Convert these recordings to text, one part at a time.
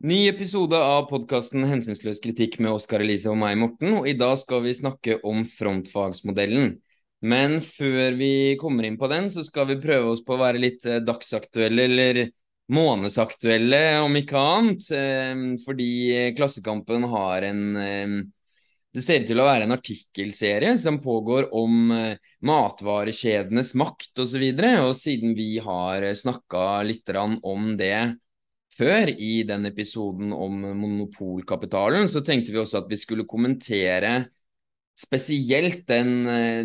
Ny episode av podkasten Hensynsløs kritikk med Oskar Elise og meg, Morten. Og i dag skal vi snakke om frontfagsmodellen. Men før vi kommer inn på den, så skal vi prøve oss på å være litt eh, dagsaktuelle, eller månedsaktuelle, om ikke annet. Eh, fordi Klassekampen har en eh, Det ser ut til å være en artikkelserie som pågår om matvarekjedenes makt osv. Og, og siden vi har snakka litt om det før i den episoden om monopolkapitalen, så tenkte vi også at vi skulle kommentere spesielt den,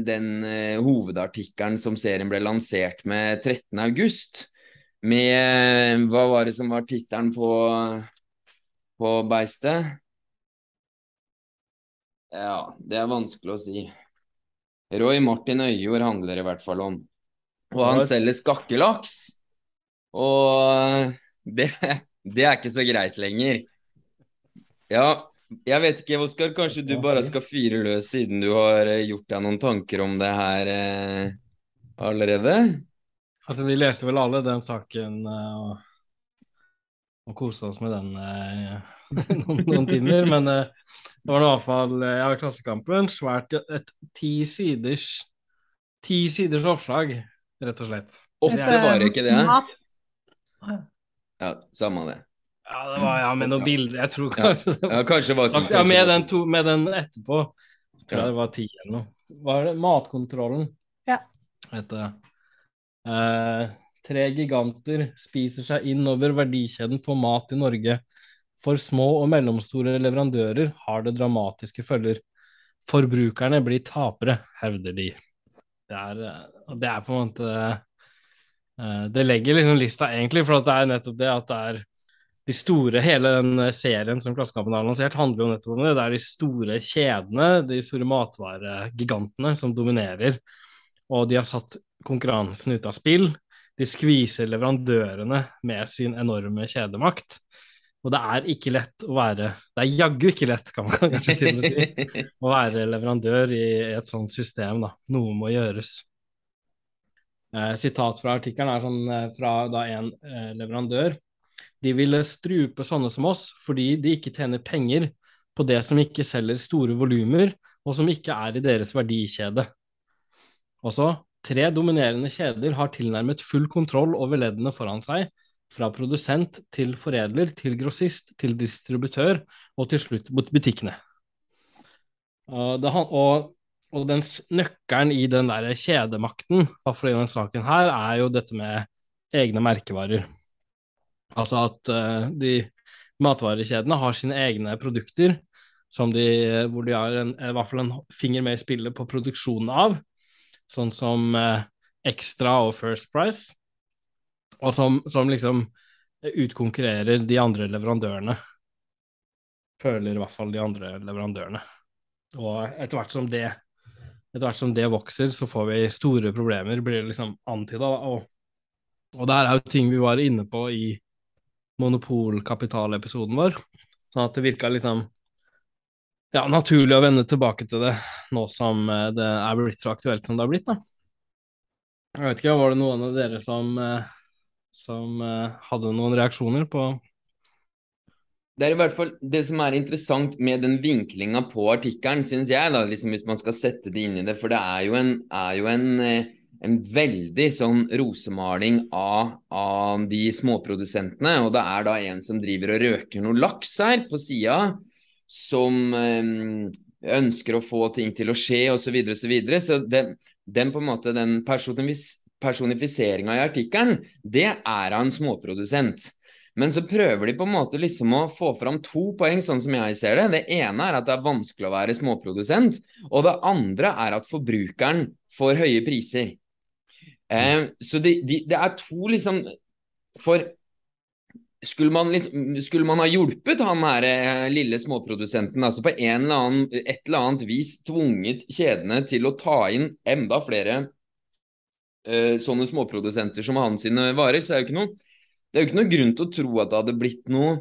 den uh, hovedartikkelen som serien ble lansert med 13.8. Med Hva var det som var tittelen på, på beistet? Ja, det er vanskelig å si. Roy Martin Øyjord handler i hvert fall om. Og han selger skakkelaks. Og det, det er ikke så greit lenger. Ja, jeg vet ikke, Oskar. Kanskje du bare skal fyre løs, siden du har eh, gjort deg noen tanker om det her eh, allerede? Altså, vi leste vel alle den saken og, og kosa oss med den eh, noen, noen, timer. Men eh, det var i hvert fall Jeg har Klassekampen. Svært et ti siders Ti siders oppslag, rett og slett. Åtte var det ikke det? Ja, samme det. Ja, det var ja, med noen ja. bilder. Jeg tror kanskje ja. ja, kanskje var ti. Ja, med den, to, med den etterpå tror jeg det var ti eller noe. Var det Matkontrollen? Ja. Heter eh, tre giganter spiser seg inn over verdikjeden for mat i Norge. For små og mellomstore leverandører har det dramatiske følger. Forbrukerne blir tapere, hevder de. Det er, eh, det er på en måte det legger liksom lista egentlig, for det er nettopp det at det er de store, Hele den serien som Klassekampen har lansert, handler jo nettopp om det. Det er de store kjedene, de store matvaregigantene, som dominerer. Og de har satt konkurransen ut av spill. De skviser leverandørene med sin enorme kjedemakt. Og det er ikke lett å være Det er jaggu ikke lett, kan man kanskje til og med si, å være leverandør i et sånt system. da. Noe må gjøres. Eh, sitat fra artikkelen er sånn eh, fra da en eh, leverandør. De ville strupe sånne som oss fordi de ikke tjener penger på det som ikke selger store volumer, og som ikke er i deres verdikjede. Også tre dominerende kjeder har tilnærmet full kontroll over leddene foran seg, fra produsent til foredler til grossist til distributør og til slutt butikkene. Og, det, og og den nøkkelen i den der kjedemakten, i denne saken her, er jo dette med egne merkevarer. Altså at uh, de matvarekjedene har sine egne produkter de, hvor de har en, i hvert fall en finger med i spillet på produksjonen av, sånn som uh, Extra og First Price, og som, som liksom utkonkurrerer de andre leverandørene. Føler i hvert fall de andre leverandørene. Og etter hvert som det etter hvert som det vokser, så får vi store problemer, blir det liksom antyda. Og, og det her er jo ting vi var inne på i monopolkapitalepisoden vår, sånn at det virka liksom ja, naturlig å vende tilbake til det nå som eh, det er blitt så aktuelt som det har blitt, da. Jeg vet ikke, var det noen av dere som, eh, som eh, hadde noen reaksjoner på det er i hvert fall det som er interessant med den vinklinga på artikkelen, syns jeg, da, liksom hvis man skal sette det inn i det. For det er jo en, er jo en, eh, en veldig sånn rosemaling av, av, de småprodusentene. Og det er da en som driver og røker noe laks her på sida, som um, ønsker å få ting til å skje, osv., osv. Så, videre, så, så den, den, på en måte, den personifiseringa i artikkelen, det er av en småprodusent. Men så prøver de på en måte liksom å få fram to poeng, sånn som jeg ser det. Det ene er at det er vanskelig å være småprodusent, og det andre er at forbrukeren får høye priser. Eh, så det, de, det, er to liksom For skulle man, liksom, skulle man ha hjulpet han her eh, lille småprodusenten, altså på en eller annen, et eller annet vis tvunget kjedene til å ta inn enda flere eh, sånne småprodusenter som hans sine varer, så er det jo ikke noe det er jo ikke noe grunn til å tro at det hadde blitt noe,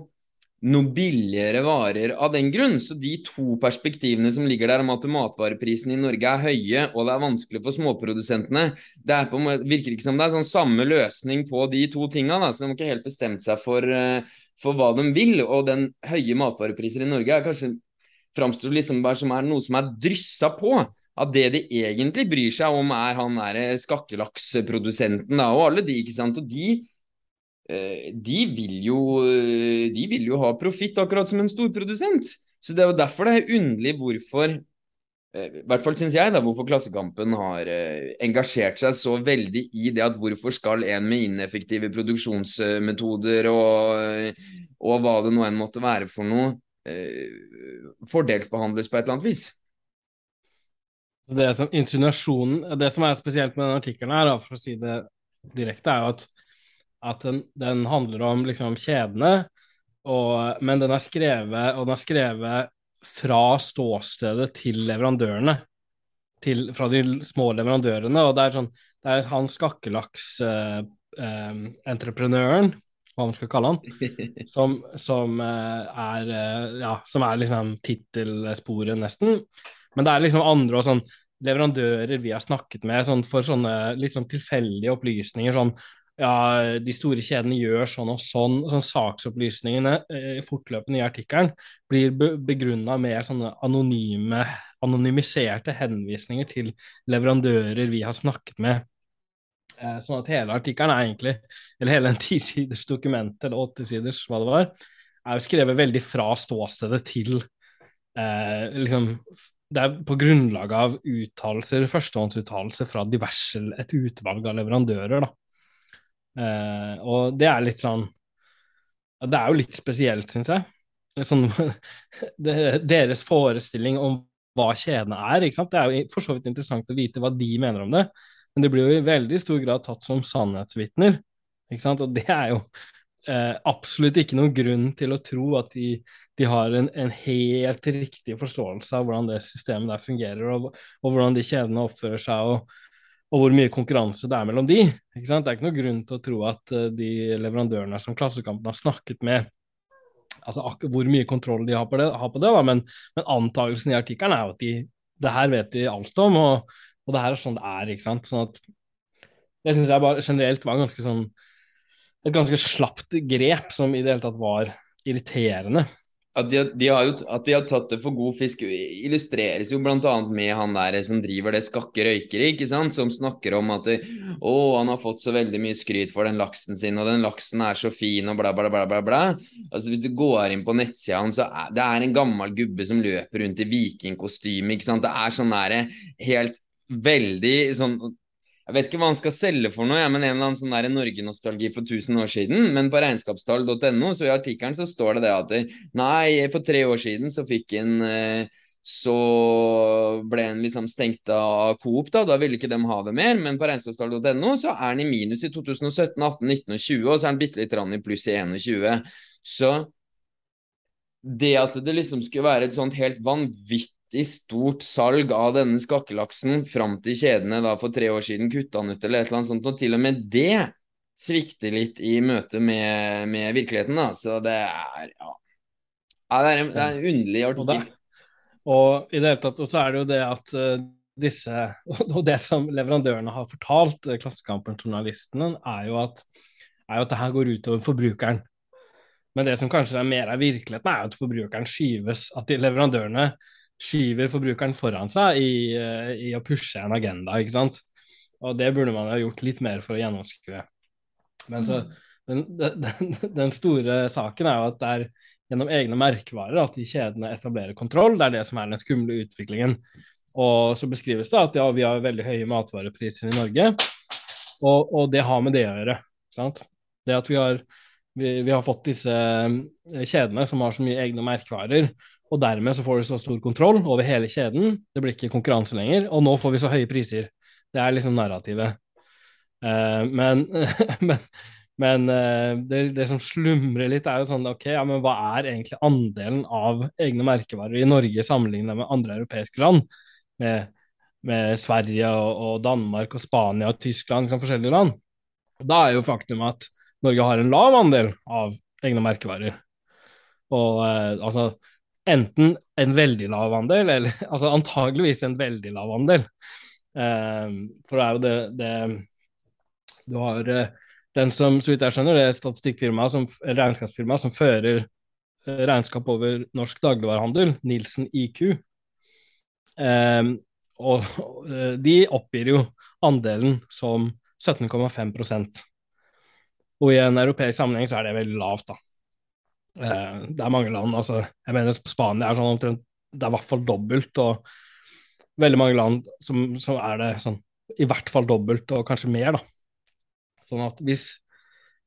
noe billigere varer av den grunn. Så de to perspektivene som ligger der om at matvareprisene i Norge er høye og det er vanskelig for småprodusentene, det på, virker ikke som det er sånn samme løsning på de to tinga. Så de har ikke helt bestemt seg for, eh, for hva de vil. Og den høye matvarepriser i Norge er kanskje framstår liksom bare som er noe som er dryssa på. At det de egentlig bryr seg om, er han skattelakseprodusenten skakkelakksprodusenten og alle de, ikke sant. Og de, eh, de vil jo De vil jo ha profitt, akkurat som en storprodusent. Så det er jo derfor det er underlig hvorfor Eh, i hvert fall syns jeg da, hvorfor Klassekampen har eh, engasjert seg så veldig i det at hvorfor skal en med ineffektive produksjonsmetoder og, og hva det nå enn måtte være for noe, eh, fordelsbehandles på et eller annet vis. Det som, det som er spesielt med den artikkelen, her, for å si det direkte, er jo at, at den, den, handler om liksom, kjedene, og, men den er skrevet, den er skrevet fra ståstedet til leverandørene. Til, fra de små leverandørene. Og det er, sånn, det er han skakkelaks-entreprenøren, eh, eh, hva man skal kalle han, som, som eh, er Ja, som er liksom tittelsporet, nesten. Men det er liksom andre og sånn leverandører vi har snakket med sånn for sånne litt sånn tilfeldige opplysninger. sånn ja, de store kjedene gjør sånn og sånn. sånn Saksopplysningene eh, fortløpende i artikkelen blir be begrunna med sånne anonyme, anonymiserte henvisninger til leverandører vi har snakket med. Eh, sånn at hele artikkelen er egentlig, eller hele en tisiders dokument, eller åttesiders, hva det var, er jo skrevet veldig fra ståstedet til eh, liksom det er på grunnlag av uttalelser, førstehåndsuttalelser fra diverse, et utvalg av leverandører. da. Uh, og det er litt sånn Det er jo litt spesielt, syns jeg. Sånn, det, deres forestilling om hva kjedene er. ikke sant? Det er jo for så vidt interessant å vite hva de mener om det, men det blir jo i veldig stor grad tatt som sannhetsvitner. ikke sant? Og det er jo eh, absolutt ikke noen grunn til å tro at de, de har en, en, helt riktig forståelse av hvordan det systemet der fungerer, og, og hvordan de kjedene oppfører seg. og og hvor mye konkurranse det er mellom de. Ikke sant? Det er ikke noe grunn til å tro at uh, de leverandørene som Klassekampen har snakket med, altså hvor mye kontroll de har på det, har på det da, men, men antakelsen i artikkelen er jo at de, det her vet de alt om, og, og det her er sånn det er. ikke sant? Sånn at Det syns jeg bare generelt var ganske sånn et ganske slapt grep som i det hele tatt var irriterende. At de, de har at de har tatt det for god fisk, illustreres jo bl.a. med han der som driver det Skakke røykeri, ikke sant? som snakker om at det, å, han har fått så veldig mye skryt for den laksen sin, og den laksen er så fin, og bla, bla, bla. bla, bla. Altså Hvis du går inn på nettsida hans, så er det er en gammel gubbe som løper rundt i vikingkostyme, ikke sant. Det er sånn der helt veldig sånn jeg vet ikke hva han skal selge for noe, ja, men en eller annen sånn Norge-nostalgi for 1000 år siden. Men på regnskapstall.no så i artikkelen så står det det at nei, for tre år siden så fikk en eh, så ble han liksom stengt av Coop, da. Da ville ikke de ha det mer. Men på regnskapstall.no så er han i minus i 2017, 18, 19 og 20, og så er han bitte litt i pluss i 21. Så det at det liksom skulle være et sånt helt vanvittig vanvittig stort salg av denne skakkelaksen fram til kjedene da for tre år siden kutta den ut eller et eller annet sånt, og til og med det svikter litt i møte med, med virkeligheten. da, Så det er ja, ja det, er en, det er en underlig artikkel. Og, i det hele tatt, og så er det jo det at uh, disse, og det som leverandørene har fortalt uh, Klassekampen-journalistene, er jo at er jo at det her går utover forbrukeren. Men det som kanskje er mer av virkeligheten, er at forbrukeren skyves. At de leverandørene skyver forbrukeren foran seg i, eh, i, å pushe en agenda, ikke sant. Og det burde man ha gjort litt mer for å gjennomskue. Men så, den, den, den, store saken er jo at det er gjennom egne merkevarer at de kjedene etablerer kontroll. Det er det som er den skumle utviklingen. Og så beskrives det at ja, vi har veldig høye matvarepriser i Norge, og, og det har med det å gjøre. Sant? Det at vi har, vi, vi har fått disse eh, kjedene som har så mye egne merkevarer, og dermed så får du så stor kontroll over hele kjeden. Det blir ikke konkurranse lenger. Og nå får vi så høye priser. Det er liksom narrativet. Uh, men, men, men uh, det, det, som slumrer litt, er jo sånn ok, ja, men hva er egentlig andelen av egne merkevarer i Norge sammenlignet med andre europeiske land? Med, med Sverige og, og, Danmark og Spania og Tyskland, liksom forskjellige land. Da er jo faktum at Norge har en lav andel av egne merkevarer. Og uh, altså enten en veldig lav andel, eller altså antageligvis en veldig lav andel. Um, for det er jo det, det Du har uh, den som, så vidt jeg skjønner, det er statistikkfirmaet som, regnskapsfirmaet som fører eh, regnskap over norsk dagligvarehandel, Nilsen IQ. Og, og eh, de oppgir jo andelen som 17,5% Og i en europeisk sammenheng så er det veldig lavt, da. Uh, det er mange land, altså Jeg mener Spania er sånn omtrent Det er i hvert fall dobbelt, og veldig mange land som, som er det sånn i hvert fall dobbelt, og kanskje mer, da. Sånn at hvis,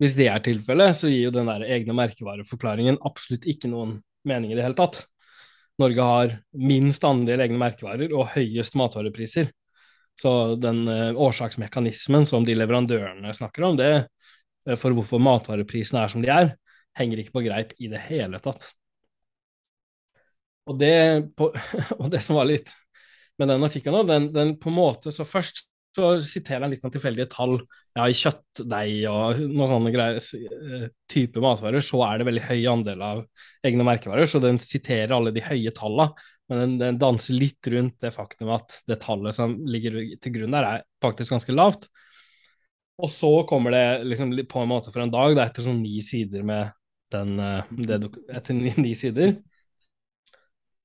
hvis det er tilfellet, så gir jo den der egne merkevareforklaringen absolutt ikke noen mening i det hele tatt. Norge har minst andel egne merkevarer og høyest matvarepriser. Så den eh, årsaksmekanismen som de leverandørene snakker om, det uh, for hvorfor matvareprisene er som de er, henger ikke på greip i det hele tatt. Og det, på, og det som var litt med den artikkelen, den, den på en måte Så først så siterer han litt sånn tilfeldige tall. Ja, i kjøttdeig og noen sånne greier, eh, type matvarer, så er det veldig høy andel av egne merkevarer. Så den siterer alle de høye tallene, men den, den, danser litt rundt det faktum at det tallet som ligger til grunn der, er faktisk ganske lavt. Og så kommer det liksom på en måte for en dag, da, etter sånn ni sider med den eh, det, Etter ni, ni, sider.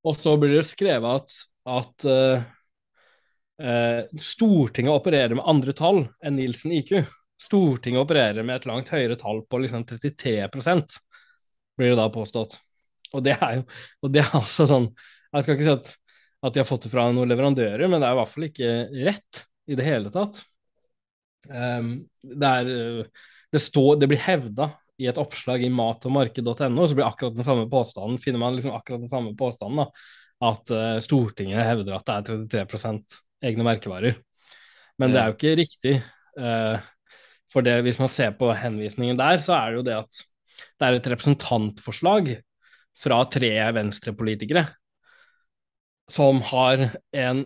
Og så blir det skrevet at, at uh, uh, Stortinget opererer med andre tall enn Nielsen IQ. Stortinget opererer med et langt høyere tall på liksom 33% blir det da påstått. Og det er jo og det er altså sånn jeg skal ikke si at, at de har fått det fra noen leverandører, men det er i hvert fall ikke rett i det hele tatt. Um, det, er, det, står, det blir hevda i et oppslag i matogmarked.no, så blir akkurat den samme påstanden, finner man liksom akkurat den samme påstanden, da, at uh, Stortinget hevder at det er 33% egne merkevarer. Men det er jo ikke riktig. Uh, for det, hvis man ser på henvisningen der, så er det jo det at det er et representantforslag fra tre venstrepolitikere som har en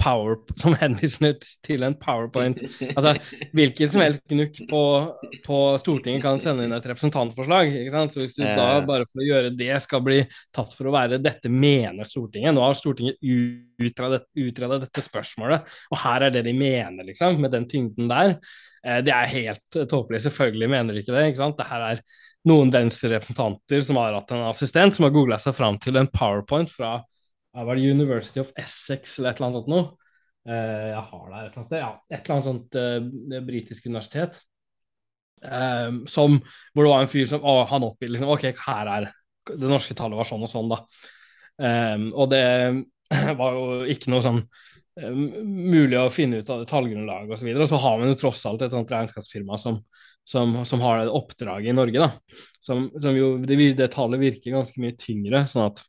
power, som henviser til en powerpoint. Altså, Hvilken som helst gnukk på, på, Stortinget kan sende inn et representantforslag. ikke sant? Så Hvis du da bare for å gjøre det skal bli tatt for å være 'dette mener Stortinget', nå har Stortinget utredet, utredet dette spørsmålet, og her er det de mener, liksom, med den tyngden der. Eh, det er helt tåpelig. Selvfølgelig mener de ikke det. ikke sant? Det her er noen venstre-representanter som har hatt en assistent som har googla seg fram til en powerpoint fra var University of Essex eller et eller annet sånt noe? Uh, jeg har det her et eller annet sted. Ja, et eller annet sånt uh, britisk universitet. Um, som, hvor det var en fyr som å, han oppgir liksom, OK, her er det norske tallet var sånn og sånn, da. Um, og det var jo ikke noe sånn um, mulig å finne ut av det tallgrunnlaget osv. Og, så og så har man jo tross alt et sånt regnskapsfirma som, som, som har det oppdraget i Norge, da. Som, som jo, det, det tallet virker ganske mye tyngre. sånn at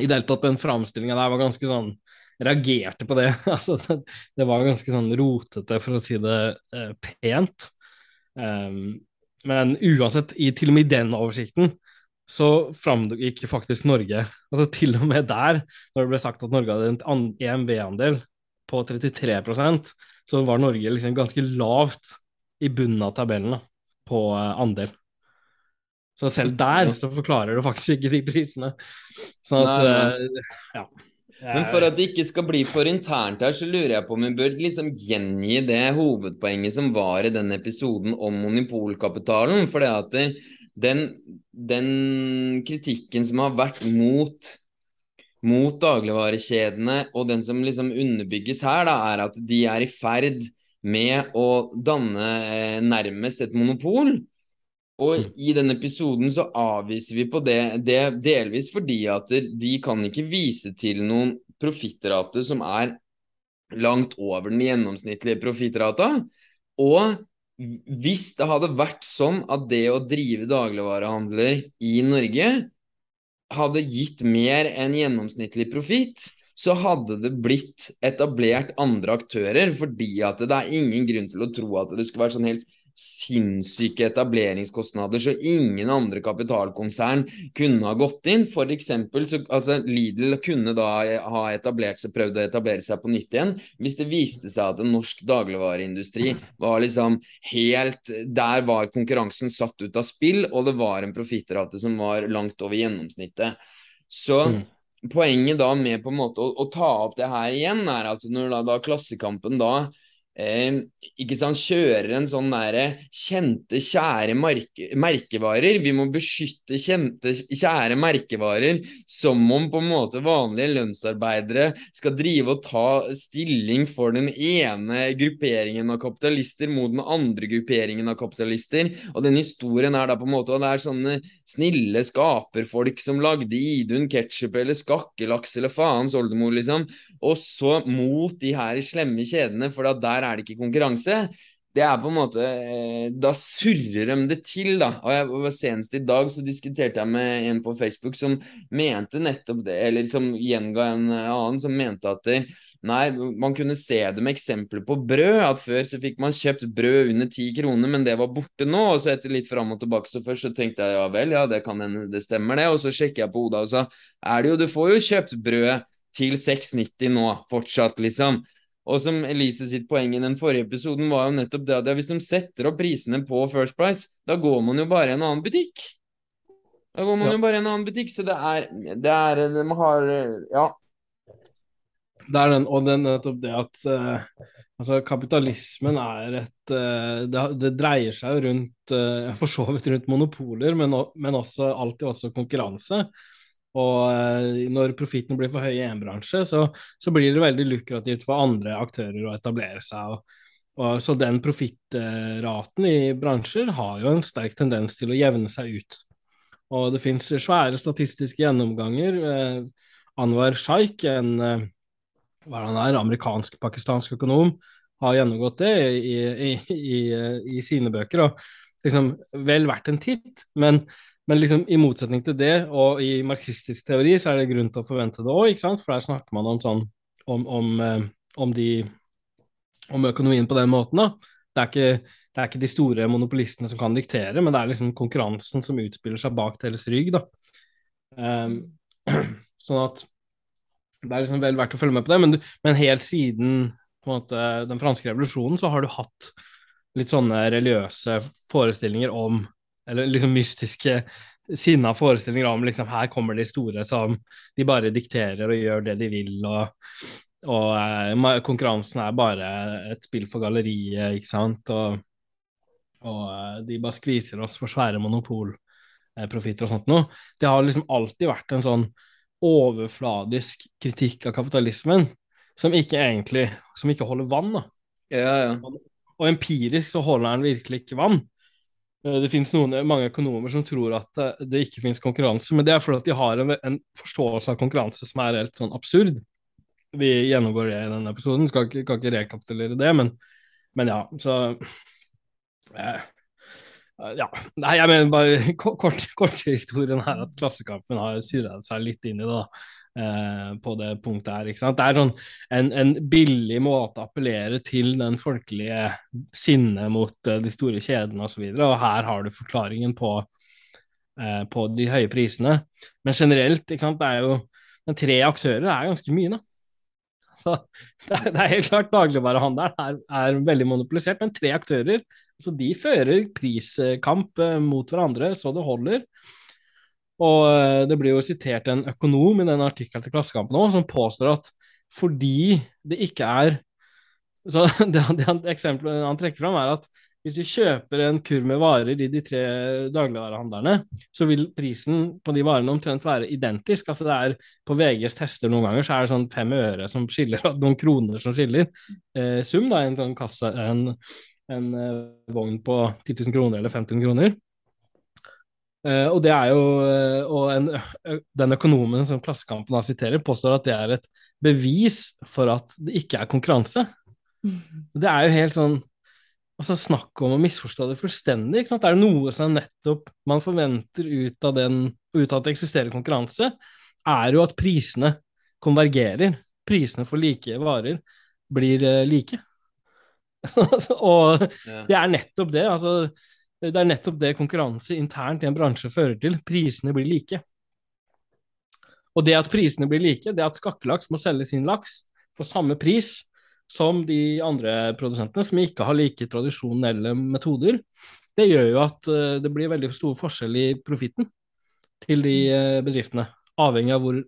i det hele tatt den framstillinga der var ganske sånn Reagerte på det. altså, det, det, var ganske sånn rotete, for å si det eh, pent. Um, men uansett, i, til og med i den oversikten så framgikk faktisk Norge altså Til og med der, når det ble sagt at Norge hadde en EMV-andel på 33% så var Norge liksom ganske lavt i bunnen av tabellene på uh, andel. Så selv der så forklarer du faktisk ikke de prisene. Sånn at uh, ja. Men for at det ikke skal bli for internt her, så lurer jeg på om vi bør liksom gjengi det hovedpoenget som var i den episoden om monopolkapitalen. For det at den, den kritikken som har vært mot mot dagligvarekjedene, og den som liksom underbygges her, da, er at de er i ferd med å danne eh, nærmest et monopol. Og mm. i denne episoden så avviser vi på det, det delvis fordi at de kan ikke vise til noen profittrate som er langt over den gjennomsnittlige profittrata. Og hvis det hadde vært sånn at det å drive dagligvarehandler i Norge hadde gitt mer enn gjennomsnittlig profitt, så hadde det blitt etablert andre aktører, fordi at det er ingen grunn til å tro at det skulle være sånn helt sinnssyke etableringskostnader, så ingen andre kapitalkonsern kunne ha gått inn. For eksempel, så, altså, Lidl kunne da ha etablert seg, prøvd å etablere seg på nytt igjen hvis det viste seg at en norsk dagligvareindustri var liksom helt Der var konkurransen satt ut av spill, og det var en profittrate som var langt over gjennomsnittet. Så mm. Poenget da med på en måte å, å, ta opp det her igjen, er at når da, da Klassekampen da eh, ikke sant, kjører en sånn derre kjente, kjære merke, merkevarer. Vi må beskytte kjente, kjære merkevarer som om på en måte vanlige lønnsarbeidere skal drive og ta stilling for den ene grupperingen av kapitalister mot den andre grupperingen av kapitalister. Og den historien er da på en måte Og det er sånne snille skaperfolk som lagde Idun ketsjup eller skakkelaks eller faens oldemor, liksom. Og så mot de her slemme kjedene, for der er det ikke konkurranse. Det er på en måte eh, Da surrer de det til, da. Og jeg, Senest i dag så diskuterte jeg med en på Facebook som mente nettopp det, eller som gjenga en annen som mente at det, Nei, man kunne se det med eksempler på brød. At før så fikk man kjøpt brød under ti kroner, men det var borte nå. Og så etter litt fram og tilbake, så først så tenkte jeg ja vel, ja det kan hende det stemmer det. Og så sjekker jeg på Oda, og sa er det jo Du får jo kjøpt brød til 6,90 nå, fortsatt, liksom. Og som Elise sitt poeng i den forrige episoden var jo nettopp det at hvis de setter opp prisene på First Price, da går man jo bare i en annen butikk. Da går man ja. jo bare i en annen butikk, så det er Det er De har Ja. Det er den, og det er nettopp det at uh, altså kapitalismen er et uh, det, det, dreier seg jo rundt uh, for så vidt rundt monopoler, men, men også alltid også konkurranse. Og eh, når profitten blir for høy i én bransje, så, så, blir det veldig lukrativt for andre aktører å etablere seg. Og, og, så den profittraten i bransjer har jo en sterk tendens til å jevne seg ut. Og det fins svære statistiske gjennomganger. Eh, Anwar Shaikh, en hva hva han er, amerikansk-pakistansk økonom, har gjennomgått det i, i, i, i sine bøker. og liksom vel verdt en titt, men men liksom, i motsetning til det, og i marxistisk teori, så er det grunn til å forvente det òg? For der snakker man om sånn om, om, eh, om, de, om økonomien på den måten, da. Det er, ikke, det er, ikke, de store monopolistene som kan diktere, men det er liksom konkurransen som utspiller seg bak deres rygg, da. Um, sånn at det er liksom vel verdt å følge med på det, men, men helt siden måte, den franske revolusjonen så har du hatt litt sånne religiøse forestillinger om eller liksom mystiske sinna forestillinger om liksom her kommer de store som de bare dikterer og gjør det de vil, og, og eh, konkurransen er bare et spill for galleriet, ikke sant, og, og eh, de bare skviser oss for svære monopolprofitter og sånt noe. Det har liksom alltid vært en sånn overfladisk kritikk av kapitalismen som ikke egentlig som ikke holder vann. da. Ja, ja. Og empirisk så holder den virkelig ikke vann. Eh, det finnes noen, mange økonomer som tror at eh, det ikke finnes konkurranse, men det er fordi de har en, en, forståelse av konkurranse som er helt sånn absurd. Vi gjennomgår det i denne episoden, skal ikke, kan ikke rekapitulere det, men, men ja, så eh, Ja. Nei, jeg mener bare kort, kort historien her at Klassekampen har surra seg litt inn i det. da eh, på det punktet her. ikke sant? Det er sånn en, en billig måte å appellere til den folkelige sinnet mot eh, de store kjedene osv., og, og her har du forklaringen på, eh, på de høye prisene. Men generelt, ikke sant, det er jo men tre aktører er ganske mye, da. Så det er, det er helt klart dagligvarehandelen er, er, veldig monopolisert, men tre aktører. Så de fører priskamp eh, mot hverandre så det holder. Og eh, det blir jo sitert en økonom i denne artikkelen til Klassekampen òg, som påstår at fordi det ikke er så det, det, Eksempelet han trekker fram, er at hvis vi kjøper en kurv med varer i de tre dagligvarehandlerne, så vil prisen på de varene omtrent være identisk. Altså det er På VGs tester noen ganger så er det sånn fem øre som skiller, noen kroner som skiller. Eh, sum, da, en sånn kasse, en, en eh, vogn på 10 000 kroner eller 5000 kroner. Uh, og det er jo uh, Og en, uh, den økonomen som Klassekampen da siterer, påstår at det er et bevis for at det ikke er konkurranse. Mm. Det er jo helt sånn altså Snakk om å misforstå det fullstendig. ikke sant? Er det noe som nettopp man forventer ut av, den, ut av at det eksisterer konkurranse, er jo at prisene konvergerer. Prisene for like varer blir like. og ja. det er nettopp det. altså det er nettopp det konkurranse internt i en bransje fører til. Prisene blir like. Og det at prisene blir like, det at skakkelaks må selge sin laks for samme pris som de andre produsentene, som ikke har like tradisjonelle metoder, det gjør jo at eh, det blir veldig stor forskjell i profitten til de eh, bedriftene. Avhengig av hvor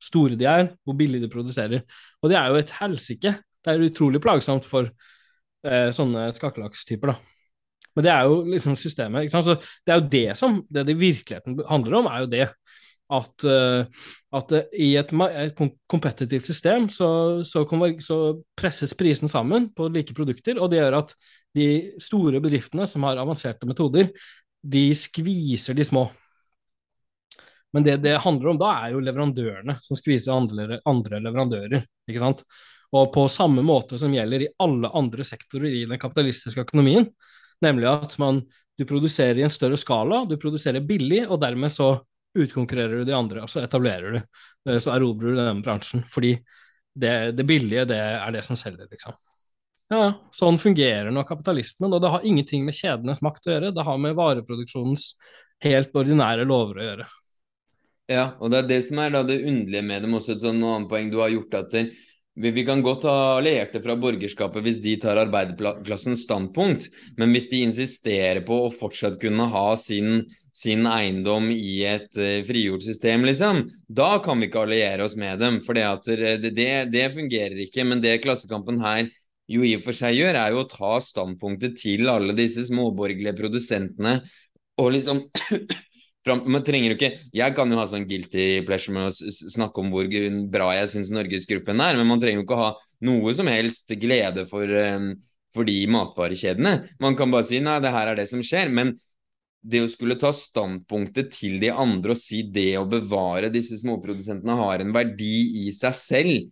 store de er, hvor billig de produserer. Og det er jo et helsike. Det er utrolig plagsomt for eh, sånne skakkelakstyper, da. Men det er jo liksom systemet. ikke sant? Så det er jo det som det det virkeligheten handler om, er jo det at, uh, at uh, i et, et kompetitivt system så, så, så, presses prisen sammen på like produkter, og det gjør at de store bedriftene som har avanserte metoder, de skviser de små. Men det det handler om da, er jo leverandørene som skviser andre, andre leverandører. ikke sant? Og på samme måte som gjelder i alle andre sektorer i den kapitalistiske økonomien, nemlig at man, du produserer i en større skala, du produserer billig, og dermed så utkonkurrerer du de andre, og så etablerer du, eh, så erobrer du denne bransjen. Fordi det, det billige, det er det som selger, liksom. Ja, sånn fungerer nå kapitalismen, og det har ingenting med kjedenes makt å gjøre, det har med vareproduksjonens helt ordinære lover å gjøre. Ja, og det er det som er det underlige med dem også, et sånn annet poeng du har gjort at vi, kan godt ha allierte fra borgerskapet hvis de tar arbeiderklassens standpunkt, men hvis de insisterer på å fortsatt kunne ha sin, sin eiendom i et uh, frigjort system, liksom, da kan vi ikke alliere oss med dem. For det, det, det fungerer ikke. Men det Klassekampen her jo i og for seg gjør, er jo å ta standpunktet til alle disse småborgerlige produsentene og liksom man trenger jo ikke Jeg kan jo ha sånn guilty pleasure med å snakke om hvor bra jeg syns Norgesgruppen er, men man trenger jo ikke ha noe som helst glede for, um, for de matvarekjedene. Man kan bare si nei, det her er det som skjer. Men det å skulle ta standpunktet til de andre og si det å bevare disse småprodusentene har en verdi i seg selv,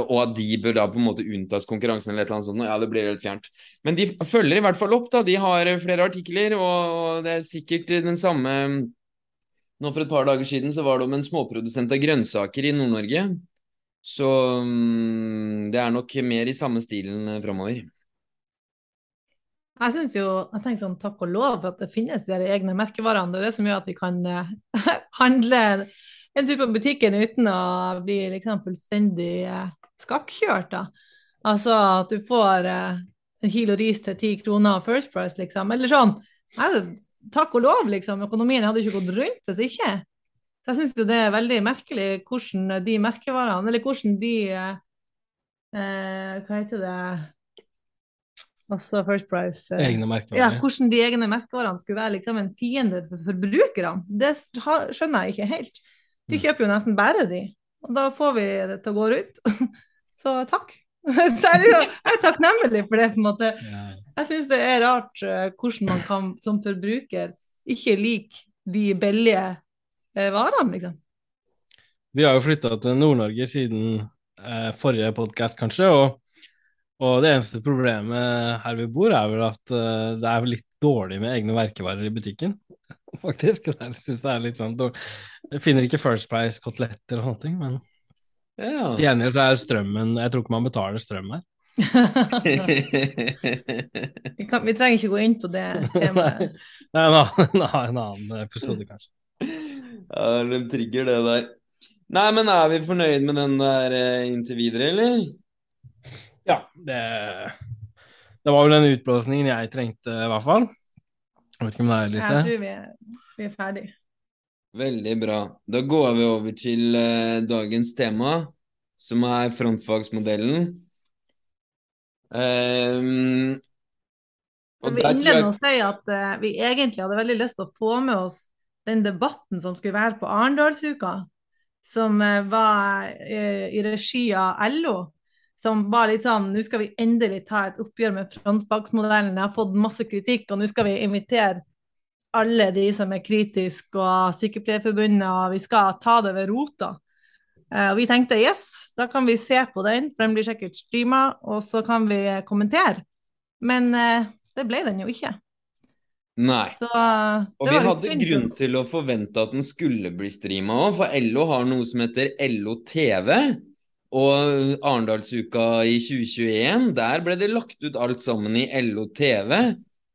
og at de bør da på en måte unntas konkurransen eller et eller annet sånt, ja, det blir helt fjernt. Men de følger i hvert fall opp, da. De har flere artikler, og det er sikkert den samme nå For et par dager siden så var det om en småprodusent av grønnsaker i Nord-Norge. Så um, det er nok mer i samme stilen eh, framover. Jeg synes jo, jeg tenker sånn takk og lov at det finnes de egne merkevarene. Det er det som gjør at vi kan handle en tur på butikken uten å bli liksom fullstendig uh, skakkjørt. da. Altså at du får eh, en kilo ris til ti kroner First Price, liksom. Eller sånn. Jeg takk og lov, liksom. Økonomien hadde ikke gått rundt hvis ikke. Så jeg syns det er veldig merkelig hvordan de merkevarene, eller hvordan de eh, Hva heter det Altså First Price eh, Egne merkevarer. Ja, hvordan de egne merkevarene skulle være liksom en fiende for forbrukerne. Det skjønner jeg ikke helt. Vi mm. kjøper jo nesten bare de, og da får vi det til å gå rundt. Så takk. Så jeg, liksom, er takknemlig for det, på en måte. Jeg syns det er rart uh, hvordan man kan som forbruker ikke like de billige uh, varene, liksom. Vi har jo flytta til Nord-Norge siden eh, forrige podkast, kanskje. Og, og, det eneste problemet her vi bor, er vel at det er litt dårlig med egne verkevarer i butikken. Faktisk. Jeg synes det er litt sånn dårlig. Jeg finner ikke First Price-koteletter og sånne ting, men ja. til gjengjeld så er strømmen Jeg tror ikke man betaler strøm her. vi, kan, vi, trenger ikke gå inn på det temaet. Nei, en, annen, en annen episode, kanskje. Ja, det trigger, det der. Nei, men er vi fornøyd med den der eh, inntil videre, eller? Ja, det, det var vel den utblåsningen jeg trengte, i hvert fall. Jeg vet ikke om det er Elise? Jeg tror vi er, vi er ferdig. Veldig bra. Da går vi over til uh, dagens tema, som er frontfagsmodellen. Um, og vi innleder med å si at uh, vi egentlig hadde veldig lyst til å få med oss den debatten som skulle være på Arendalsuka, som uh, var uh, i regi av LO. Som var litt sånn Nå skal vi endelig ta et oppgjør med frontfagsmodellen. Jeg har fått masse kritikk, og nå skal vi invitere alle de som er kritiske, og Sykepleierforbundet, og vi skal ta det ved rota. Og vi tenkte yes, da kan vi se på den, for den blir sikkert streama, og så kan vi kommentere. Men eh, det ble den jo ikke. Nei. Så, og vi hadde grunn til å forvente at den skulle bli streama òg, for LO har noe som heter LO TV. Og Arendalsuka i 2021, der ble det lagt ut alt sammen i LO TV.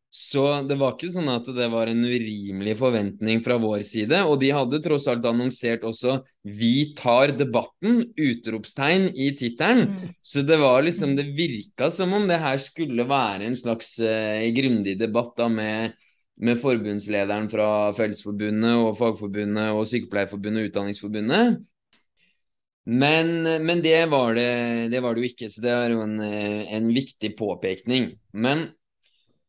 Så det var ikke sånn at det var en urimelig forventning fra vår side. Og de hadde tross alt annonsert også 'Vi tar debatten!' utropstegn i tittelen. Mm. Så det var liksom Det virka som om det her skulle være en slags uh, grundig debatt da med, med forbundslederen fra Fellesforbundet og Fagforbundet og Sykepleierforbundet og Utdanningsforbundet. Men, men det, var det, det, var det, jo ikke, så det er jo en, en viktig påpekning. Men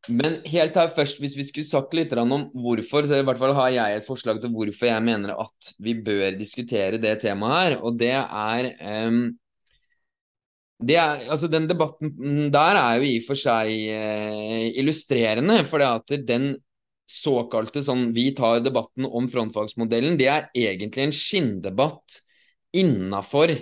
men helt her først, hvis vi skulle sagt litt om hvorfor, så i hvert fall har jeg et forslag til hvorfor jeg mener at vi bør diskutere det temaet her, og det er, um, det er altså Den debatten der er jo i og for seg uh, illustrerende, for at den såkalte sånn Vi tar debatten om frontfagsmodellen, det er egentlig en skinndebatt innafor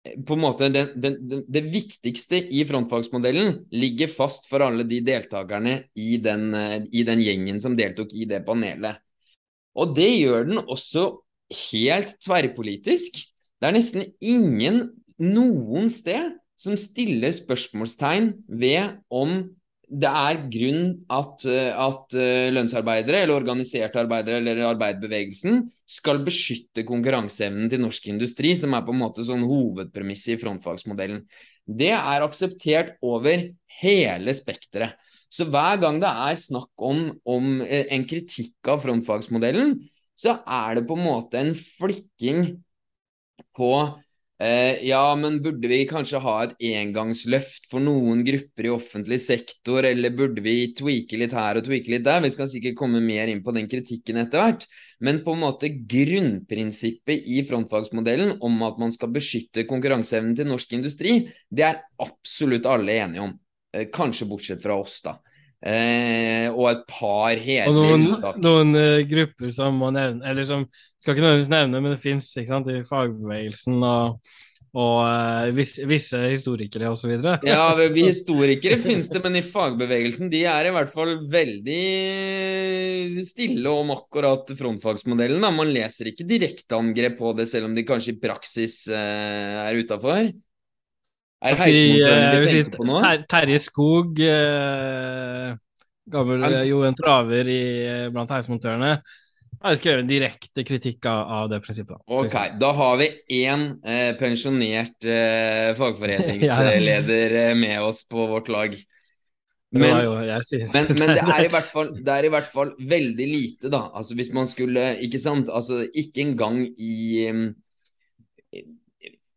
på en måte det, det, det, viktigste i frontfagsmodellen ligger fast for alle de deltakerne i den, eh, i den, gjengen som deltok i det panelet. Og det gjør den også helt tverrpolitisk. Det er nesten ingen noen sted som stiller spørsmålstegn ved om det er grunn at, eh, at eh, lønnsarbeidere, eller organiserte arbeidere, eller arbeiderbevegelsen skal beskytte konkurranseevnen til norsk industri, som er på en måte sånn hovedpremisset i frontfagsmodellen. Det er akseptert over hele spekteret. Så hver gang det er snakk om, om eh, en kritikk av frontfagsmodellen, så er det på en måte en flikking på Eh, ja, men burde vi kanskje ha et engangsløft for noen grupper i offentlig sektor, eller burde vi tweake litt her og tweake litt der? Vi skal sikkert komme mer inn på den kritikken etter hvert. Men på en måte grunnprinsippet i frontfagsmodellen om at man skal beskytte konkurranseevnen til norsk industri, det er absolutt alle enige om. Eh, kanskje bortsett fra oss, da. Eh, og et par hele noen, noen uh, grupper som må nevne Eller som skal ikke nødvendigvis nevne, men det fins i fagbevegelsen og, og uh, visse, visse, historikere osv. Ja, vi historikere finnes det, men i fagbevegelsen de er i hvert fall veldig stille om akkurat frontfagsmodellen. Da. Man leser ikke direkteangrep på det, selv om de kanskje i praksis uh, er utafor. Er heismontøren du tenker på nå? Terje Skog, eh, gammel er... jo en traver i, blant heismontørene, har skrevet en direkte kritikk av, det prinsippet. Ok, Da har vi én eh, pensjonert eh, fagforeningsleder ja. Eh, med oss på vårt lag. Men, jo, men, men det, er fall, det, er i hvert fall, veldig lite, da. Altså Hvis man skulle Ikke sant? Altså Ikke engang i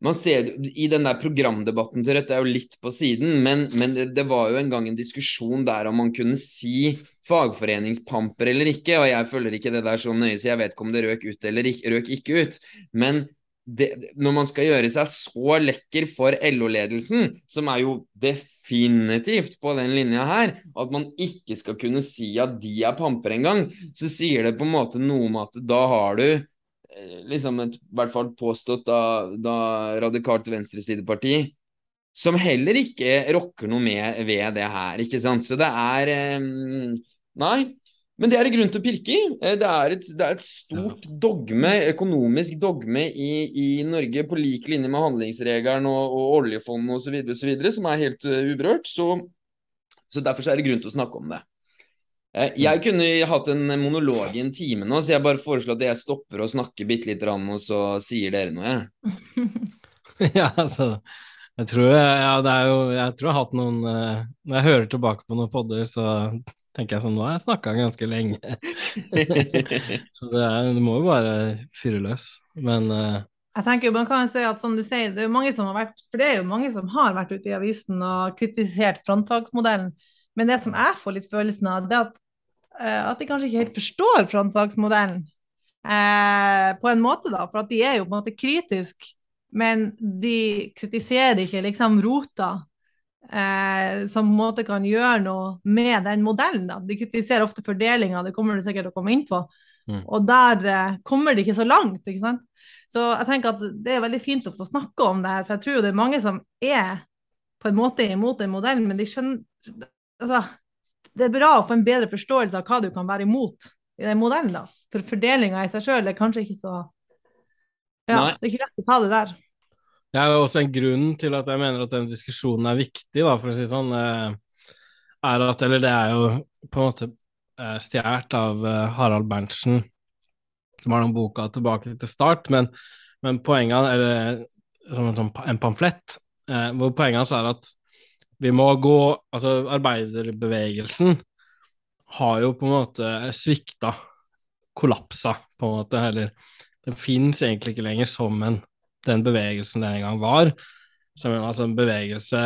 man ser I den der programdebatten til Rødt det er jo litt på siden, men, men det, det, var jo en gang en diskusjon der om man kunne si fagforeningspamper eller ikke, og jeg følger ikke det der så nøye, så jeg vet ikke om det røk ut eller ikke, røk ikke ut. Men det, når man skal gjøre seg så lekker for LO-ledelsen, som er jo definitivt på den linja her, at man ikke skal kunne si at de er pamper engang, så sier det på en måte noe om at da har du liksom et, i hvert fall påstått da, da radikalt venstresideparti, som heller ikke rokker noe med ved det her, ikke sant. Så det er um, Nei. Men det er det grunn til å pirke i. Eh, det er et, det er et stort dogme, økonomisk dogme i, i, Norge, på lik linje med handlingsregelen og, og oljefondet osv., som er helt uberørt. Så, så derfor så er det grunn til å snakke om det. Eh, jeg kunne hatt en monolog i en time nå, så jeg bare foreslår at jeg stopper å snakke bitte lite grann, og så sier dere noe, jeg. ja, altså Jeg tror jeg, ja, det er jo, jeg tror jeg har hatt noen uh, Når jeg hører tilbake på noen podder, så tenker jeg sånn Nå har jeg snakka ganske lenge. så det, er, det må jo bare fyre løs. Men uh, jeg tenker jo, Man kan si at som du sier, det er jo mange som har vært For det er jo mange som har vært ute i avisen og kritisert frontfagsmodellen. Men det som jeg får litt følelsen av, det er at Eh, at de kanskje ikke helt forstår frontfagsmodellen eh, på en måte, da. For at de er jo på en måte kritisk, men de kritiserer ikke liksom rota. Eh, som på en måte kan gjøre noe med den modellen. Da. De kritiserer ofte fordelinga, det kommer du sikkert å komme inn på. Mm. Og der eh, kommer de ikke så langt. ikke sant? Så jeg tenker at det er veldig fint å få snakke om det her, for jeg tror det er mange som er på en måte imot den modellen, men de skjønner altså, det er bra å få en bedre forståelse av hva du kan være imot i den modellen. da. For fordelinga i seg sjøl er kanskje ikke så Ja, Nei. det er ikke rett å ta det der. Det er jo også en grunn til at jeg mener at den diskusjonen er viktig, da, for å si sånn. Eh, er at, eller det er jo på en måte eh, stjålet av eh, Harald Berntsen, som har den boka tilbake til start, men, men poenget Eller som en, en pamflett, hvor poenget hans er at vi må gå Altså, arbeiderbevegelsen har jo på en måte svikta, kollapsa, på en måte, eller den fins egentlig ikke lenger som en den bevegelsen det en gang var, som altså en bevegelse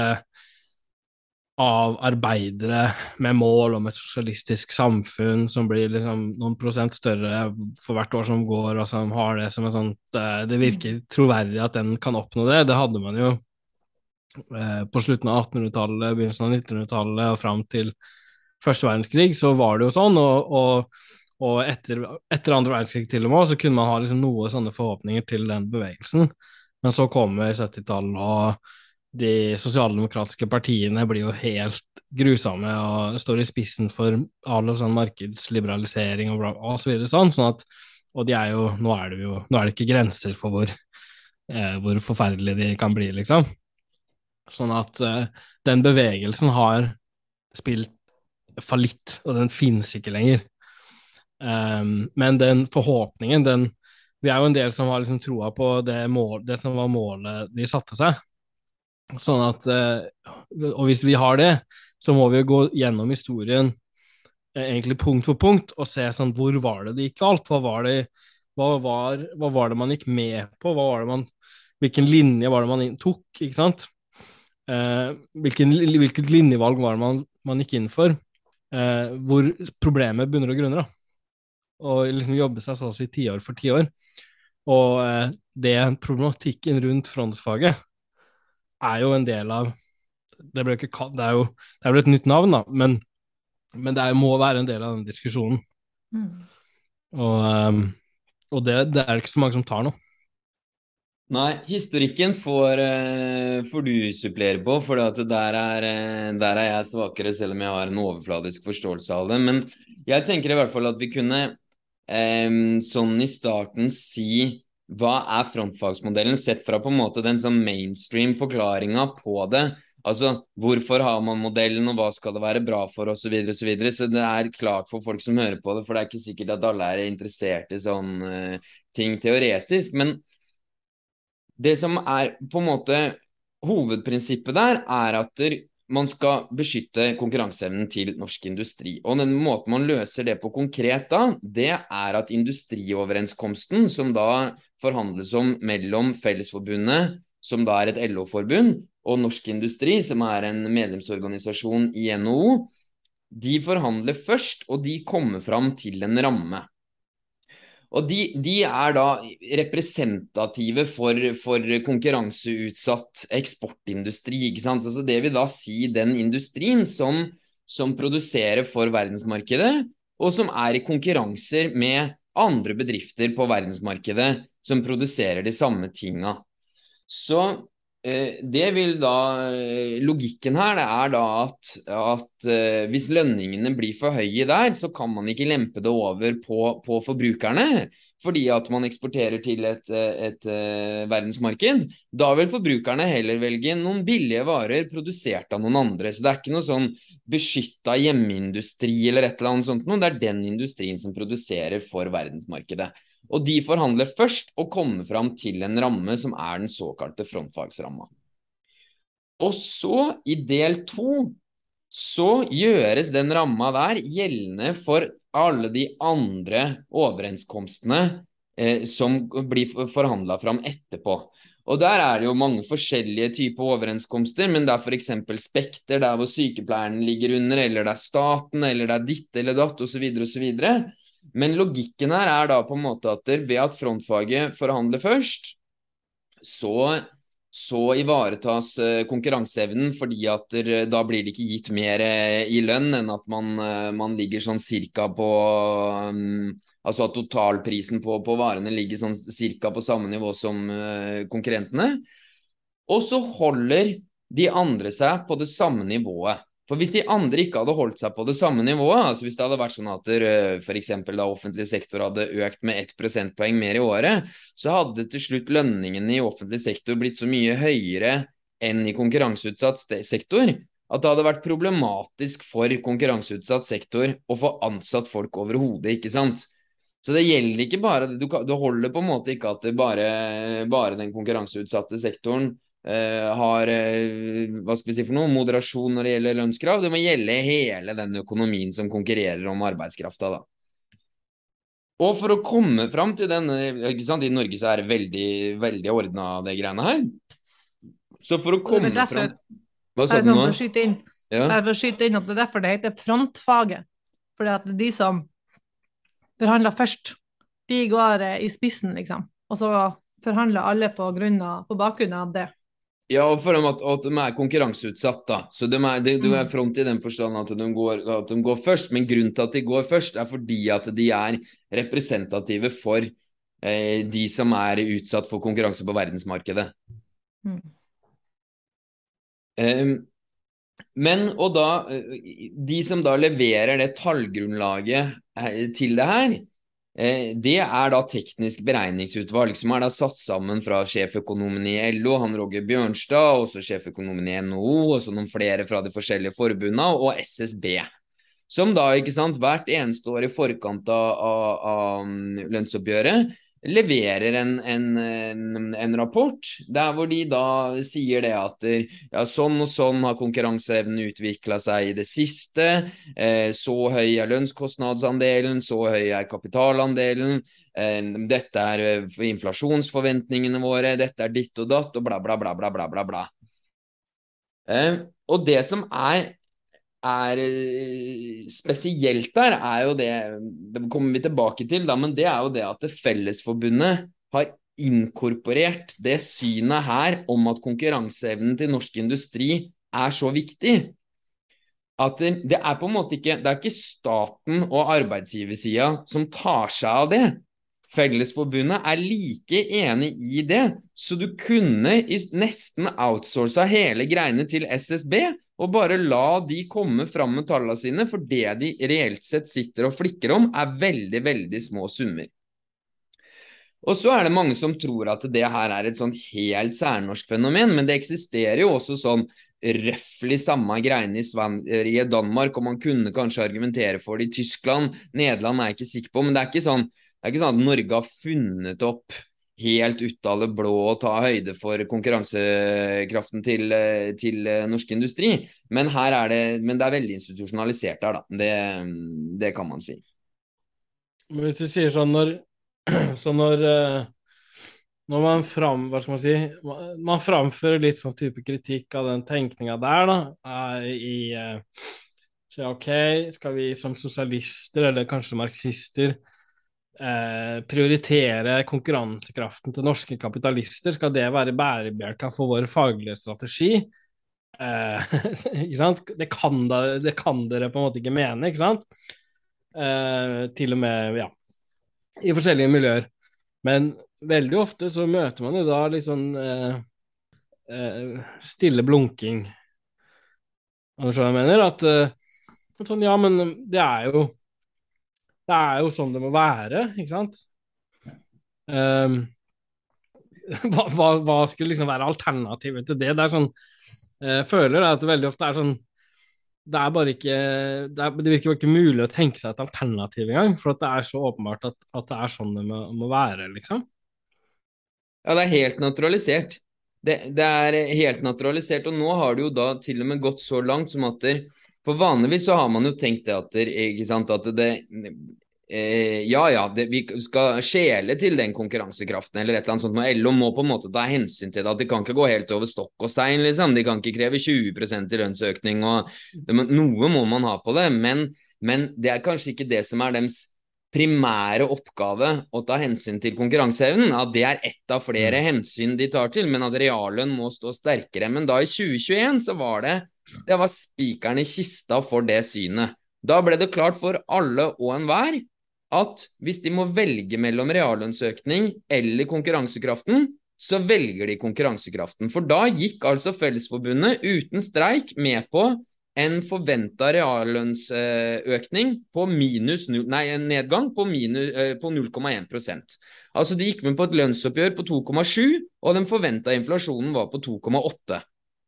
av arbeidere med mål om et sosialistisk samfunn som blir liksom noen prosent større for hvert år som går, og som har det som et sånt eh, Det virker troverdig at den kan oppnå det. Det hadde man jo på slutten av 1800-tallet, begynnelsen av 1900-tallet og fram til første verdenskrig, så var det jo sånn. og, og, og etter, etter, andre verdenskrig til og med, så kunne man ha liksom noe sånne forhåpninger til den bevegelsen. Men så kommer 70-tallet, og de sosialdemokratiske partiene blir jo helt grusomme og står i spissen for all sånn markedsliberalisering og, og så videre sånn, sånn at og de er jo nå, er det jo nå er det ikke grenser for hvor, eh, hvor forferdelige de kan bli, liksom. Sånn at uh, den bevegelsen har spilt fallitt, og den finnes ikke lenger. Um, men den forhåpningen, den Vi er jo en del som har liksom troa på det, mål, det som var målet de satte seg. Sånn at uh, Og hvis vi har det, så må vi jo gå gjennom historien uh, egentlig punkt for punkt og se sånn hvor var det det gikk galt? Hva var det, hva var, hva var det man gikk med på? Hva var det man, hvilken linje var det man tok? ikke sant? Eh, hvilken, hvilket linjevalg var det man, man gikk inn for? Eh, hvor problemet begynner og grunner. da. Og liksom jobbe seg så å si tiår for tiår. Og eh, det problematikken rundt frontfaget er jo en del av Det, ikke, det er jo det er vel et nytt navn, da, men, men det er, må være en del av den diskusjonen. Mm. Og, um, og det, det, er det ikke så mange som tar nå. Nei, historikken får, uh, får du supplere på, for der er, uh, der er jeg svakere, selv om jeg har en overfladisk forståelse av det. Men jeg tenker i hvert fall at vi kunne um, sånn i starten si hva er frontfagsmodellen sett fra på en måte den sånn mainstream forklaringa på det? Altså, hvorfor har man modellen, og hva skal det være bra for, osv.. Så, videre, så det er klart for folk som hører på det, for det er ikke sikkert at alle er interessert i sånne ting teoretisk. Men det som er på en måte hovedprinsippet der, er at man skal beskytte konkurranseevnen til norsk industri. Og den måten man løser det på konkret da, det er at industrioverenskomsten, som da forhandles om mellom Fellesforbundet, som da er et LO-forbund, og Norsk Industri, som er en medlemsorganisasjon i NHO, de forhandler først, og de kommer fram til en ramme. Og de, de, er da representative for, for, konkurranseutsatt eksportindustri. ikke sant? Altså det vil da si den industrien som, som, produserer for verdensmarkedet, og som er i konkurranser med andre bedrifter på verdensmarkedet som produserer de samme tinga. Så det vil da eh, Logikken her det er da at, at eh, hvis lønningene blir for høye der, så kan man ikke lempe det over på, på forbrukerne. Fordi at man eksporterer til et, et verdensmarked. Da vil forbrukerne heller velge noen billige varer produsert av noen andre. Så det er ikke noe sånn beskytta hjemmeindustri eller et eller annet sånt noe. Det er den industrien som produserer for verdensmarkedet. Og de forhandler først og kommer fram til en ramme som er den såkalte frontfagsramma. Og så, i del to, så gjøres den ramma der gjeldende for alle de andre overenskomstene eh, som blir forhandla fram etterpå. Og der er det jo mange forskjellige typer overenskomster, men det er f.eks. Spekter, der hvor sykepleieren ligger under, eller det er staten, eller det er ditt eller datt, osv., osv. Men logikken her er da på en måte at ved at frontfaget forhandler først, så, så ivaretas eh, konkurranseevnen, fordi at da blir det ikke gitt mer eh, i lønn enn at man, eh, man ligger sånn cirka på um, Altså at totalprisen på, på, varene ligger sånn cirka på samme nivå som konkurrentene. Og så holder de andre seg på det samme nivået. For hvis de andre ikke hadde holdt seg på det samme nivået, altså hvis det hadde vært sånn at eh, f.eks. da offentlig sektor hadde økt med ett prosentpoeng mer i året, så hadde til slutt lønningene i offentlig sektor blitt så mye høyere enn i konkurranseutsatt sektor at det hadde vært problematisk for konkurranseutsatt sektor å få ansatt folk overhodet, ikke sant. Så det gjelder ikke bare Det holder på en måte ikke at det bare, bare den konkurranseutsatte sektoren har uh, hva skal vi si for noe, moderasjon når det gjelder lønnskrav. Det må gjelde hele den økonomien som konkurrerer om arbeidskrafta. da. Og for å komme fram til den ikke sant, I Norge så er det veldig, veldig ordna, det greiene her. Så for å komme fram Hva sa du nå? For å skyte inn, ja. for å skyte inn at det er derfor det heter frontfaget. Fordi at de som forhandler først, de går eh, i spissen, liksom. Og så forhandler alle på, grunn av, på bakgrunn av det. Ja, og for at, at de er konkurranseutsatt, da. Så de er, de, du er mm. front i den forstand at de, går, at de, går, først. Men grunnen til at de går først, er fordi at de er representative for eh, de som er utsatt for konkurranse på verdensmarkedet. Mm. Um, men og da De som da leverer det tallgrunnlaget eh, til det her, Eh, det er da teknisk beregningsutvalg som er da satt sammen fra sjeføkonomen i LO, han Roger Bjørnstad, også sjeføkonomen i NHO, og så noen flere fra de forskjellige forbundene, og SSB. Som da ikke sant, hvert eneste år i forkant av, av, av lønnsoppgjøret leverer en, en, en, rapport der hvor de da sier det at ja, sånn og sånn har konkurranseevnen utvikla seg i det siste. Eh, så høy er lønnskostnadsandelen, så høy er kapitalandelen. Eh, dette er eh, inflasjonsforventningene våre, dette er ditt og datt, og bla, bla, bla, bla, bla. bla. Eh, og det som er er eh, spesielt der, er jo det Det kommer vi tilbake til, da, men det er jo det at det Fellesforbundet har inkorporert det synet her om at konkurranseevnen til norsk industri er så viktig. At det, er på en måte ikke Det er ikke staten og arbeidsgiversida som tar seg av det. Fellesforbundet er like enig i det, så du kunne nesten outsourca hele greiene til SSB og bare la de komme fram med tallene sine, for det de reelt sett sitter og flikker om, er veldig, veldig små summer. Og så er det mange som tror at det her er et sånn helt særnorsk fenomen, men det eksisterer jo også sånn røftlig samme greiene i Sverige, Danmark, og man kunne kanskje argumentere for det i Tyskland. Nederland er jeg ikke sikker på, men det er ikke sånn, er ikke sånn at Norge har funnet opp helt ut av det blå å ta høyde for konkurransekraften til, til norsk industri. Men, er det, men det er veldig institusjonalisert her, da. Det, det kan man si. Men hvis du sier sånn når Så når, eh, når man fram, man si, man framfører litt sånn type kritikk av den tenkninga der, da, i Så OK, skal vi som sosialister, eller kanskje marxister, eh, prioritere konkurransekraften til norske kapitalister? Skal det være bærebjelka for vår faglige strategi? Eh, ikke sant? Det kan, da, det kan, dere på en måte ikke mene, ikke sant? Eh, til og med, ja, i forskjellige miljøer. Men veldig ofte så møter man jo da litt sånn eh, eh, stille blunking. Skjønner du jeg mener? At sånn, ja, men det er jo det er jo sånn det må være, ikke sant? Um, hva, hva, hva, skulle liksom være alternativet til det? Det er sånn Jeg føler at det veldig ofte er sånn Det er bare ikke Det, er, det virker ikke mulig å tenke seg et alternativ engang, for det er så åpenbart at, at, det er sånn det må, må, være, liksom. Ja, det er helt naturalisert. Det, det, er helt naturalisert, og nå har det jo da til og med gått så langt som at der, for vanligvis så har man jo tenkt det at, det, sant, at det eh, Ja ja, det, vi skal skjele til den konkurransekraften eller et eller annet sånt. LO må på en måte ta hensyn til det. At de kan ikke gå helt over stokk og stein, liksom. De kan ikke kreve 20% i lønnsøkning. og det, Noe må man ha på det. Men, men det er kanskje ikke det som er deres primære oppgave å ta hensyn til konkurranseevnen. At det er ett av flere mm. hensyn de tar til, men at reallønn må stå sterkere. Men da i 2021 så var det det var spikeren i kista for det synet. Da ble det klart for alle og enhver at hvis de må velge mellom reallønnsøkning eller konkurransekraften, så velger de konkurransekraften. For da gikk altså Fellesforbundet uten streik med på en forventa reallønnsøkning på minus, nei, en nedgang på, eh, på 0,1% Altså de gikk med på et lønnsoppgjør på 2,7, og den forventa inflasjonen var på 2,8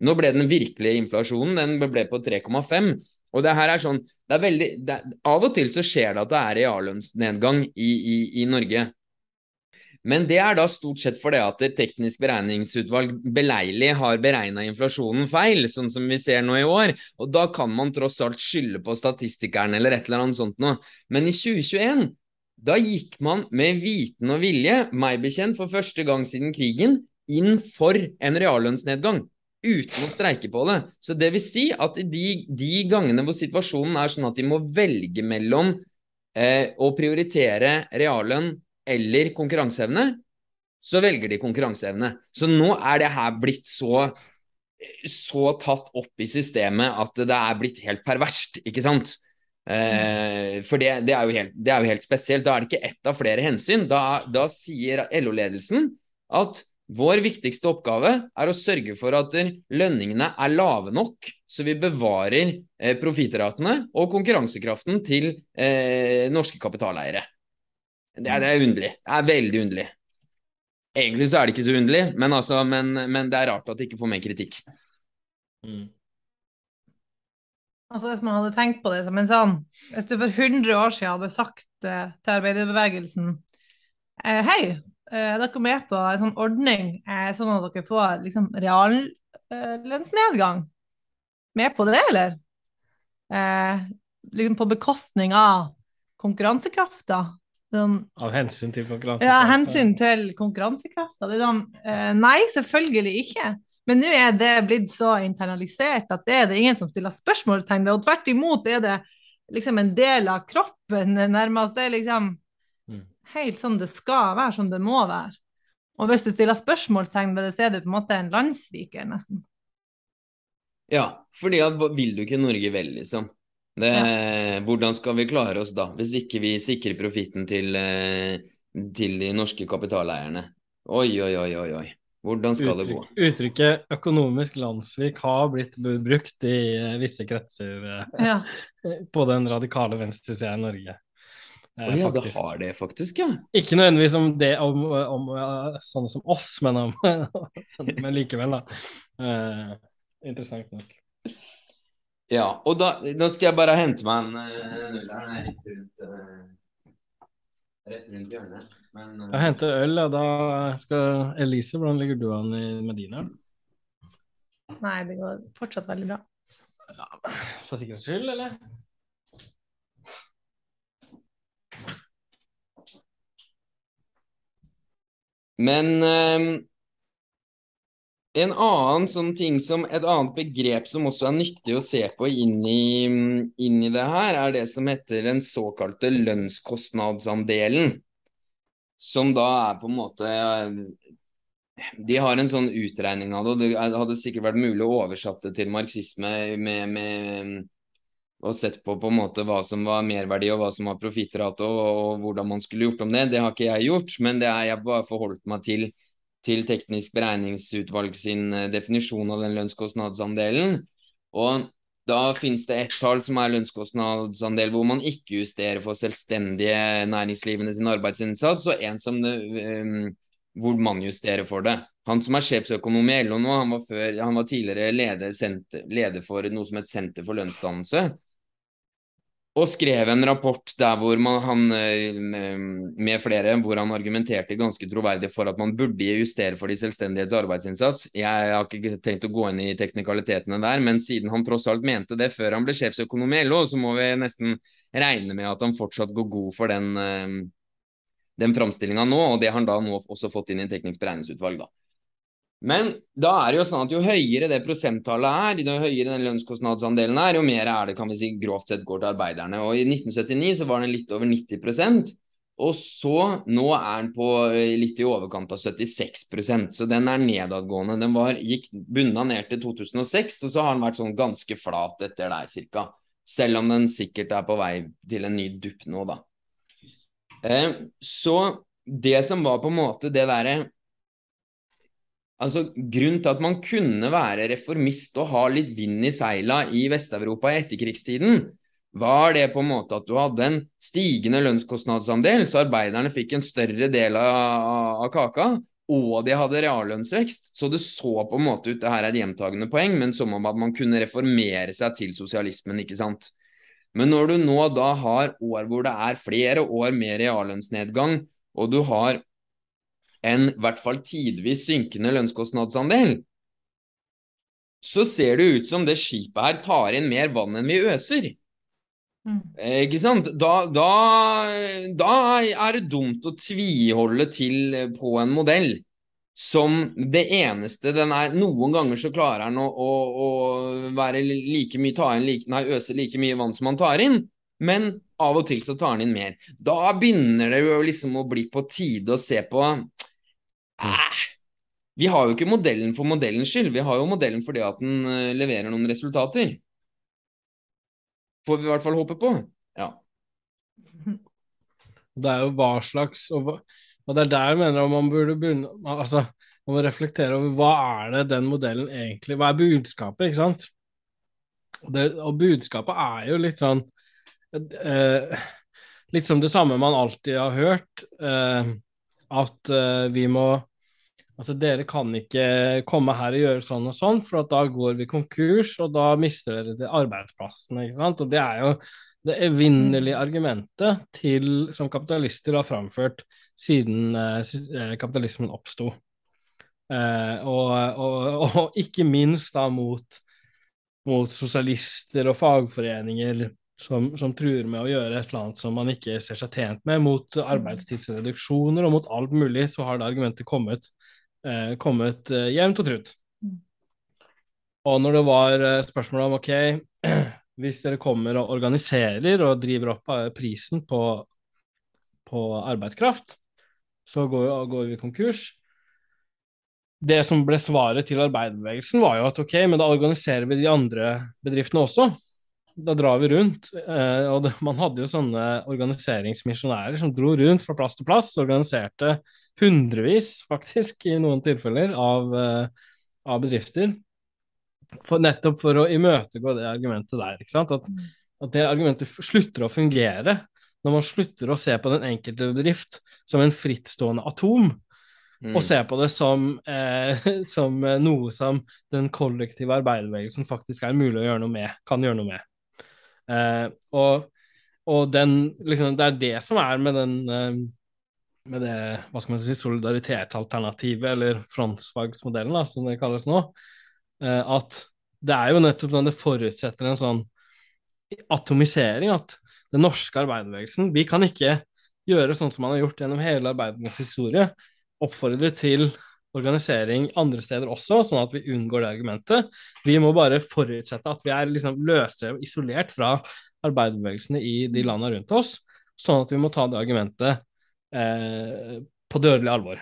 nå ble den virkelige inflasjonen den ble på 3,5. Og det her er sånn det er veldig, det, Av og til så skjer det at det er reallønnsnedgang i, i, i, Norge. Men det er da stort sett fordi at det teknisk beregningsutvalg beleilig har beregna inflasjonen feil, sånn som vi ser nå i år. Og da kan man tross alt skylde på statistikeren eller et eller annet sånt noe. Men i 2021 da gikk man med viten og vilje, meg bekjent for første gang siden krigen, inn for en reallønnsnedgang uten å streike på det. Så det vil si at de, de gangene hvor situasjonen er sånn at de må velge mellom eh, å prioritere reallønn eller konkurranseevne, så velger de konkurranseevne. Så nå er det her blitt så, så tatt opp i systemet at det er blitt helt perverst, ikke sant? Eh, for det, det, er helt, det, er jo helt, spesielt. Da er det ikke ett av flere hensyn. Da, da sier LO-ledelsen at vår viktigste oppgave er å sørge for at lønningene er lave nok, så vi bevarer eh, profittratene og konkurransekraften til eh, norske kapitaleiere. Det er, det er, underlig. Det er veldig underlig. Egentlig så er det ikke så underlig, men, altså, men, men det er rart at det ikke får mer kritikk. Mm. Altså Hvis man hadde tenkt på det som en sånn Hvis du for 100 år siden hadde sagt eh, til arbeiderbevegelsen eh, Hei, eh, dere er med på en sånn ordning eh, sånn at dere får liksom reallønnsnedgang. Med på det, eller? Eh, liksom på bekostning av konkurransekrafta. Sånn, av hensyn til konkurransekrafta? Ja, hensyn til konkurransekrafta. Sånn, eh, nei, selvfølgelig ikke. Men nå er det blitt så internalisert at det er det ingen som stiller spørsmålstegn ved. Og tvert imot er det liksom en del av kroppen, nærmest. Det er liksom. Helt sånn det skal være, sånn det må være. Og hvis du stiller spørsmålstegn ved det, så er du på en måte en landssviker, nesten. Ja, fordi at vil du ikke Norge vel, liksom? Det, ja. Hvordan skal vi klare oss da, hvis ikke vi sikrer profitten til, eh, til de norske kapitaleierne? Oi, oi, oi, oi. oi. Hvordan skal Uttrykk, det gå? Uttrykket 'økonomisk landssvik' har blitt brukt i eh, visse kretser eh, ja. på den radikale venstresida i Norge. Oh, ja, det har det faktisk, ja. Ikke nødvendigvis om det om, om, om sånne som oss, men, om, men likevel, da. Eh, interessant nok. Ja, og da, da, skal jeg bare hente meg en uh, rett rundt, uh, rett rundt hjørnet. Men, uh, jeg henter øl, og da skal Elise, hvordan ligger du an med din øl? Nei, det går fortsatt veldig bra. Ja, For sikkerhets skyld, eller? Men um, en annen sånn ting som, Et annet begrep som også er nyttig å se på inn i, inn i det her, er det som heter den såkalte lønnskostnadsandelen som da er på en måte De har en sånn utregning av det, og det hadde sikkert vært mulig å oversette det til marxisme med, med og sett på på en måte hva som var merverdi og hva som var profittrate og, og, hvordan man skulle gjort om det. Det har ikke jeg gjort, men det er jeg bare forholdt meg til, til teknisk beregningsutvalg sin eh, definisjon av den lønnskostnadsandelen. Og da finnes det ett tall som er lønnskostnadsandel, hvor man ikke justerer for selvstendige næringslivene sin arbeidsinnsats, og en som det, um, hvor man justerer for det. Han som er sjefsøkonom i LO nå, han var, før, han var tidligere leder, senter, leder for noe som het Senter for lønnsdannelse og skrev en rapport der hvor man, han eh, med flere hvor han argumenterte ganske troverdig for at man burde justere for de selvstendighets arbeidsinnsats. Jeg har ikke tenkt å gå inn i teknikalitetene der, men siden han tross alt mente det før han ble sjefsøkonom i LO, så må vi nesten regne med at han fortsatt går god for den, eh, den framstillinga nå, og det har han da nå også fått inn i teknisk beregningsutvalg. da. Men da er det jo sånn at jo høyere det prosenttallet er, jo høyere den lønnskostnadsandelen er, jo mer er det kan vi si, grovt sett går til arbeiderne. Og I 1979 så var den litt over 90% og så nå er den på eh, litt i overkant av 76% så den er nedadgående. Den var, gikk bunna ned til 2006, og så har den vært sånn ganske flat etter der cirka. Selv om den sikkert er på vei til en ny dupp nå, da. Eh, så det som var på en måte det derre Altså, Grunnen til at man kunne være reformist og ha litt vind i seila i Vest-Europa i etterkrigstiden, var det på en måte at du hadde en stigende lønnskostnadsandel, så arbeiderne fikk en større del av, av kaka, og de hadde reallønnsvekst. Så det så på en måte ut, det her er et gjentagende poeng, men som om at man kunne reformere seg til sosialismen, ikke sant. Men når du nå da har år hvor det er flere år med reallønnsnedgang, og du har en i hvert fall tidvis synkende lønnskostnadsandel, så ser det ut som det skipet her tar inn mer vann enn vi øser. Mm. Ikke sant? Da, da, da, er det dumt å tviholde til på en modell som det eneste den er Noen ganger så klarer den å, å, å være like mye ta inn, like, nei, øse like mye vann som man tar inn, men av og til så tar den inn mer. Da begynner det jo liksom å bli på tide å se på eh, Vi har jo ikke modellen for modellens skyld, vi har jo modellen fordi at den uh, leverer noen resultater. Får vi i hvert fall håpe på. Ja. Det er jo hva slags Og, og det er der jeg mener man burde begynne altså, man må reflektere over hva er det den modellen egentlig Hva er budskapet, ikke sant? Og, det, og budskapet er jo litt sånn eh, Litt som det samme man alltid har hørt, eh, at eh, vi må Altså, dere kan ikke komme her og gjøre sånn og sånn, for da går vi konkurs, og da mister dere de arbeidsplassene, ikke sant. Og det er jo det evinnelige mm. argumentet til, som kapitalister har framført siden eh, kapitalismen oppsto. Eh, og, og, og, ikke minst da mot, mot sosialister og fagforeninger som, som, truer med å gjøre et eller annet som man ikke ser seg tjent med, mot arbeidstidsreduksjoner og mot alt mulig, så har det argumentet kommet eh, kommet eh, jevnt og trutt. Mm. Og når det var eh, spørsmål om ok, hvis dere kommer og organiserer og driver opp eh, prisen på, på arbeidskraft, så går, går, vi konkurs. Det som ble svaret til arbeiderbevegelsen, var jo at ok, men da organiserer vi de andre bedriftene også da drar vi rundt. Eh, og det, man hadde jo sånne organiseringsmisjonærer som dro rundt fra plass til plass, organiserte hundrevis, faktisk, i noen tilfeller, av, eh, av bedrifter. For, nettopp for å imøtegå det argumentet der. ikke sant? At, at det argumentet slutter å fungere når man slutter å se på den enkelte bedrift som en frittstående atom. Mm. og se på det som, eh, som, noe som den kollektive arbeiderbevegelsen faktisk er mulig å gjøre noe med, kan gjøre noe med. Eh, og, og den, liksom, det er det som er med den eh, med det hva skal man si, solidaritetsalternativet, eller frontfagsmodellen, som det kalles nå, eh, at det er jo nettopp den det forutsetter en sånn atomisering, at den norske arbeiderbevegelsen Vi kan ikke gjøre sånn som man har gjort gjennom hele arbeidernes historie, oppfordre til organisering andre steder også, sånn at vi unngår det argumentet. Vi må bare forutsette at vi er liksom løsrevet, isolert fra arbeiderbevegelsene i de landene rundt oss, sånn at vi må ta det argumentet eh, på dødelig alvor.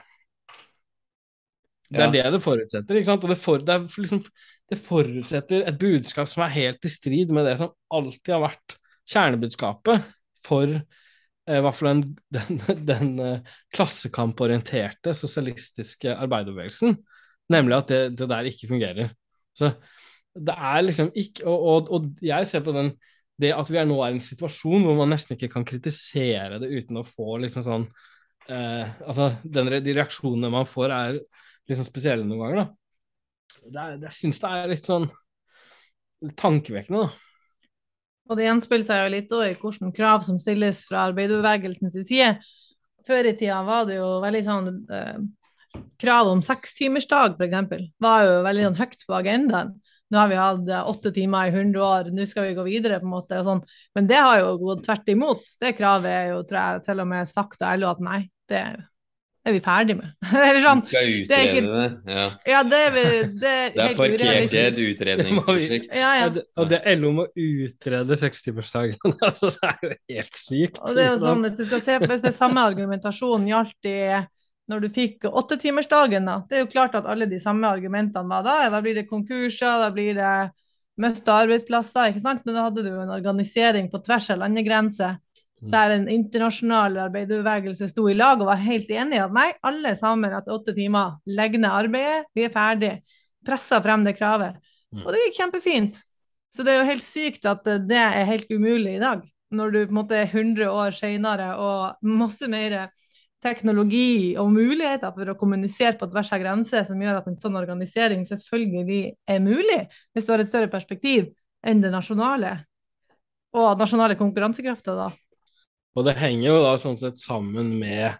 Det er ja. det det forutsetter. ikke sant? Og det, for, det, liksom, det, forutsetter et budskap som er helt i strid med det som alltid har vært kjernebudskapet for i hvert fall den, den, den eh, klassekamporienterte sosialistiske arbeiderbevegelsen, nemlig at det, det, der ikke fungerer. Så det er liksom ikke Og, og, og jeg ser på den det at vi er nå er i en situasjon hvor man nesten ikke kan kritisere det uten å få liksom sånn eh, Altså, den, de reaksjonene man får, er liksom spesielle noen ganger, da. Det jeg syns det er litt sånn tankevekkende, da. Og det gjenspeiler seg jo litt i hvilke krav som stilles fra arbeiderbevegelsens side. Før i tida var det jo veldig sånn eh, Krav om sekstimersdag, f.eks., var jo veldig sånn høyt på agendaen. Nå har vi hatt eh, åtte timer i 100 år, nå skal vi gå videre, på en måte. Sånn. Men det har jo gått tvert imot. Det kravet er jo, tror jeg, til og med sagt av LO at nei, det er vi ferdig med. Eller sånn, du skal utrede det? Ikke, ja. ja, det, er, det, er det er parkert i et utredningsprosjekt. Ja, ja. Og det LO må utrede sekstimersdagen. altså, det er jo helt sykt. Og det er jo sånn, Hvis du skal se, hvis det samme argumentasjonen gjaldt i når du fikk åttetimersdagen, da. Det er jo klart at alle de samme argumentene var da. Da blir det konkurser, da blir det mista arbeidsplasser, ikke sant. Men da hadde du jo en organisering på tvers av landegrenser. Der en internasjonal arbeiderbevegelse sto i lag og var helt enig at nei, alle sammen etter åtte timer legger ned arbeidet, vi er ferdig. Pressa frem det kravet. Mm. Og det gikk kjempefint. Så det er jo helt sykt at det er helt umulig i dag. Når du på en måte er 100 år senere og masse mer teknologi og muligheter for å kommunisere på tvers av grenser som gjør at en sånn organisering selvfølgelig er mulig, hvis du har et større perspektiv enn det nasjonale. Og nasjonale konkurransekrafter, da. Og det henger jo da sånn sett sammen med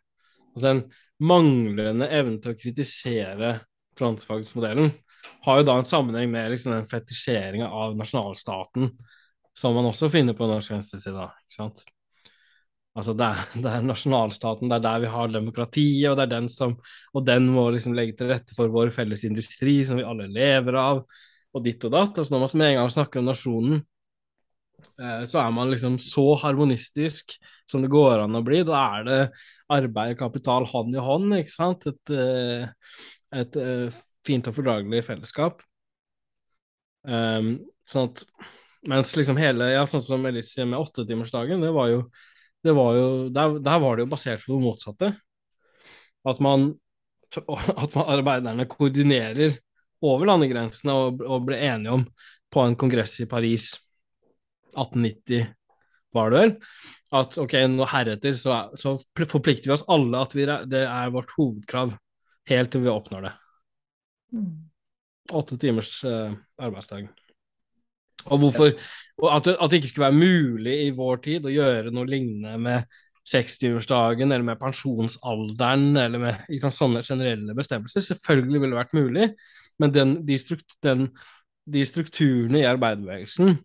altså en manglende evne til å kritisere frontfagsmodellen har jo da en sammenheng med liksom den fetisjeringa av nasjonalstaten som man også finner på norsk venstreside, ikke sant. Altså det er, det er, nasjonalstaten, det er der vi har demokratiet, og det er den som Og den må liksom legge til rette for vår felles industri, som vi alle lever av, og ditt og datt. Altså når man som en gang snakker om nasjonen, så er man liksom så harmonistisk som det går an å bli. Da er det arbeid og kapital hånd i hånd, ikke sant. Et, eh, et, eh, fint og fordragelig fellesskap. Sånn at mens liksom hele Ja, sånn som Elise med åttetimersdagen, det var jo det var jo, der, der, var det jo basert på det motsatte. At man, at man arbeiderne koordinerer over landegrensene og, og, blir enige om på en kongress i Paris 1890, var det vel, at ok, nå heretter så, så forplikter vi oss alle at vi, det er vårt hovedkrav helt til vi oppnår det. Åtte timers uh, arbeidsdag. Og hvorfor og at, at, det, ikke skulle være mulig i vår tid å gjøre noe lignende med 60-årsdagen eller med pensjonsalderen eller med liksom, sånne generelle bestemmelser. Selvfølgelig ville det vært mulig, men den, de, strukt, den, de, strukturene i arbeiderbevegelsen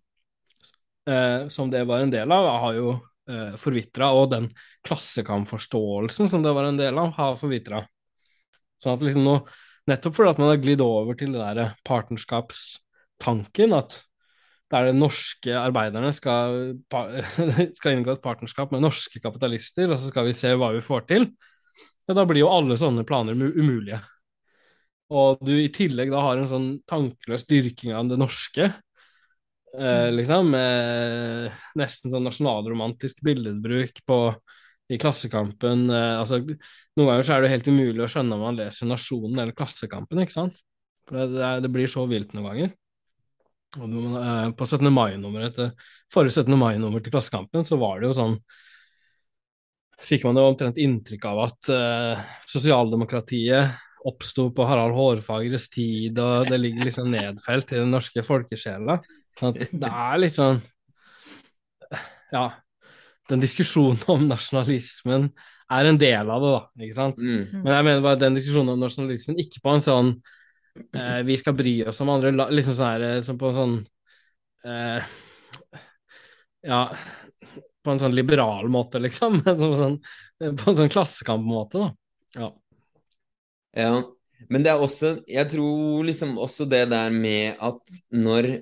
eh, som det var en del av, har jo eh, forvitra, og den klassekampforståelsen som det var en del av, har forvitra. Sånn at liksom nå, nettopp fordi at man har glidd over til det der partnerskapstanken, at der de norske arbeiderne skal, skal, inngå et partnerskap med norske kapitalister, og så skal vi se hva vi får til, ja, da blir jo alle sånne planer umulige. Og du i tillegg da har en sånn tankeløs dyrking av det norske, eh, liksom, Eh, nesten sånn nasjonalromantisk billedbruk på, i Klassekampen. Eh, altså, noen ganger så er det helt umulig å skjønne om man leser Nasjonen eller Klassekampen, ikke sant? For det, det, det blir så vilt noen ganger. Eh, på 17. mai-nummeret forrige 17. mai-nummer til Klassekampen, så var det jo sånn Fikk man jo omtrent inntrykk av at uh, sosialdemokratiet oppsto på Harald Hårfagres tid, og det ligger liksom nedfelt i den norske folkesjela. Sånn det er liksom Ja, den diskusjonen om nasjonalismen er en del av det, da, ikke sant? Mm. Men jeg mener bare den diskusjonen om nasjonalismen ikke på en sånn eh, vi skal bry oss om andre liksom sånn her, som på en sånn eh, Ja, på en sånn liberal måte, liksom. sånn, på en sånn klassekampmåte, da. Ja. ja. Men det er også Jeg tror liksom også det der med at når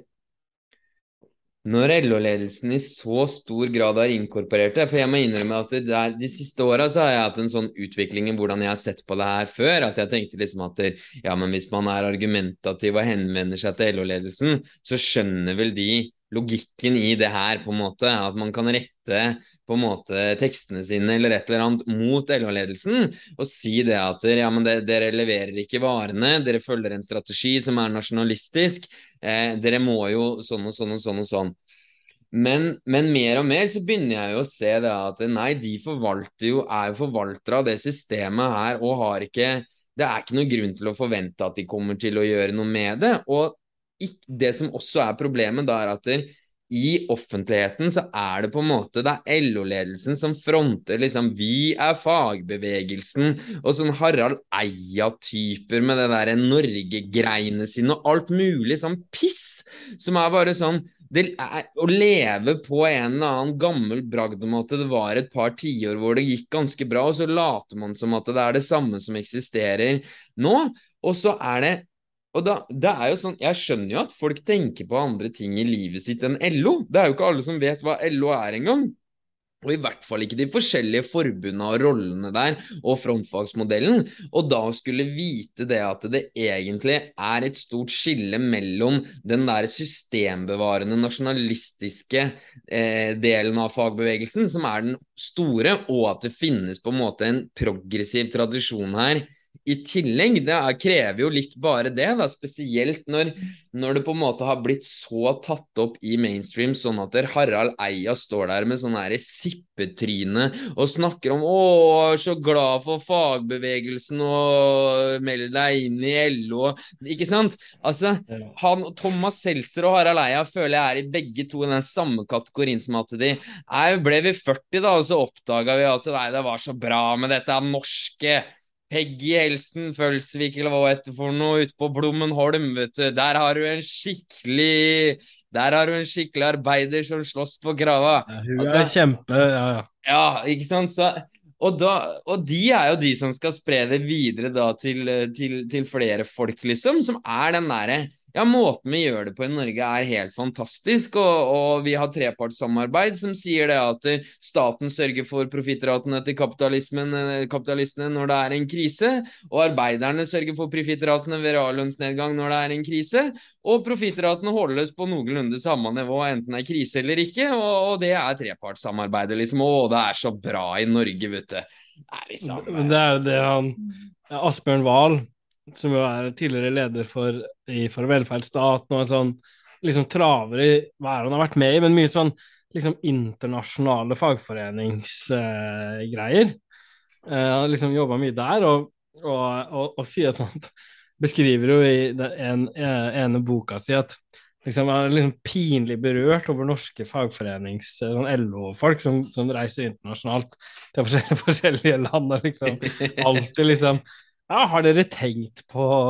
når LO-ledelsen i så stor grad har inkorporert det. For jeg må innrømme at der, de siste åra så har jeg hatt en sånn utvikling i hvordan jeg har sett på det her før. At jeg tenkte liksom at ja, men hvis man er argumentativ og henvender seg til LO-ledelsen, så skjønner vel de logikken i det her, på en måte. At man kan rette på en måte tekstene sine eller et eller annet mot LO-ledelsen og si det at ja, men det, dere leverer ikke varene, dere følger en strategi som er nasjonalistisk, eh, dere må jo sånn og sånn og sånn og sånn. Men, men, mer og mer så begynner jeg jo å se det at nei, de forvalter jo, er jo forvaltere av det systemet her og har ikke Det er ikke noe grunn til å forvente at de kommer til å gjøre noe med det. Og det som også er problemet, da er at der, i offentligheten så er det på en måte det er LO-ledelsen som fronter liksom Vi er fagbevegelsen, og sånn Harald Eia-typer med det derre Norge-greiene sine og alt mulig sånn piss, som er bare sånn det er, Å leve på en eller annen gammel bragd om at det var et par tiår hvor det gikk ganske bra, og så later man som at det er det samme som eksisterer nå, og så er det og da, det er jo sånn, Jeg skjønner jo at folk tenker på andre ting i livet sitt enn LO. Det er jo ikke alle som vet hva LO er engang. Og i hvert fall ikke de forskjellige forbundene og rollene der, og frontfagsmodellen. Og da skulle vite det at det egentlig er et stort skille mellom den der systembevarende, nasjonalistiske eh, delen av fagbevegelsen, som er den store, og at det finnes på en måte en progressiv tradisjon her i tillegg, det er, krever jo litt bare det, da, spesielt når, når, det på en måte har blitt så tatt opp i mainstream, sånn at Harald Eia står der med sånn her sippetryne og snakker om 'Å, så glad for fagbevegelsen og meld deg inn i LO', ikke sant? Altså, han, Thomas Seltzer og Harald Eia føler jeg er i begge to i den samme kategorien som at de Nei, ble vi 40 da, og så oppdaga vi at nei, det var så bra med dette norske Peggy Helsten Følsvik, eller hva heter for noe, ute på Blommenholm, vet du. Der har du en skikkelig Der har du en skikkelig arbeider som slåss på krava. Ja, hun altså, er kjempe Ja, ja. Ja, ikke sant. Så, og, da, og, de er jo de som skal spre det videre da til, til, til flere folk, liksom, som er den derre ja, måten vi gjør det på i Norge er helt fantastisk, og, og vi har trepartssamarbeid som sier det at staten sørger for profittratene til kapitalistene når det er en krise, og arbeiderne sørger for profittratene ved reallønnsnedgang når det er en krise, og profittratene holdes på noenlunde samme nivå enten det er krise eller ikke, og, og det er trepartssamarbeidet, liksom. Å, det er så bra i Norge, vet du. Det er liksom Det er jo det han Asbjørn Wahl som jo er tidligere leder for, i, for velferdsstaten, og en sånn liksom traver i hva er han har vært med i, men mye sånn liksom internasjonale fagforeningsgreier. Uh, han liksom jobba mye der, og, og, og, og sier sånt Beskriver jo i den en, ene boka si at liksom, han er liksom pinlig berørt over norske fagforenings... sånn LO-folk som, som, reiser internasjonalt til forskjellige, forskjellige land og liksom alltid liksom ja, har dere tenkt på å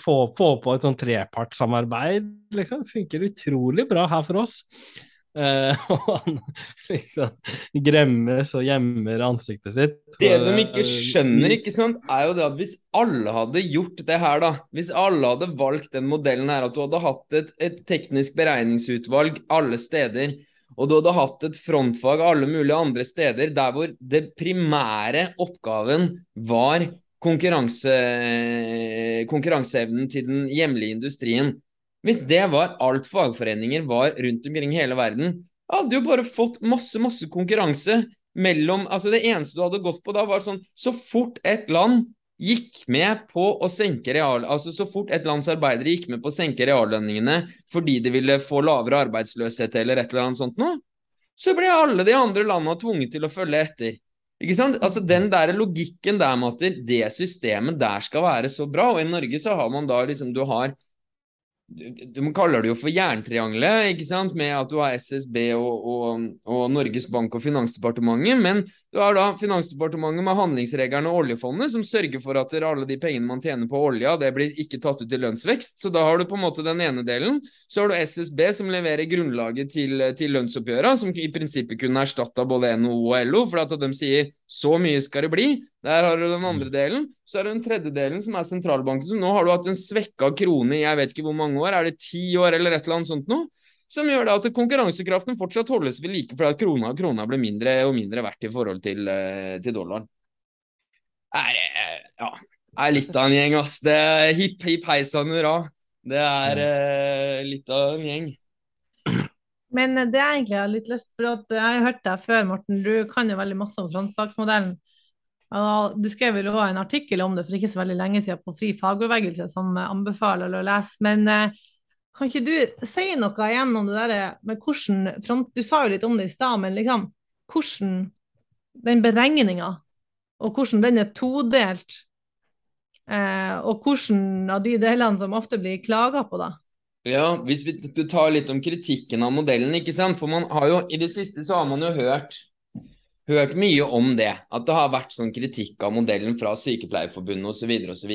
få, få på et sånn trepartssamarbeid? Liksom? Funker utrolig bra her for oss. Uh, og han liksom gremmes og gjemmer ansiktet sitt. Det de ikke skjønner, ikke sant, er jo det at hvis alle hadde gjort det her, da Hvis alle hadde valgt den modellen her, at du hadde hatt et, et teknisk beregningsutvalg alle steder, og du hadde hatt et frontfag alle mulige andre steder, der hvor det primære oppgaven var konkurranse, konkurranseevnen til den hjemlige industrien. Hvis det var alt fagforeninger var rundt omkring hele verden, hadde jo bare fått masse, masse konkurranse mellom Altså, det eneste du hadde gått på da, var sånn Så fort et land gikk med på å senke real... Altså så fort et lands arbeidere gikk med på å senke reallønningene fordi de ville få lavere arbeidsløshet eller et eller annet sånt noe, så ble alle de andre landene tvunget til å følge etter. Ikke sant? Altså Den der logikken der med at det systemet der skal være så bra, og i Norge så har man da liksom Du har de kaller det jo for jerntriangelet, ikke sant, med at du har SSB og, og, og, Norges Bank og Finansdepartementet. Men du har da Finansdepartementet med handlingsregelen og oljefondet, som sørger for at alle de pengene man tjener på olja, det blir ikke tatt ut i lønnsvekst. Så da har du på en måte den ene delen. Så har du SSB, som leverer grunnlaget til, til lønnsoppgjøra, som i prinsippet kunne erstatta både NHO og LO, for at de sier så mye skal det bli. Der har du den andre mm. delen. Så er det den tredje delen, som er sentralbanken. Så nå har du hatt en svekka krone i jeg vet ikke hvor mange år, er det ti år eller et eller annet sånt noe? Som gjør det at konkurransekraften fortsatt holdes ved like fordi at krona, krona blir mindre og mindre verdt i forhold til, eh, til dollaren. Er, ja, er litt av en gjeng, ass. Det er hipp hipp hei sann hurra. Det er uh, litt av en gjeng. Men det er egentlig jeg har litt lyst for at Jeg har hørt deg før, Morten. Du kan jo veldig masse om frontfagsmodellen. Du skrev vel også en artikkel om det for ikke så veldig lenge siden på Fri fagbevegelse, som anbefaler å lese. Men eh, kan ikke du si noe igjen om det der med hvordan front, Du sa jo litt om det i stad, men liksom hvordan den beregninga, og hvordan den er todelt, eh, og hvordan av de delene som ofte blir klaga på, da? Ja, hvis vi tar litt om kritikken av modellen, ikke sant. For man har jo i det siste så har man jo hørt hørt mye om det. At det har vært sånn kritikk av modellen fra Sykepleierforbundet osv. osv.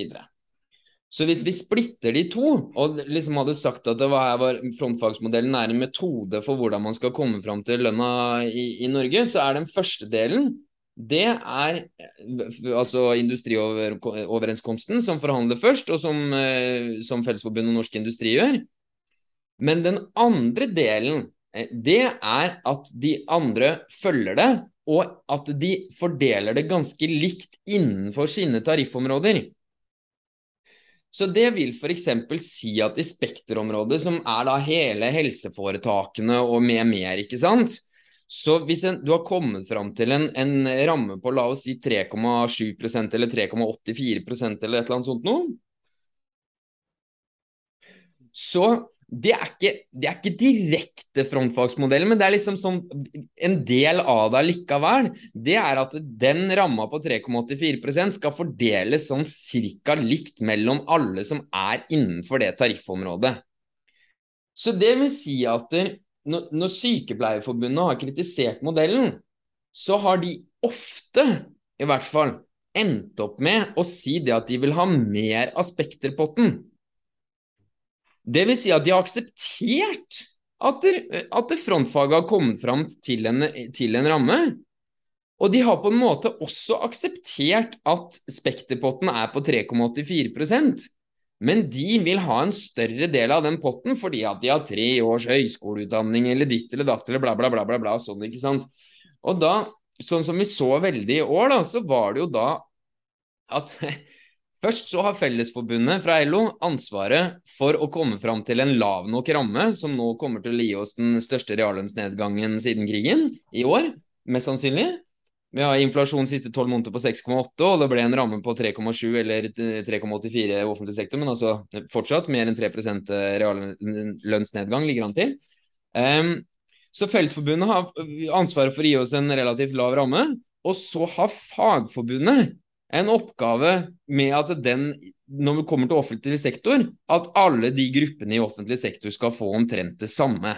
Så, hvis vi splitter de to, og liksom hadde sagt at det var, frontfagsmodellen er en metode for hvordan man skal komme fram til lønna i, i Norge, så er den første delen det er altså industrioverenskomsten som forhandler først, og som, eh, som Fellesforbundet og Norsk Industri gjør. Men den andre delen, eh, det er at de andre følger det, og at de fordeler det ganske likt innenfor sine tariffområder. Så det vil f.eks. si at i Spekterområdet, som er da hele helseforetakene og med mer, ikke sant. Så hvis en, du har kommet fram til en, en ramme på la oss si 3,7% eller 3,84% eller et eller annet sånt noe, så det er, ikke, det er ikke direkte frontfagsmodellen, men det er liksom sånn en del av det likevel. Det er at den ramma på 3,84% skal fordeles sånn cirka likt mellom alle som er innenfor det tariffområdet. Så det vil si at når, Sykepleierforbundet har kritisert modellen, så har de ofte, i hvert fall, endt opp med å si det at de vil ha mer aspekter på Spekterpotten. Det vil si at de har akseptert at, det, at frontfaget har kommet fram til en, til en ramme. Og de har på en måte også akseptert at Spekterpotten er på 3,84% men de vil ha en større del av den potten fordi at de har tre års høyskoleutdanning eller ditt eller datt eller bla, bla, bla, bla, bla sånn, ikke sant. Og da, sånn som vi så veldig i år, da, så var det jo da at Først så har Fellesforbundet fra LO ansvaret for å komme fram til en lav nok ramme, som nå kommer til å gi oss den største reallønnsnedgangen siden krigen i år, mest sannsynlig. Vi har inflasjon siste tolv måneder på 6,8, og det ble en ramme på 3,7 eller 3,84 i offentlig sektor, men altså fortsatt mer enn 3% eh, reallønnsnedgang ligger an til. Um, så Fellesforbundet har ansvaret for å gi oss en relativt lav ramme, og så har Fagforbundet en oppgave med at den, når vi kommer til offentlig sektor, at alle de gruppene i offentlig sektor skal få omtrent det samme.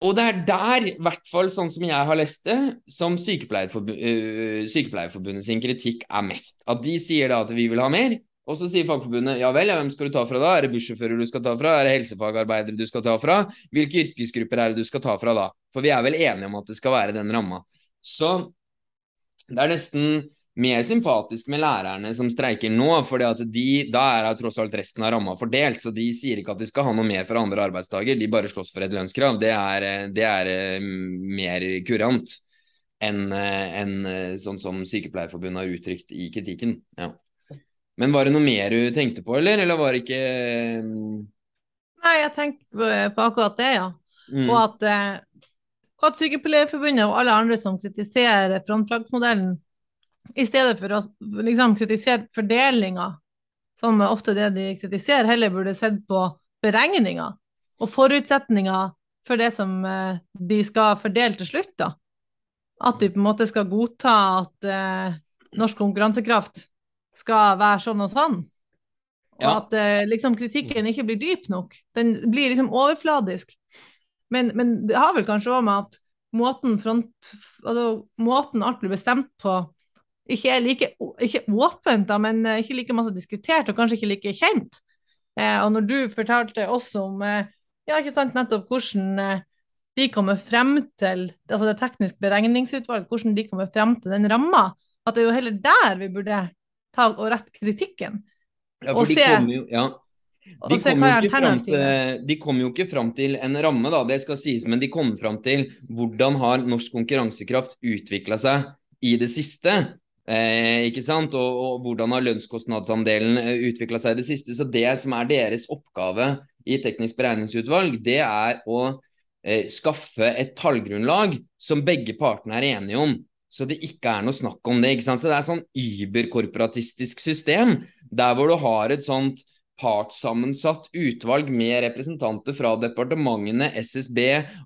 Og det er der, i hvert fall sånn som jeg har lest det, som Sykepleierforbund, øh, Sykepleierforbundet sin kritikk er mest. At de sier da at vi vil ha mer, og så sier Fagforbundet ja vel, ja, hvem skal du ta fra da? Er det bussjåfører du skal ta fra? Er det helsefagarbeidere du skal ta fra? Hvilke yrkesgrupper er det du skal ta fra da? For vi er vel enige om at det skal være den ramma. Så det er nesten mer sympatisk med lærerne som streiker nå, for da er tross alt resten av ramma fordelt. Så de sier ikke at de skal ha noe mer for andre arbeidsdager, de bare slåss for et lønnskrav. Det er, det er uh, mer kurant enn uh, en, sånn som Sykepleierforbundet har uttrykt i kritikken. Ja. Men var det noe mer du tenkte på, eller, eller var det ikke Nei, jeg tenkte på akkurat det, ja. Mm. Og at, at Sykepleierforbundet og alle andre som kritiserer frontfagsmodellen, i stedet for å liksom, kritisere fordelinga, som er ofte det de kritiserer, heller burde sett på beregninga og forutsetninger for det som eh, de skal fordele til slutt. da. At de på en måte skal godta at eh, norsk konkurransekraft skal være sånn og sånn. Og ja. at eh, liksom, kritikken ikke blir dyp nok. Den blir liksom overfladisk. Men, men det har vel kanskje òg med at måten, front, altså, måten alt blir bestemt på, ikke er like ikke åpent, da, men eh, ikke like masse diskutert, og kanskje ikke like kjent. Eh, og når du fortalte oss om eh, ja, ikke sant, nettopp hvordan eh, de kommer frem til, altså det tekniske beregningsutvalget, hvordan de kommer frem til den ramma, at det er jo heller der vi burde ta og rette kritikken. Ja, for de se, kommer jo, ja. De kommer, til, de kom, jo ikke fram til en ramme, da, det skal sies, men de kommer fram til hvordan har norsk konkurransekraft utvikla seg i det siste. Eh, ikke sant? Og, og, hvordan har lønnskostnadsandelen eh, utvikla seg i det siste. Så det som er deres oppgave i teknisk beregningsutvalg, det er å eh, skaffe et tallgrunnlag som begge partene er enige om. Så det ikke er noe snakk om det. ikke sant? Så det er sånn überkorporatistisk system, der hvor du har et sånt partssammensatt utvalg med representanter fra departementene, SSB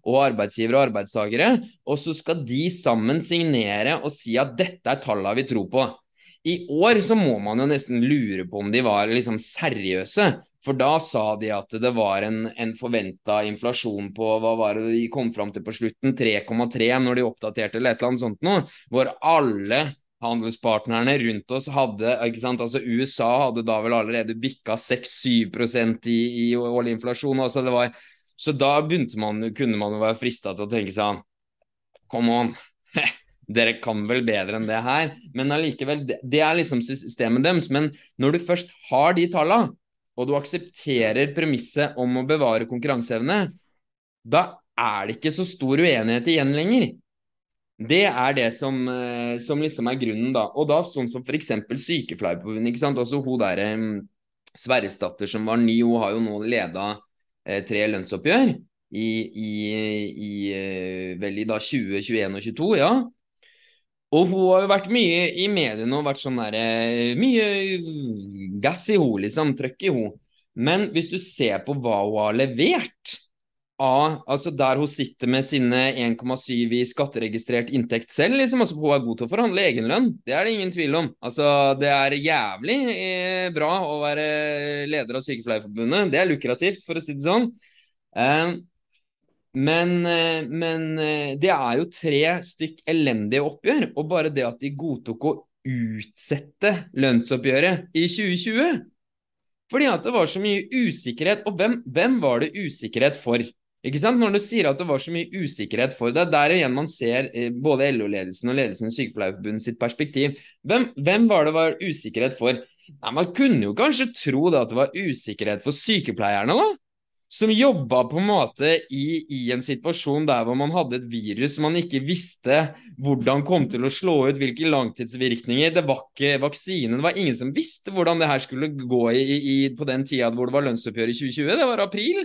og arbeidsgivere og arbeidstakere. Og så skal de sammen signere og si at dette er tallene vi tror på. I år så må man jo nesten lure på om de var liksom seriøse. For da sa de at det var en, en forventa inflasjon på hva var det de kom fram til på slutten, 3,3 når de oppdaterte eller et eller annet sånt noe. Hvor alle handelspartnerne rundt oss hadde ikke sant, altså USA hadde da vel allerede bikka 6-7 i, i årlig inflasjon. Altså det var, så da man, kunne man jo være frista til å tenke sånn Come on, dere kan vel bedre enn det her. Men allikevel, det, det er liksom systemet deres. Men når du først har de tallene, og du aksepterer premisset om å bevare konkurranseevne, da er det ikke så stor uenighet igjen lenger. Det er det som, eh, som, liksom er grunnen, da. Og da sånn som f.eks. Sykepleierforbundet, ikke sant. Altså hun um, Sverresdatter som var ny, hun har jo nå leda eh, tre lønnsoppgjør i, i, i eh, vel i da 2021 og 2022, ja. Og hun har jo vært mye i mediene og vært sånn derre eh, Mye gass i henne, liksom. Trøkk i henne. Men hvis du ser på hva hun har levert A, altså der hun sitter med sine 1,7 i skatteregistrert inntekt selv, liksom. Altså, hun er god til å forhandle egenlønn, det er det ingen tvil om. Altså, det er jævlig eh, bra å være leder av Sykepleierforbundet. Det er lukrativt, for å si det sånn. Eh, Men, eh, men, eh, det er jo tre stykk elendige oppgjør, og bare det at de godtok å utsette lønnsoppgjøret i 2020 Fordi at det var så mye usikkerhet. Og hvem, hvem var det usikkerhet for? Ikke sant? Når du sier at det var så mye usikkerhet for deg, der igjen man ser eh, både LO-ledelsen og ledelsen i Sykepleierforbundet sitt perspektiv. Hvem, hvem, var det var usikkerhet for? Nei, Man kunne jo kanskje tro da at det var usikkerhet for sykepleierne, da? som jobba på en måte i, i, en situasjon der hvor man hadde et virus man ikke visste hvordan kom til å slå ut, hvilke langtidsvirkninger. Det var ikke vaksine. Det var ingen som visste hvordan det her skulle gå i, i, på den tida hvor det var lønnsoppgjør i 2020. Det var april.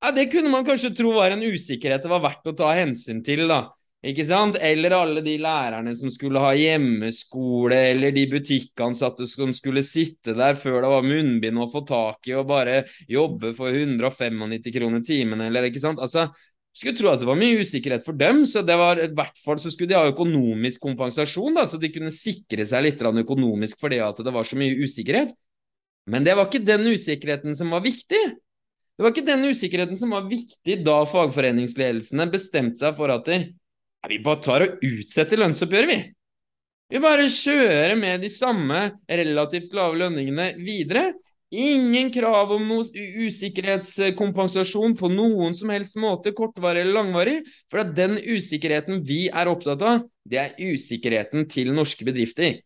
Ja, Det kunne man kanskje tro var en usikkerhet det var verdt å ta hensyn til. da. Ikke sant? Eller alle de lærerne som skulle ha hjemmeskole, eller de butikkansatte som skulle sitte der før det var munnbind å få tak i og bare jobbe for 195 kroner timen, eller ikke sant. Altså, skulle tro at det var mye usikkerhet for dem, så det var i hvert fall så skulle de ha økonomisk kompensasjon, da, så de kunne sikre seg litt økonomisk fordi at det var så mye usikkerhet. Men det var ikke den usikkerheten som var viktig. Det var ikke den usikkerheten som var viktig da fagforeningsledelsene bestemte seg for at de vi bare tar og utsetter lønnsoppgjøret, vi. Vi bare kjører med de samme relativt lave lønningene videre. Ingen krav om usikkerhetskompensasjon på noen som helst måte, kortvarig eller langvarig. For at den usikkerheten vi er opptatt av, det er usikkerheten til norske bedrifter.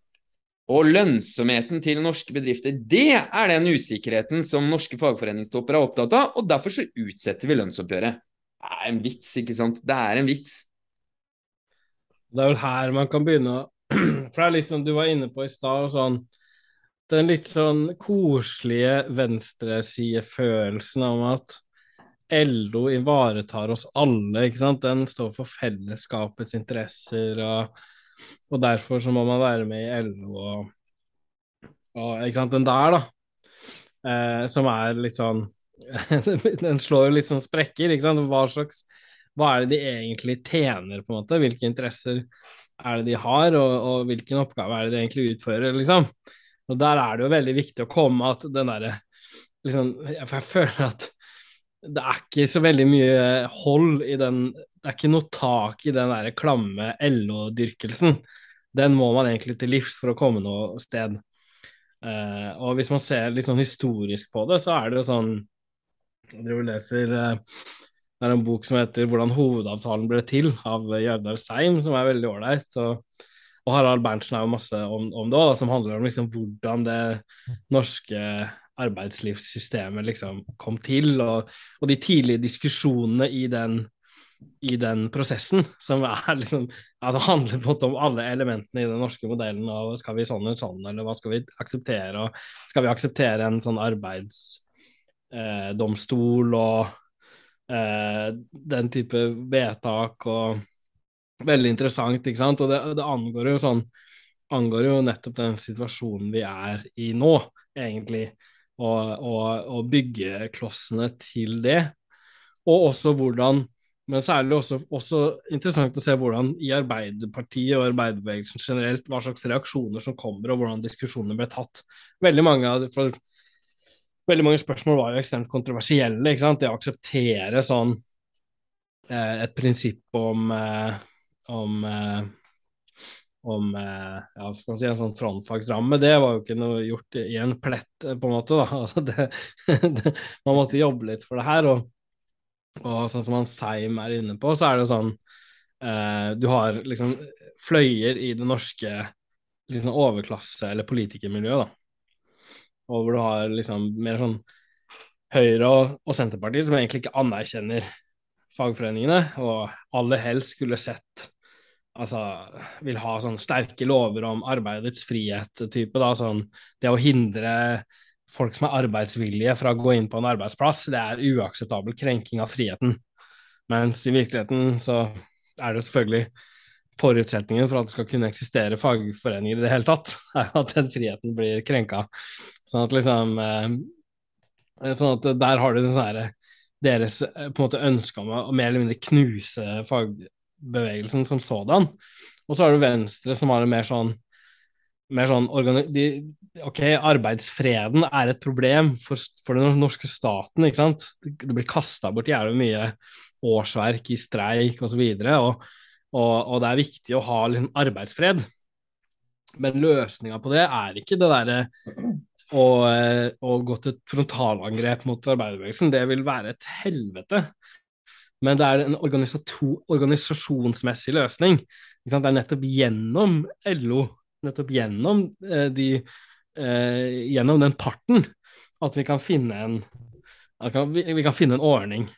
Og lønnsomheten til norske bedrifter, det er den usikkerheten som norske fagforeningstopper er opptatt av, og derfor så utsetter vi lønnsoppgjøret. Det er en vits, ikke sant? Det er en vits. Det er vel her man kan begynne å For det er litt sånn du var inne på i stad, sånn Den litt sånn koselige venstresidefølelsen om at LO ivaretar oss alle, ikke sant. Den står for fellesskapets interesser, og, og derfor så må man være med i LO og, og Ikke sant. Den der, da. Eh, som er litt sånn Den slår jo litt sånn sprekker, ikke sant. Hva slags hva er det de egentlig tjener, på en måte? Hvilke interesser er det de har, og, og hvilken oppgave er det de egentlig utfører, liksom? Og der er det jo veldig viktig å komme at den derre liksom, For jeg føler at det er ikke så veldig mye hold i den Det er ikke noe tak i den der klamme LO-dyrkelsen. Den må man egentlig til livs for å komme noe sted. Uh, og hvis man ser litt sånn historisk på det, så er det jo sånn Jeg leser uh, det er en bok som heter 'Hvordan hovedavtalen ble til', av Jardar Seim, som er veldig ålreit. Og, og, Harald Berntsen er jo masse om, om det òg, som handler om liksom hvordan det norske arbeidslivssystemet liksom kom til, og, og de tidlige diskusjonene i den, i den prosessen, som er liksom ja, Det handler på en måte om alle elementene i den norske modellen. og Skal vi sånn eller sånn, eller hva skal vi akseptere? og Skal vi akseptere en sånn arbeidsdomstol eh, og eh, den type vedtak og Veldig interessant, ikke sant. Og det, det angår jo sånn angår jo nettopp den situasjonen vi er i nå, egentlig. Og, og, og byggeklossene til det. Og også hvordan men særlig også, også interessant å se hvordan i Arbeiderpartiet og arbeiderbevegelsen generelt, hva slags reaksjoner som kommer, og hvordan diskusjonene ble tatt. Veldig mange for veldig mange spørsmål var jo ekstremt kontroversielle. Det å akseptere sånn eh, et prinsipp om eh, om, eh, om eh, ja, skal si, en sånn frontfagsramme, det var jo ikke noe gjort i en plett, eh, på en måte. da, altså det, det, Man måtte jobbe litt for det her. og, og sånn som han Seim er inne på, så er det sånn eh, Du har liksom fløyer i det norske liksom overklasse- eller politikermiljøet, da og hvor du har liksom mer sånn Høyre og, og Senterpartiet som egentlig ikke anerkjenner fagforeningene, og aller helst skulle sett Altså vil ha sånn sterke lover om arbeidets frihet-type, da, sånn det å hindre folk som er arbeidsvillige fra å gå inn på en arbeidsplass, det er uakseptabel krenking av friheten. Mens i virkeligheten så er det selvfølgelig forutsetningen for at det skal kunne eksistere fagforeninger i det hele tatt, er at den friheten blir krenka. Sånn at liksom eh, Sånn at der har du den sånn deres eh, på en måte ønske om å mer eller mindre knuse fagbevegelsen som sådan. Og så har du Venstre som har en mer sånn mer sånn de, Ok, arbeidsfreden er et problem for, for den norske staten, ikke sant. Det, blir kasta bort jævlig mye årsverk i streik osv. Og, så og, og, og det er viktig å ha liksom, arbeidsfred. Men løsninga på det er ikke det derre å, å, gå til frontalangrep mot arbeiderbevegelsen. Det vil være et helvete. Men det er en organisasjonsmessig løsning. Det er nettopp gjennom LO, nettopp gjennom eh, de eh, Gjennom den parten at vi kan finne en vi, vi kan finne en ordning.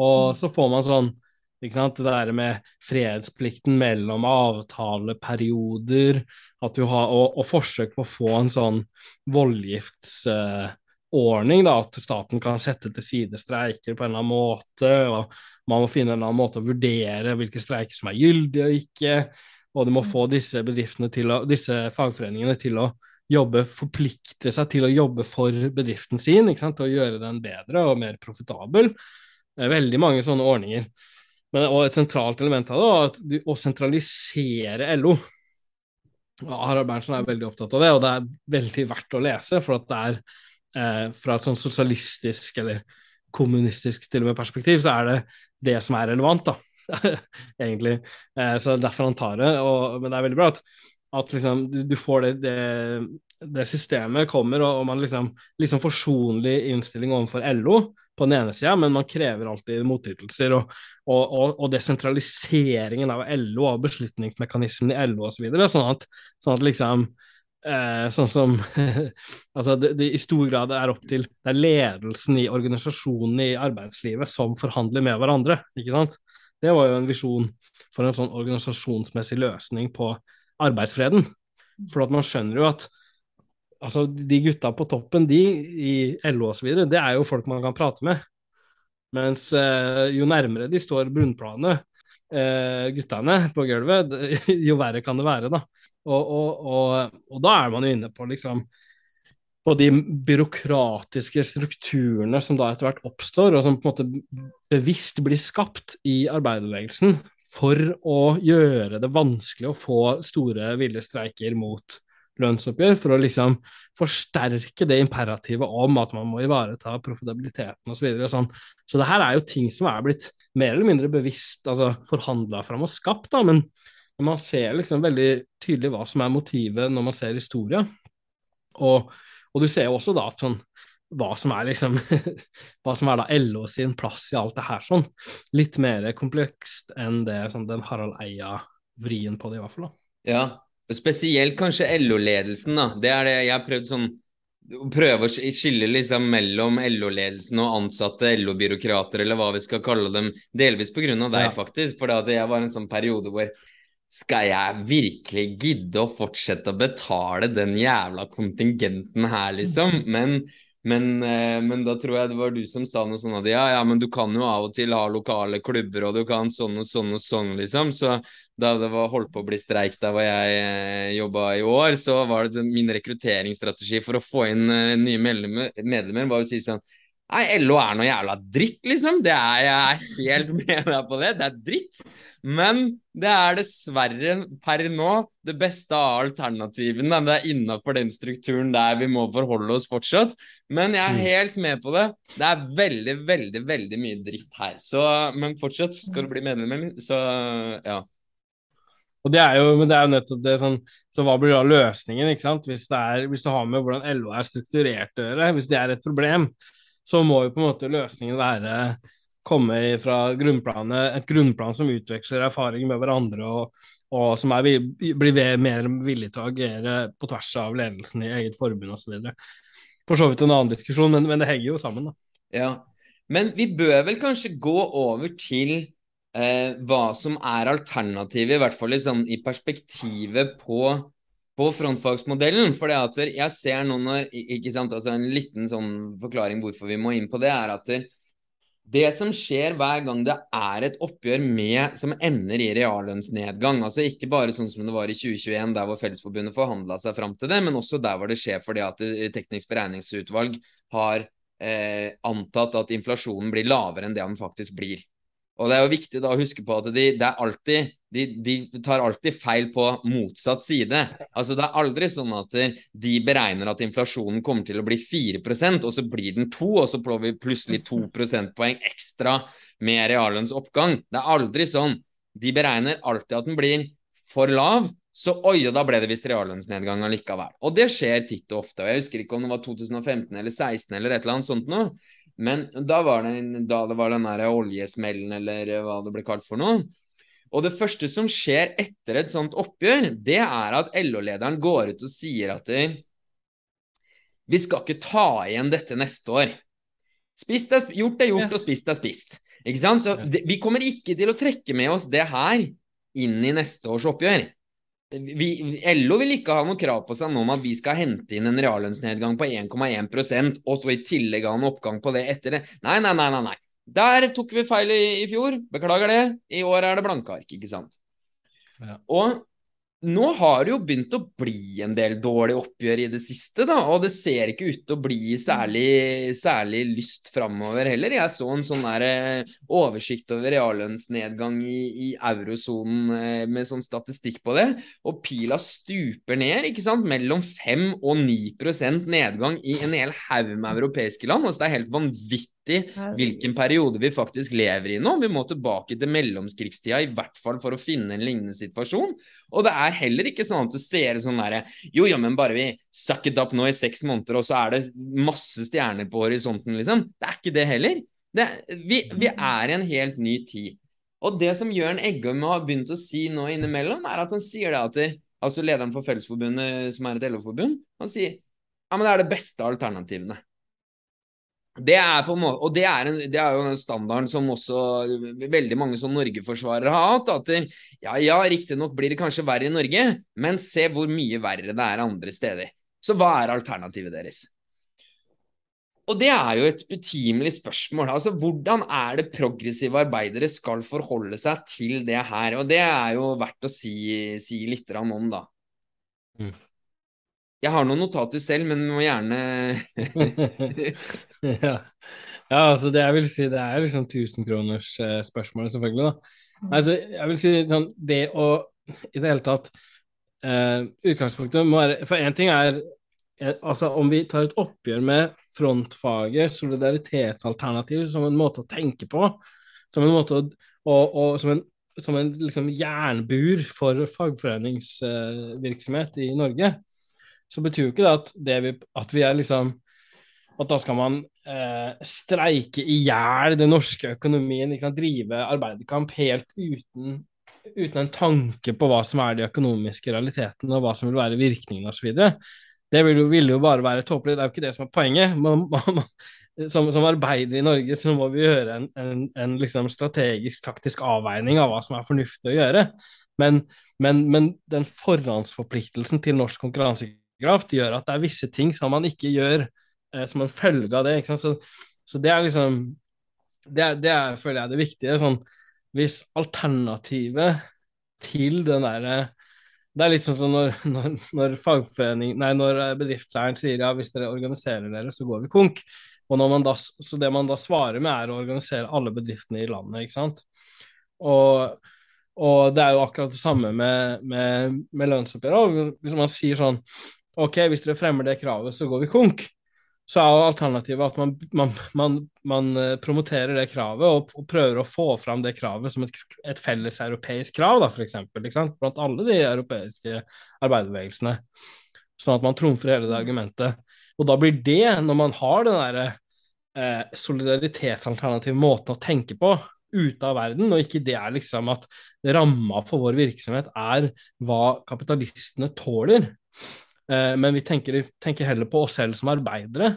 Og så får man sånn? Det der med fredsplikten mellom avtaleperioder har, og, og forsøk på å få en sånn voldgifts... uh, at staten kan sette til side streiker på en eller annen måte. og Man må finne en eller annen måte å vurdere hvilke streiker som er gyldige og ikke. Og du må få disse bedriftene til å, disse fagforeningene til å jobbe, forplikte seg til å jobbe for bedriften sin, ikke sant? til å gjøre den bedre og mer profitabel. Veldig mange sånne ordninger. Men, og et sentralt element av det var at du, å sentralisere LO. Harald Berntsen er veldig opptatt av det, og det er veldig verdt å lese. For at det er eh, fra et sånn sosialistisk eller kommunistisk til og med perspektiv, så er det det som er relevant, da. Egentlig. Eh, så derfor han tar det. Og, men det er veldig bra at, at liksom, du, du, får det, det, det systemet kommer, og, man liksom, liksom forsonlig innstilling overfor LO på den ene sida, men man krever alltid motytelser. Og, og, og, og desentraliseringen av LO og beslutningsmekanismen i LO osv. Så sånn, at, sånn at liksom eh, Sånn som Altså det, det, i stor grad er opp til Det er ledelsen i organisasjonene i arbeidslivet som forhandler med hverandre, ikke sant. Det var jo en visjon for en sånn organisasjonsmessig løsning på arbeidsfreden. For at man skjønner jo at altså, de gutta på toppen, de i LO osv., det er jo folk man kan prate med. Mens eh, jo nærmere de står bunnplanet, eh, guttene på gulvet, jo verre kan det være, da. Og, og, og, og, da er man jo inne på liksom på de byråkratiske strukturene som da etter hvert oppstår, og som på en måte bevisst blir skapt i arbeiderbevegelsen for å gjøre det vanskelig å få store ville streiker mot lønnsoppgjør for å liksom forsterke det imperativet om at man må ivareta profitabiliteten osv. Så, videre, sånn. så det her er jo ting som er blitt mer eller mindre bevisst altså forhandla fram og skapt, da, men, men man ser liksom veldig tydelig hva som er motivet når man ser historia. Og, og du ser jo også da at sånn hva som er liksom hva som er da LO sin plass i alt det her sånn. Litt mer komplekst enn det sånn, den Harald Eia-vrien på det, i hvert fall. da. Ja, Spesielt kanskje LO-ledelsen, da. Det er det jeg har prøvd sånn Prøve å skille liksom mellom LO-ledelsen og ansatte LO-byråkrater, eller hva vi skal kalle dem. Delvis av deg, ja. faktisk. For jeg var en sånn periode hvor skal jeg virkelig gidde å fortsette å betale den jævla kontingenten her, liksom? Men men, eh, men, da tror jeg det var du som sa noe sånn at ja, ja, men du kan jo av og til ha lokale klubber, og du kan sånn og sånn og sånn, liksom. Så da det var holdt på å bli streik der hvor jeg eh, jobba i år, så var det min rekrutteringsstrategi for å få inn eh, nye medlemmer, medlemmer var å si sånn Nei, LO er noe jævla dritt, liksom. Det er, jeg er helt med deg på det. Det er dritt. Men det er dessverre per nå det beste av alternativene. Det er innafor den strukturen der vi må forholde oss fortsatt. Men jeg er mm. helt med på det. Det er veldig, veldig, veldig mye dritt her. Så, men fortsatt, skal du bli medlem, så ja. Og det er jo, men det er jo nettopp det sånn Så hva blir da løsningen, ikke sant? Hvis det, er, hvis du har med hvordan LO er strukturert å gjøre, hvis det er et problem, så må jo på en måte løsningen være komme fra grunnplanet, et grunnplan som utveksler erfaring med hverandre, og, og som er, blir mer villig til å agere på tvers av ledelsen i eget forbund osv. For så vidt en annen diskusjon, men, men, det henger jo sammen, da. Ja, men vi bør vel kanskje gå over til eh, hva som er alternativet, i hvert fall liksom, i perspektivet på på frontfagsmodellen. For det at jeg ser nå når ikke sant, altså En liten sånn forklaring hvorfor vi må inn på det, er at det som skjer hver gang det er et oppgjør med, som ender i reallønnsnedgang, altså ikke bare sånn som det var i 2021, der hvor Fellesforbundet forhandla seg fram til det, men også der hvor det skjer fordi at Teknisk beregningsutvalg har eh, antatt at inflasjonen blir lavere enn det den faktisk blir. Og det er jo viktig da å huske på at de, alltid de, de, tar alltid feil på motsatt side. Altså Det er aldri sånn at de beregner at inflasjonen kommer til å bli 4% og så blir den 2 og så får vi plutselig 2 prosentpoeng ekstra med reallønnsoppgang. Det er aldri sånn. De beregner alltid at den blir for lav, så oi, og da ble det visst reallønnsnedgang allikevel. Og det skjer titt og ofte. og Jeg husker ikke om det var 2015 eller 2016 eller et eller annet sånt noe. Men da var det, da det var den der oljesmellen, eller hva det ble kalt for noe. Og det første som skjer etter et sånt oppgjør, det er at LO-lederen går ut og sier at det, vi skal ikke ta igjen dette neste år. Spist er, gjort er gjort, og spist er spist. Ikke sant? Så det, vi kommer ikke til å trekke med oss det her inn i neste års oppgjør vi, LO vil ikke ha noe krav på seg nå om at vi skal hente inn en reallønnsnedgang på 1,1% og så i tillegg ha en oppgang på det etter det. Nei, nei, nei. nei, nei. Der tok vi feil i, i fjor. Beklager det. I år er det blanke ark, ikke sant. Ja. Og nå har det jo begynt å bli en del dårlige oppgjør i det siste, da, og det ser ikke ut til å bli særlig, særlig lyst framover heller. Jeg så en sånn der eh, oversikt over reallønnsnedgang i, i eurosonen eh, med sånn statistikk på det, og pila stuper ned, ikke sant, mellom 5 og 9% nedgang i en hel haug med europeiske land. Altså det er helt vanvittig hvilken periode vi faktisk lever i nå. Vi må tilbake til mellomkrigstida, i hvert fall for å finne en lignende situasjon. Og det er heller ikke sånn at du ser sånn derre Jo, ja, men bare vi suck it up nå i seks måneder, og så er det masse stjerner på horisonten, liksom. Det er ikke det heller. Det, vi, vi, er i en helt ny tid. Og det som Jørn Eggum har begynt å si nå innimellom, er at han sier det at det, altså lederen for Fellesforbundet, som er et LO-forbund, han sier ja, men det er det beste alternativene. Det er på en måte, og det er, en, det er jo den standarden som også veldig mange som Norge-forsvarere har hatt. At ja, ja, riktignok blir det kanskje verre i Norge, men se hvor mye verre det er andre steder. Så hva er alternativet deres? Og det er jo et betimelig spørsmål. Altså, Hvordan er det progressive arbeidere skal forholde seg til det her? Og det er jo verdt å si, si litt om, da. Mm. Jeg har noen notater selv, men må gjerne ja. ja. altså det jeg vil si, det er liksom tusenkronersspørsmålet, eh, selvfølgelig, da. Altså, jeg vil si sånn, det å i det hele tatt eh, Utgangspunktet må være For én ting er eh, altså om vi tar et oppgjør med frontfaget, solidaritetsalternativ, som en måte å tenke på, som en måte å og, og som en, som en liksom jernbur for fagforeningsvirksomhet i Norge, så betyr jo ikke det at, det vi, at vi er liksom At da skal man eh, streike i hjel den norske økonomien, liksom, drive arbeiderkamp helt uten, uten en tanke på hva som er de økonomiske realitetene, og hva som vil være virkningene osv. Det ville jo, vil jo, bare være tåpelig. Det er jo ikke det som er poenget. Man, man, som, som, arbeider i Norge så må vi gjøre en, en, en liksom strategisk, taktisk avveining av hva som er fornuftig å gjøre. Men, men, men den forhåndsforpliktelsen til norsk konkurransekraft kraft gjør at det er visse ting som man ikke gjør eh, som en følge av det. Så, så, det er liksom Det, er, det er, føler jeg, det viktige. Sånn, hvis alternativet til den derre det er litt sånn som når, når, når, nei, når bedriftseieren sier ja, hvis dere organiserer dere, så går vi konk. Og da, så det man da svarer med, er å organisere alle bedriftene i landet. ikke sant? Og, og det er jo akkurat det samme med, med, med lønnsoppgjøret. Hvis man sier sånn ok, hvis dere fremmer det kravet, så går vi konk. Så er alternativet at man, man, man, man eh, promoterer det kravet og, og, prøver å få fram det kravet som et, et felles europeisk krav, da, for eksempel, blant alle de europeiske arbeiderbevegelsene. Sånn at man trumfer hele det argumentet. Og da blir det, når man har den derre eh, solidaritetsalternative måten å tenke på, ute av verden, og ikke det er liksom at ramma for vår virksomhet er hva kapitalistene tåler. Eh, men vi tenker, tenker, heller på oss selv som arbeidere.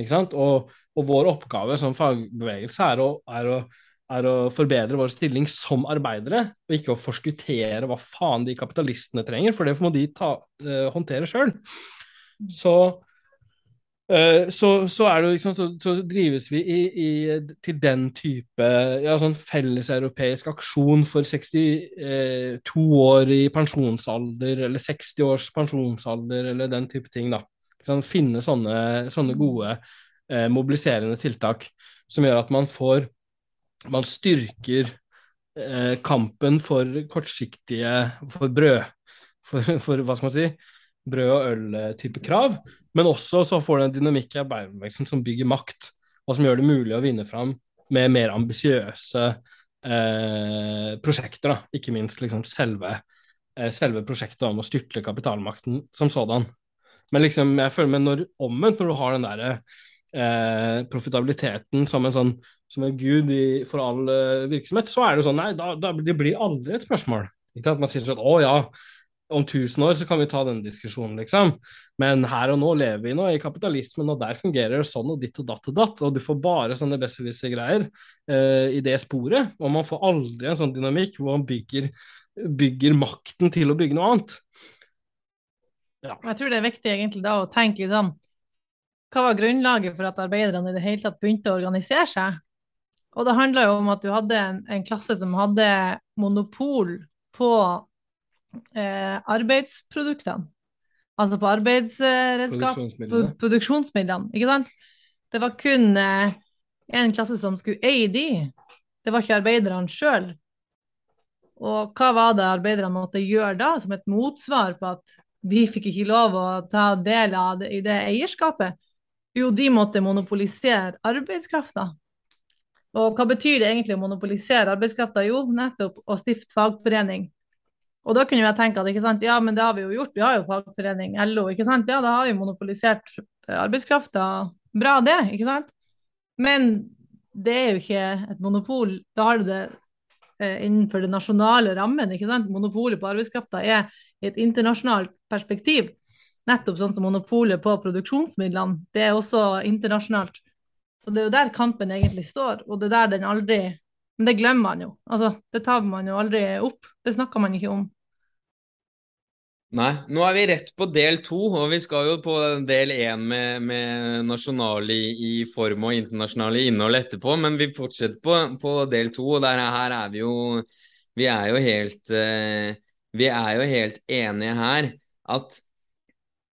Ikke? Og, og vår oppgave som fagbevegelse er å, er, å, er å, forbedre vår stilling som arbeidere, og ikke å forskuttere hva faen de kapitalistene trenger, for det må de ta, uh, håndtere sjøl. Så Eh, så, så, det liksom, så, så drives vi i, i, til den type ja, sånn felleseuropeisk aksjon for 62 eh, år i pensjonsalder, eller 60 års pensjonsalder, eller den type ting. da. Sånn, finne sånne, sånne gode eh, mobiliserende tiltak som gjør at man får man styrker eh, kampen for kortsiktige For brød. For, for, hva skal man si? Brød- og øl-type krav. Men også så får du en dynamikk i arbeiderbevegelsen som bygger makt, og som gjør det mulig å vinne fram med mer ambisiøse eh, prosjekter, da. Ikke minst liksom selve, eh, selve prosjektet om å styrte kapitalmakten som sådan. Men liksom, jeg føler meg når omvendt, når du har den derre eh, profitabiliteten som en sånn som en gud i, for all uh, virksomhet, så er det sånn Nei, da, da, det blir aldri et spørsmål. Man sier sånn Å ja, om tusen år så kan vi ta denne diskusjonen, liksom. Men her og nå lever vi nå i kapitalismen, og der fungerer det sånn og ditt og datt og datt. Og du får bare sånne besserwisser-greier uh, i det sporet. Og man får aldri en sånn dynamikk hvor man bygger, bygger makten til å bygge noe annet. Ja. Jeg tror det er viktig egentlig da å tenke litt sånn Hva var grunnlaget for at arbeiderne i det hele tatt begynte å organisere seg? Og det handla jo om at du hadde en, en, klasse som hadde monopol på eh, arbeidsproduktene. Altså på arbeidsredskap, produksjonsmidlene. produksjonsmidlene, ikke sant? Det var kun eh, en klasse som skulle eie de. Det var ikke arbeiderne sjøl. Og hva var det arbeiderne måtte gjøre da, som et motsvar på at de fikk ikke lov å ta del av det, i det eierskapet. Jo, de måtte monopolisere arbeidskrafta. Og hva betyr det egentlig å monopolisere arbeidskrafta? Jo, nettopp å stifte fagforening. Og da kunne jeg tenke at ikke sant, ja, men det har vi jo gjort, vi har jo fagforening, LO, ikke sant. Ja, da har vi monopolisert arbeidskrafta. Bra det, ikke sant. Men det er jo ikke et monopol. Da har du det eh, innenfor den nasjonale rammen, ikke sant. Monopolet på arbeidskrafta er i et internasjonalt perspektiv. Nettopp sånn som monopolet på produksjonsmidlene. Det er også internasjonalt. Så det er jo der kampen egentlig står, og det er der den aldri Men det glemmer man jo. Altså, det tar man jo aldri opp. Det snakker man ikke om. Nei, nå er vi rett på del to, og vi skal jo på del én med, med nasjonale i, i, form og internasjonale innhold etterpå, men vi fortsetter på, på del to, og der, her er vi jo Vi er jo helt eh, vi er jo helt enige her at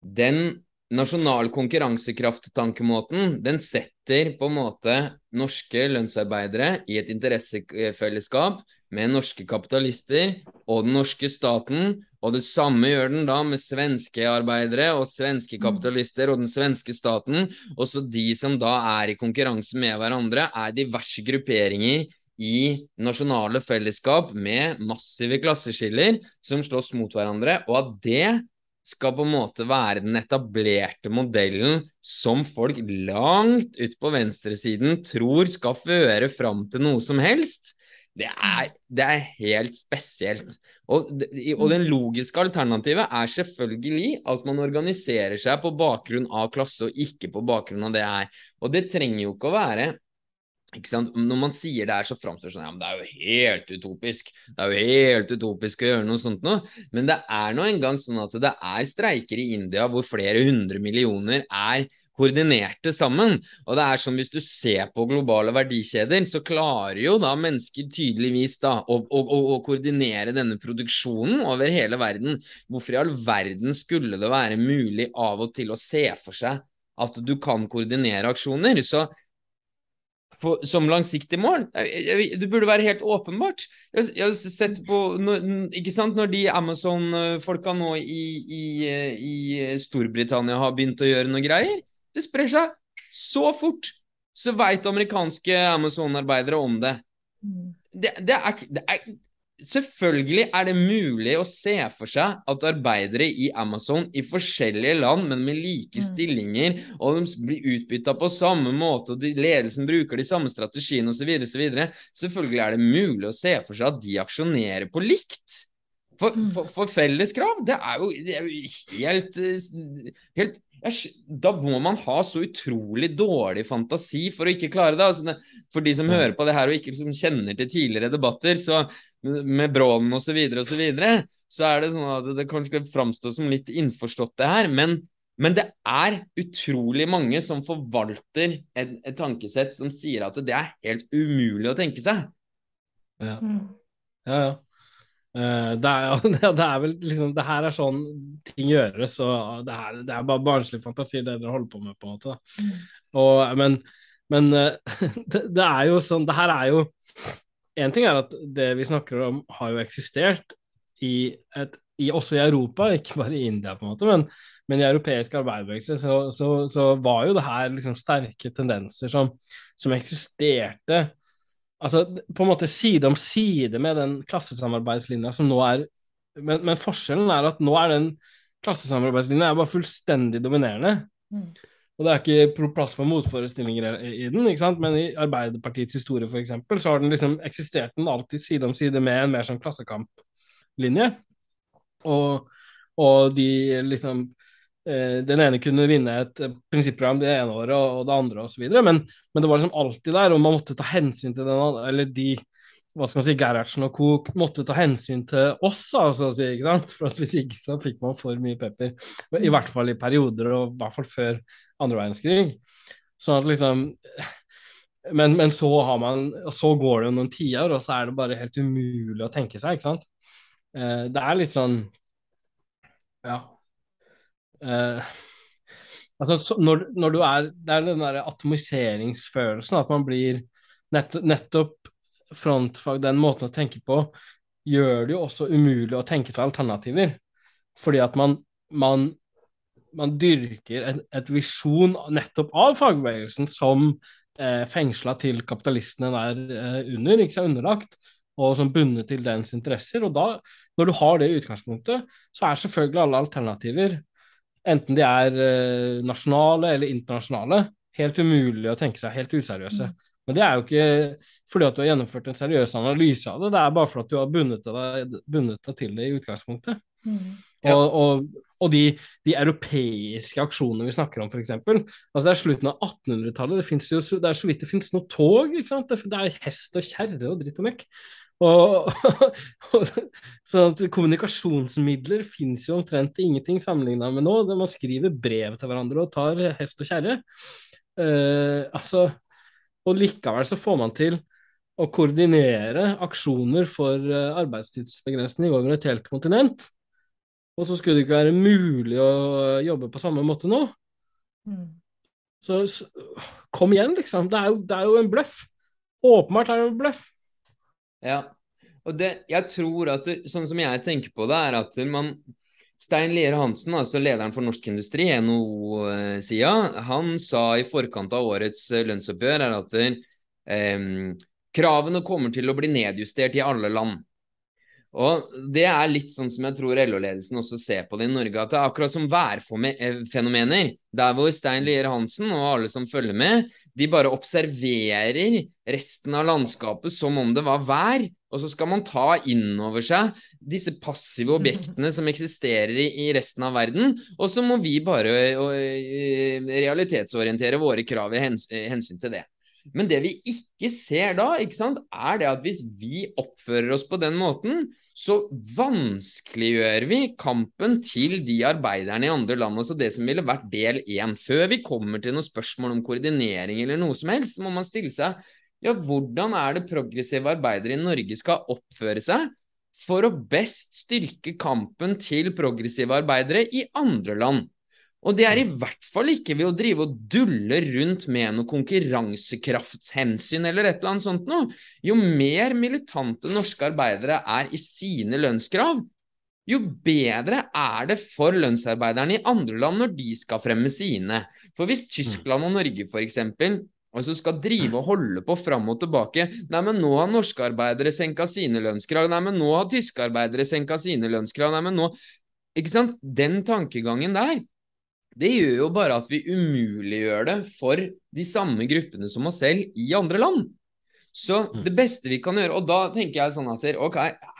den nasjonal konkurransekraft-tankemåten, den setter på en måte norske lønnsarbeidere i et interessefellesskap med norske kapitalister og den norske staten, og det samme gjør den da med svenske arbeidere og svenske mm. kapitalister og den svenske staten. Også de som da er i konkurranse med hverandre, er diverse grupperinger i nasjonale fellesskap med massive klasseskiller som slåss mot hverandre, og at det skal på en måte være den etablerte modellen som folk langt ut på venstresiden tror skal føre fram til noe som helst, det er, det er helt spesielt. Og, og den logiske alternativet er selvfølgelig at man organiserer seg på bakgrunn av klasse, og ikke på bakgrunn av det her. Og det trenger jo ikke å være når man sier det her, så framstår det sånn ja, men det er jo helt utopisk. Det er jo helt utopisk å gjøre noe sånt noe. Men det er nå engang sånn at det er streiker i India hvor flere hundre millioner er koordinerte sammen. Og det er som hvis du ser på globale verdikjeder, så klarer jo da mennesker tydeligvis da å, å, å koordinere denne produksjonen over hele verden. Hvorfor i all verden skulle det være mulig av og til å se for seg at du kan koordinere aksjoner? Så på, som langsiktig mål. Det burde være helt åpenbart. Jeg, jeg har sett på ikke sant, Når de Amazon-folka nå i, i, i, Storbritannia har begynt å gjøre noe greier, det sprer seg så fort. Så veit amerikanske Amazon-arbeidere om det. Mm. Det, det, er, det er Selvfølgelig er det mulig å se for seg at arbeidere i Amazon i forskjellige land, men med like mm. stillinger, og de blir utbytta på samme måte, og de, ledelsen bruker de samme strategiene osv., osv. Selvfølgelig er det mulig å se for seg at de aksjonerer på likt. For, mm. for, for felleskrav, det er jo, det er jo helt, helt da må man ha så utrolig dårlig fantasi for å ikke klare det. Altså, for de som ja. hører på det her og ikke liksom kjenner til tidligere debatter, så med Brånen osv., så, og så, videre, så er det sånn at det kanskje framstår som litt innforstått, det her. Men, men, det er utrolig mange som forvalter et, et, tankesett som sier at det er helt umulig å tenke seg. Ja, mm. ja. ja. Uh, det, er, det, er, vel liksom Det her er sånn ting gjøres, og det, er, det er bare barnslige fantasier det dere holder på med, på en måte. Mm. Og, men, men det, det, er jo sånn Det her er jo En ting er at det vi snakker om, har jo eksistert i et i, også i Europa, ikke bare i India, på en måte, men, men i europeisk arbeiderbevegelse, så, så, så, var jo det her liksom sterke tendenser som, som, eksisterte altså på en måte side om side med den klassesamarbeidslinja som nå er men, men forskjellen er at nå er den klassesamarbeidslinja bare fullstendig dominerende. Mm. Og det er ikke plass for motforestillinger i den, ikke sant? men i Arbeiderpartiets historie for eksempel, så har den liksom eksistert den alltid side om side med en mer sånn klassekamplinje. Og, og de liksom Den ene kunne vinne et prinsipprogram det ene året og det andre osv., men, men det var liksom alltid der, og man måtte ta hensyn til den eller de hva skal man si, Gerhardsen og Cook måtte ta hensyn til oss, altså, ikke sant? For hvis ikke så fikk man for mye pepper. I hvert fall i perioder, og i hvert fall før andre verdenskrig. Sånn at liksom men, men, så man Så går det jo noen tiår, og så er det bare helt umulig å tenke seg, ikke sant? Eh, det er litt sånn Ja. Eh, altså, så, når, når, du er Det er den derre atomiseringsfølelsen, at man blir nett, nettopp frontfag, den måten å tenke på, gjør det jo også umulig å tenke seg alternativer. Fordi at man, man, man dyrker et, et, visjon nettopp av fagbevegelsen som eh, fengsla til kapitalistene der eh, under, ikke sant, underlagt, og som bundet til dens interesser. Og da, når du har det i utgangspunktet, så er selvfølgelig alle alternativer, enten de er eh, nasjonale eller internasjonale, helt umulig å tenke seg, helt useriøse. Mm. Men det er jo ikke fordi at du har gjennomført en seriøs analyse av det, det er bare fordi at du har bundet deg, bundet deg til det i utgangspunktet. Mm. Ja. Og, og, og de, de, europeiske aksjonene vi snakker om, f.eks. Altså det er slutten av 1800-tallet, det, det, er så vidt det finnes noe tog. Det, det er hest og kjerre og dritt og møkk. Og, så at kommunikasjonsmidler fins jo omtrent ingenting sammenligna med nå. Man skriver brev til hverandre og tar hest og kjerre. Uh, altså, og likevel så får man til å koordinere aksjoner for uh, arbeidstidsbegrensning over et helt kontinent. Og så skulle det ikke være mulig å jobbe på samme måte nå. Mm. Så, så, kom igjen, liksom. Det er jo, det er jo en bløff. Åpenbart er det en bløff. Ja. Og det, jeg tror at det, sånn som jeg tenker på det, er at man Stein Lier Hansen, altså lederen for Norsk Industri, NHO-sida, han sa i forkant av årets lønnsoppgjør lønnsoppgjør at eh, kravene kommer til å bli nedjustert i alle land. Og Det er litt sånn som jeg tror LO-ledelsen også ser på det i Norge. At det er akkurat som værfenomener. Der hvor Stein Lier Hansen og alle som følger med, de bare observerer resten av landskapet som om det var vær. Og så skal man ta inn over seg disse passive objektene som eksisterer i, resten av verden. Og så må vi bare realitetsorientere våre krav i hensyn til det. Men det vi ikke ser da, ikke sant, er det at hvis vi oppfører oss på den måten, så vanskeliggjør vi kampen til de arbeiderne i andre land. Altså det som ville vært del én. Før vi kommer til noen spørsmål om koordinering eller noe som helst, så må man stille seg ja, hvordan er det progressive arbeidere i Norge skal oppføre seg for å best styrke kampen til progressive arbeidere i andre land? Og det er i hvert fall ikke ved å drive og dulle rundt med noe konkurransekraftshensyn eller et eller annet sånt noe. Jo mer militante norske arbeidere er i sine lønnskrav, jo bedre er det for lønnsarbeiderne i andre land når de skal fremme sine. For hvis Tyskland og Norge f.eks. Altså skal drive og holde på fram og tilbake. Nei, men nå har norske arbeidere senka sine lønnskrav. Nei, men nå har tyske arbeidere senka sine lønnskrav. Nei, men nå Ikke sant? Den tankegangen der, det gjør jo bare at vi umuliggjør det for de samme gruppene som oss selv i andre land. Så mm. det beste vi kan gjøre Og da tenker jeg sånn at ok,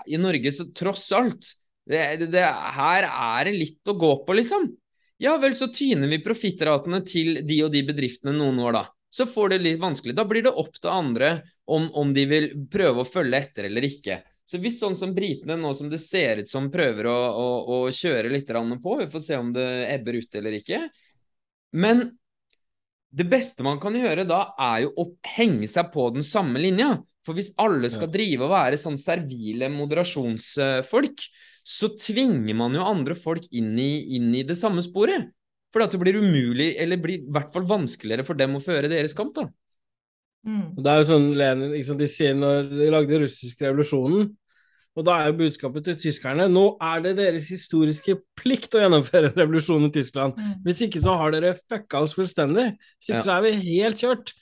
i Norge så tross alt det, det, det, Her er det litt å gå på, liksom. Ja vel, så tyner vi profittratene til de og de bedriftene noen år, da. Så får det litt vanskelig. Da blir det opp til andre om, om de vil prøve å følge etter eller ikke. Så hvis sånn som britene nå som det ser ut som prøver å, å, å kjøre litt på, vi får se om det ebber ut eller ikke. Men det beste man kan gjøre da, er jo å henge seg på den samme linja. For hvis alle skal drive og være sånn servile moderasjonsfolk, så tvinger man jo andre folk inn i, inn i det samme sporet. For det blir umulig, eller blir i hvert fall vanskeligere for dem å føre deres kamp, da. Mm. Det er jo sånn Lenin, liksom, De sier når de lagde russisk revolusjonen, og da er jo budskapet til tyskerne nå er det deres historiske plikt å gjennomføre en revolusjon i Tyskland. Mm. Hvis ikke så har dere fucka oss fullstendig. Hvis ikke ja. så er vi helt kjørt.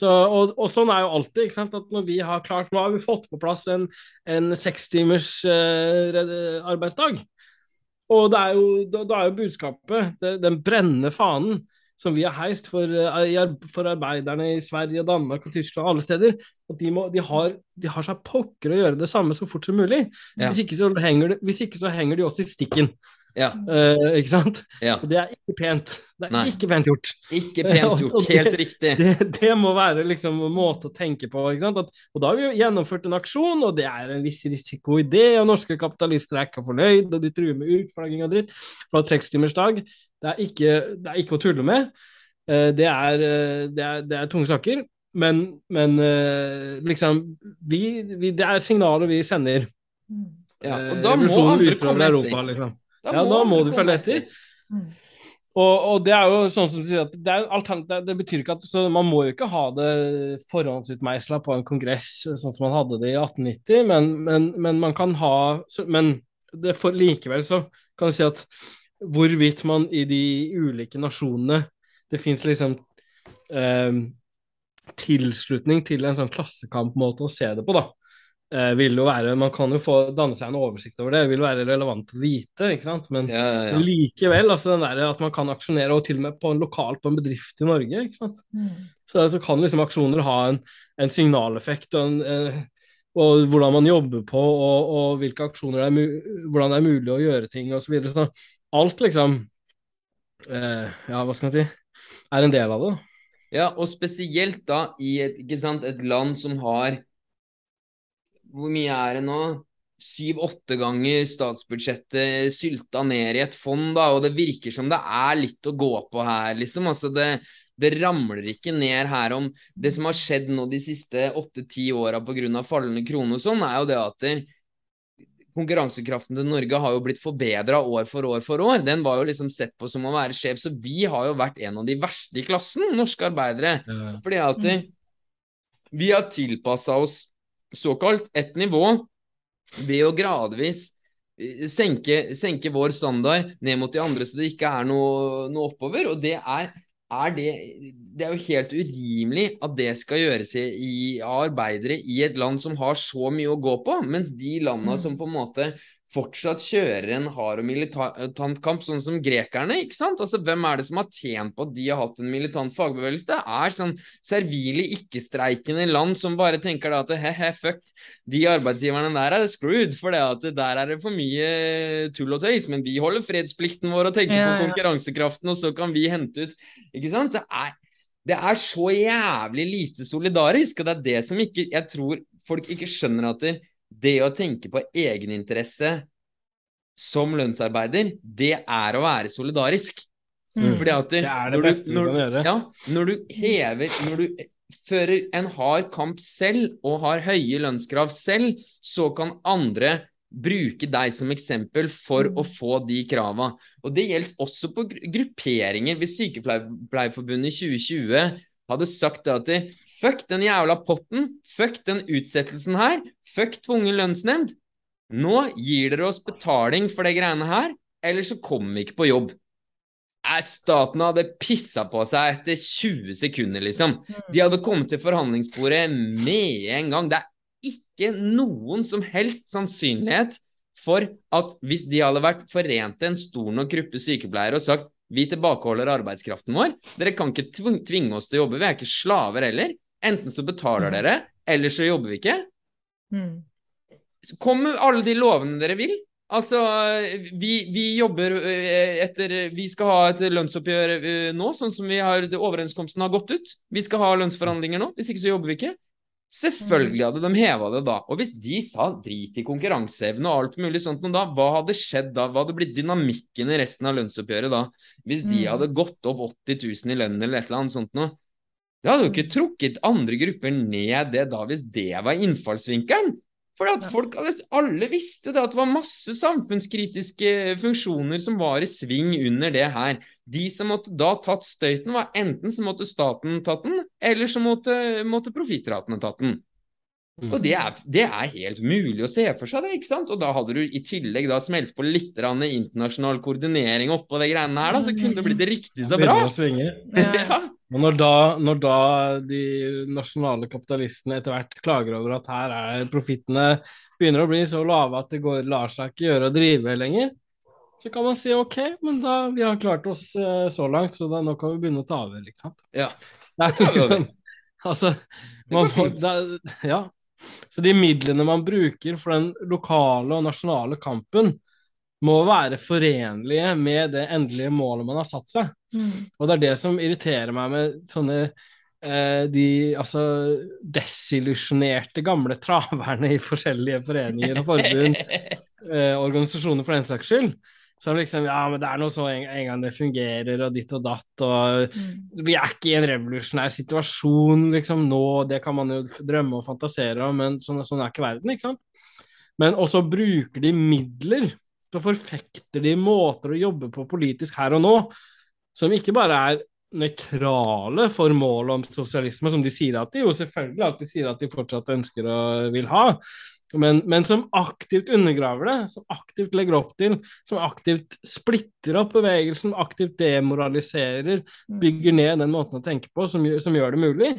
Så, og, og, sånn er jo alltid. ikke sant, at når vi har klart, Nå har vi fått på plass en, en sekstimers uh, arbeidsdag. Og det er jo, da, da er jo budskapet, det, den brennende fanen, som vi har heist for, eh, for, arbeiderne i Sverige, og Danmark og Tyskland og alle steder, at de, må, de, har, de har seg pokker å gjøre det samme så fort som mulig. Ja. Hvis, ikke så henger, hvis ikke så henger de også i stikken. Ja. Uh, ikke sant? Ja. Og det er ikke pent. Det er Nei. ikke pent gjort. Ikke pent gjort, helt riktig. Det, det, må være liksom en måte å tenke på. ikke sant? At, og da har vi jo gjennomført en aksjon, og det er en viss risiko i det, og norske kapitalister er ikke fornøyd, og de truer med utflagging og dritt fra sekstimersdag. Det er ikke, det er ikke å tulle med. Uh, det, er, uh, det, er, det er tunge saker. Men, men liksom vi, vi, Det er signaler vi sender. Ja, og da må andre komme etter. Europa, liksom. Da ja, må da må du følge etter. Mm. Og, og, det er jo sånn som du sier at det, det, det betyr ikke at så Man må jo ikke ha det forhåndsutmeisla på en kongress sånn som man hadde det i 1890, men, men, men man kan ha Men det for, likevel så kan du si at hvorvidt man i de ulike nasjonene Det fins liksom eh, tilslutning til en sånn klassekampmåte å se det på, da eh, vil jo være Man kan jo få danne seg en oversikt over det, det vil være relevant å vite, ikke sant. Men ja, ja, ja. likevel, altså den der at man kan aksjonere, og til og med på en lokalt på en bedrift i Norge, ikke sant. Mm. Så, så, kan liksom aksjoner ha en, en signaleffekt og, en, eh, og hvordan man jobber på, og, og hvilke aksjoner det er, hvordan det er mulig å gjøre ting, osv. Så, videre. så alt liksom eh, Ja, hva skal man si er en del av det. Ja, og spesielt da i et, sant, et land som har hvor mye er det nå? Syv-åtte ganger statsbudsjettet sylta ned i et fond, da, og det virker som det er litt å gå på her, liksom. Altså det, det ramler ikke ned her om Det som har skjedd nå de siste åtte-ti åra pga. fallende krone og sånn, er jo det at der, konkurransekraften til Norge har jo blitt forbedra år for år for år. Den var jo liksom sett på som å være skjev. Så vi har jo vært en av de verste i klassen, norske arbeidere. Ja. Fordi at mm. vi har tilpassa oss såkalt ett nivå ved å gradvis eh, senke, senke, vår standard ned mot de andre, så det ikke er noe, noe oppover. Og det er, er det, det, er jo helt urimelig at det skal gjøres i, av arbeidere i et land som har så mye å gå på, mens de landene mm. som på en måte fortsatt kjører en hard og militant kamp, sånn som grekerne. ikke sant? Altså, Hvem er det som har tjent på at de har hatt en militant fagbevegelse? Det er sånn servile, ikke-streikende land som bare tenker da at he-he, fuck, de arbeidsgiverne der er screwed, for det at der er det for mye tull og tøys. Men vi holder fredsplikten vår og tenker ja, på konkurransekraften, og så kan vi hente ut Ikke sant? Det er, det er så jævlig lite solidarisk, og det er det som ikke Jeg tror folk ikke skjønner at det, det å tenke på egeninteresse som lønnsarbeider, det er å være solidarisk. Mm. Fordi at det, det er det beste du, når, du kan gjøre. Ja, når du hever Når du fører en hard kamp selv og har høye lønnskrav selv, så kan andre bruke deg som eksempel for å mm. få de krava. Og det gjelder også på grupperinger. Hvis Sykepleierforbundet i 2020 hadde sagt det at fuck den jævla potten, fuck den utsettelsen her, fuck tvungen lønnsnemnd. Nå gir dere oss betaling for de greiene her, eller så kommer vi ikke på jobb. Staten hadde pissa på seg etter 20 sekunder, liksom. De hadde kommet til forhandlingsbordet med en gang. Det er ikke noen som helst sannsynlighet for at hvis de hadde vært forente en stor nok gruppe sykepleiere og sagt vi tilbakeholder arbeidskraften vår. Dere kan ikke tvinge oss til å jobbe, vi er ikke slaver heller. Enten så betaler mm. dere, eller så jobber vi ikke. Mm. Kom med alle de lovene dere vil. Altså, vi, vi, jobber eh, etter Vi skal ha et lønnsoppgjør eh, nå, sånn som vi har, overenskomsten har gått ut. Vi skal ha lønnsforhandlinger nå, hvis ikke så jobber vi ikke. Selvfølgelig hadde de heva det da. Og hvis de sa drit i konkurranseevne og alt mulig sånt da, hva hadde skjedd da? Hva hadde blitt dynamikken i resten av lønnsoppgjøret da? Hvis de mm. hadde gått opp 80 000 i lønn eller et eller annet sånt noe. Det hadde jo ikke trukket andre grupper ned det da, hvis det var innfallsvinkelen. For alle visste det at det var masse samfunnskritiske funksjoner som var i sving under det her. De som måtte da tatt støyten, var enten så måtte staten tatt den, eller så måtte, måtte profittratene tatt den. Mm. Og det er, det er, helt mulig å se for seg det, ikke sant? Og da hadde du i tillegg da smelt på litt internasjonal koordinering oppå det greiene her, da, så kunne det blitt riktig så bra. Å svinge. ja. Men når da, når da, de nasjonale kapitalistene etter hvert klager over at her er profittene begynner å bli så lave at det går, lar seg ikke gjøre å drive lenger, så kan man si ok, men da vi har klart oss uh, så langt, så da, nå kan vi begynne å ta over, ikke sant. Ja. Det er liksom, altså, man får, da, ja. Så de midlene man bruker for den lokale og nasjonale kampen, må være forenlige med det endelige målet man har satt seg. Mm. Og det er det som irriterer meg med sånne eh, de altså desillusjonerte gamle traverne i forskjellige foreninger og forbund, eh, organisasjoner for den saks skyld. Som liksom Ja, men det er noe så en, en gang det fungerer, og ditt og datt, og mm. Vi er ikke i en revolusjonær situasjon liksom nå, det kan man jo drømme og fantasere om, men sånn, sånn er ikke verden, ikke sant? Men også bruker de midler så forfekter de måter å jobbe på politisk her og nå som ikke bare er nøytrale for målet om sosialisme, som de sier at de jo selvfølgelig at de sier at de fortsatt ønsker og vil ha, men, men, som aktivt undergraver det, som aktivt legger opp til, som aktivt splitter opp bevegelsen, aktivt demoraliserer, mm. bygger ned den måten å tenke på som, som gjør det mulig.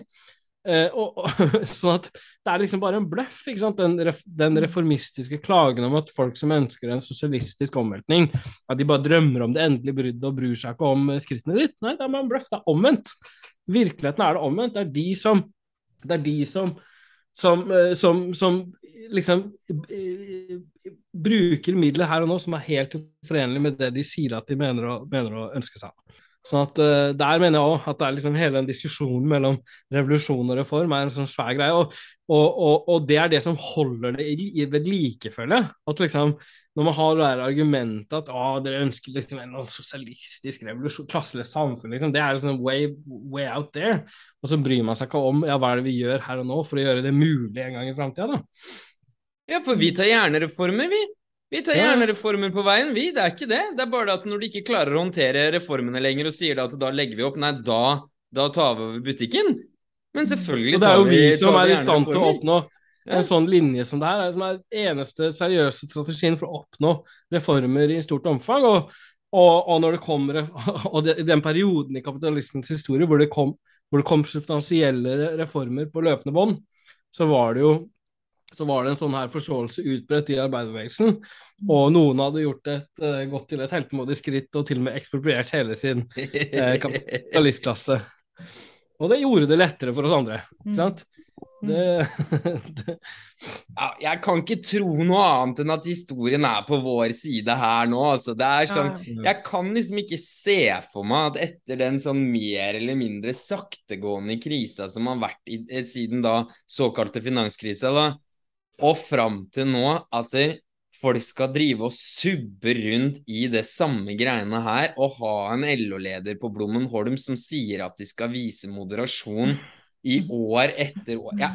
Eh, og, og, sånn at det er liksom bare en bløff? Den, den, reformistiske klagen om at folk som ønsker en sosialistisk omveltning, at de bare drømmer om det endelige bruddet og bryr seg ikke om skrittene ditt. Nei, det er bare en bløff. Det er omvendt. Virkeligheten er det omvendt. Det er de som, det er de som, som, uh, som, som liksom uh, bruker midler her og nå som er helt uforenlig med det de sier at de mener å, mener å ønske seg. Sånn at uh, Der mener jeg òg at det er liksom hele den diskusjonen mellom revolusjon og reform er en sånn svær greie. Og, og, og, og det er det som holder det i ved likefølge. At liksom, når man har det der argumentet at ah, dere ønsker liksom en sosialistisk revolusjon, klasseløst samfunn, liksom, det er liksom way, way, out there. Og så bryr man seg ikke om ja, hva er det vi gjør her og nå for å gjøre det mulig en gang i framtida, da. Ja, for vi tar gjerne reformer, vi. Vi tar gjerne reformer på veien, vi. Det er ikke det. Det er bare det at når de ikke klarer å håndtere reformene lenger og sier at da legger vi opp, nei, da, da tar vi over butikken. Men selvfølgelig tar vi Det er jo vi som er i stand til å oppnå en sånn linje som det her, som er den eneste seriøse strategien for å oppnå reformer i stort omfang. Og, og, og når det kommer Og i den perioden i kapitalistens historie hvor det kom, hvor det kom substansielle reformer på løpende bånd, så var det jo så var det en sånn her forståelse utbredt i arbeiderbevegelsen. Og noen hadde gjort et, uh, gått til et heltemodig skritt og til og med ekspropriert hele sin uh, kapitalistklasse. Og det gjorde det lettere for oss andre. ikke mm. sant? Mm. Det, det. Ja, jeg kan ikke tro noe annet enn at historien er på vår side her nå. Altså. Det er sånn, jeg kan liksom ikke se for meg at etter den sånn mer eller mindre saktegående krisa som har vært i, eh, siden da såkalte finanskrisa, da, og fram til nå at folk skal drive og subbe rundt i det samme greiene her, og ha en LO-leder på Blommenholm som sier at de skal vise moderasjon i år etter år. Ja,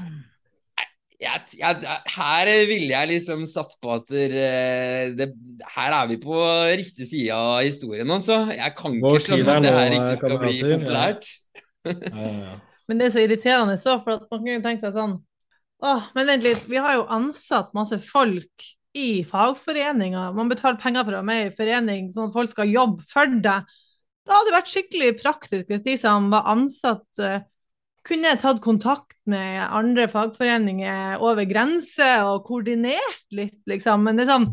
jeg, jeg, her ville jeg liksom satt på at eh, det, her er vi på riktig side av historien, altså. Jeg kan ikke skjønne at det her ikke skal bli populært. Ja. Ja, ja, Men det er så irriterende så, for at man kunne tenkt seg sånn Åh, men vent litt, vi har jo ansatt masse folk i fagforeninger. Man betaler penger for å være med i forening, sånn at folk skal jobbe for deg. Det hadde vært skikkelig praktisk hvis de som var ansatt, uh, jeg tatt kontakt med andre fagforeninger over grense og koordinert litt, liksom. Men det er sånn,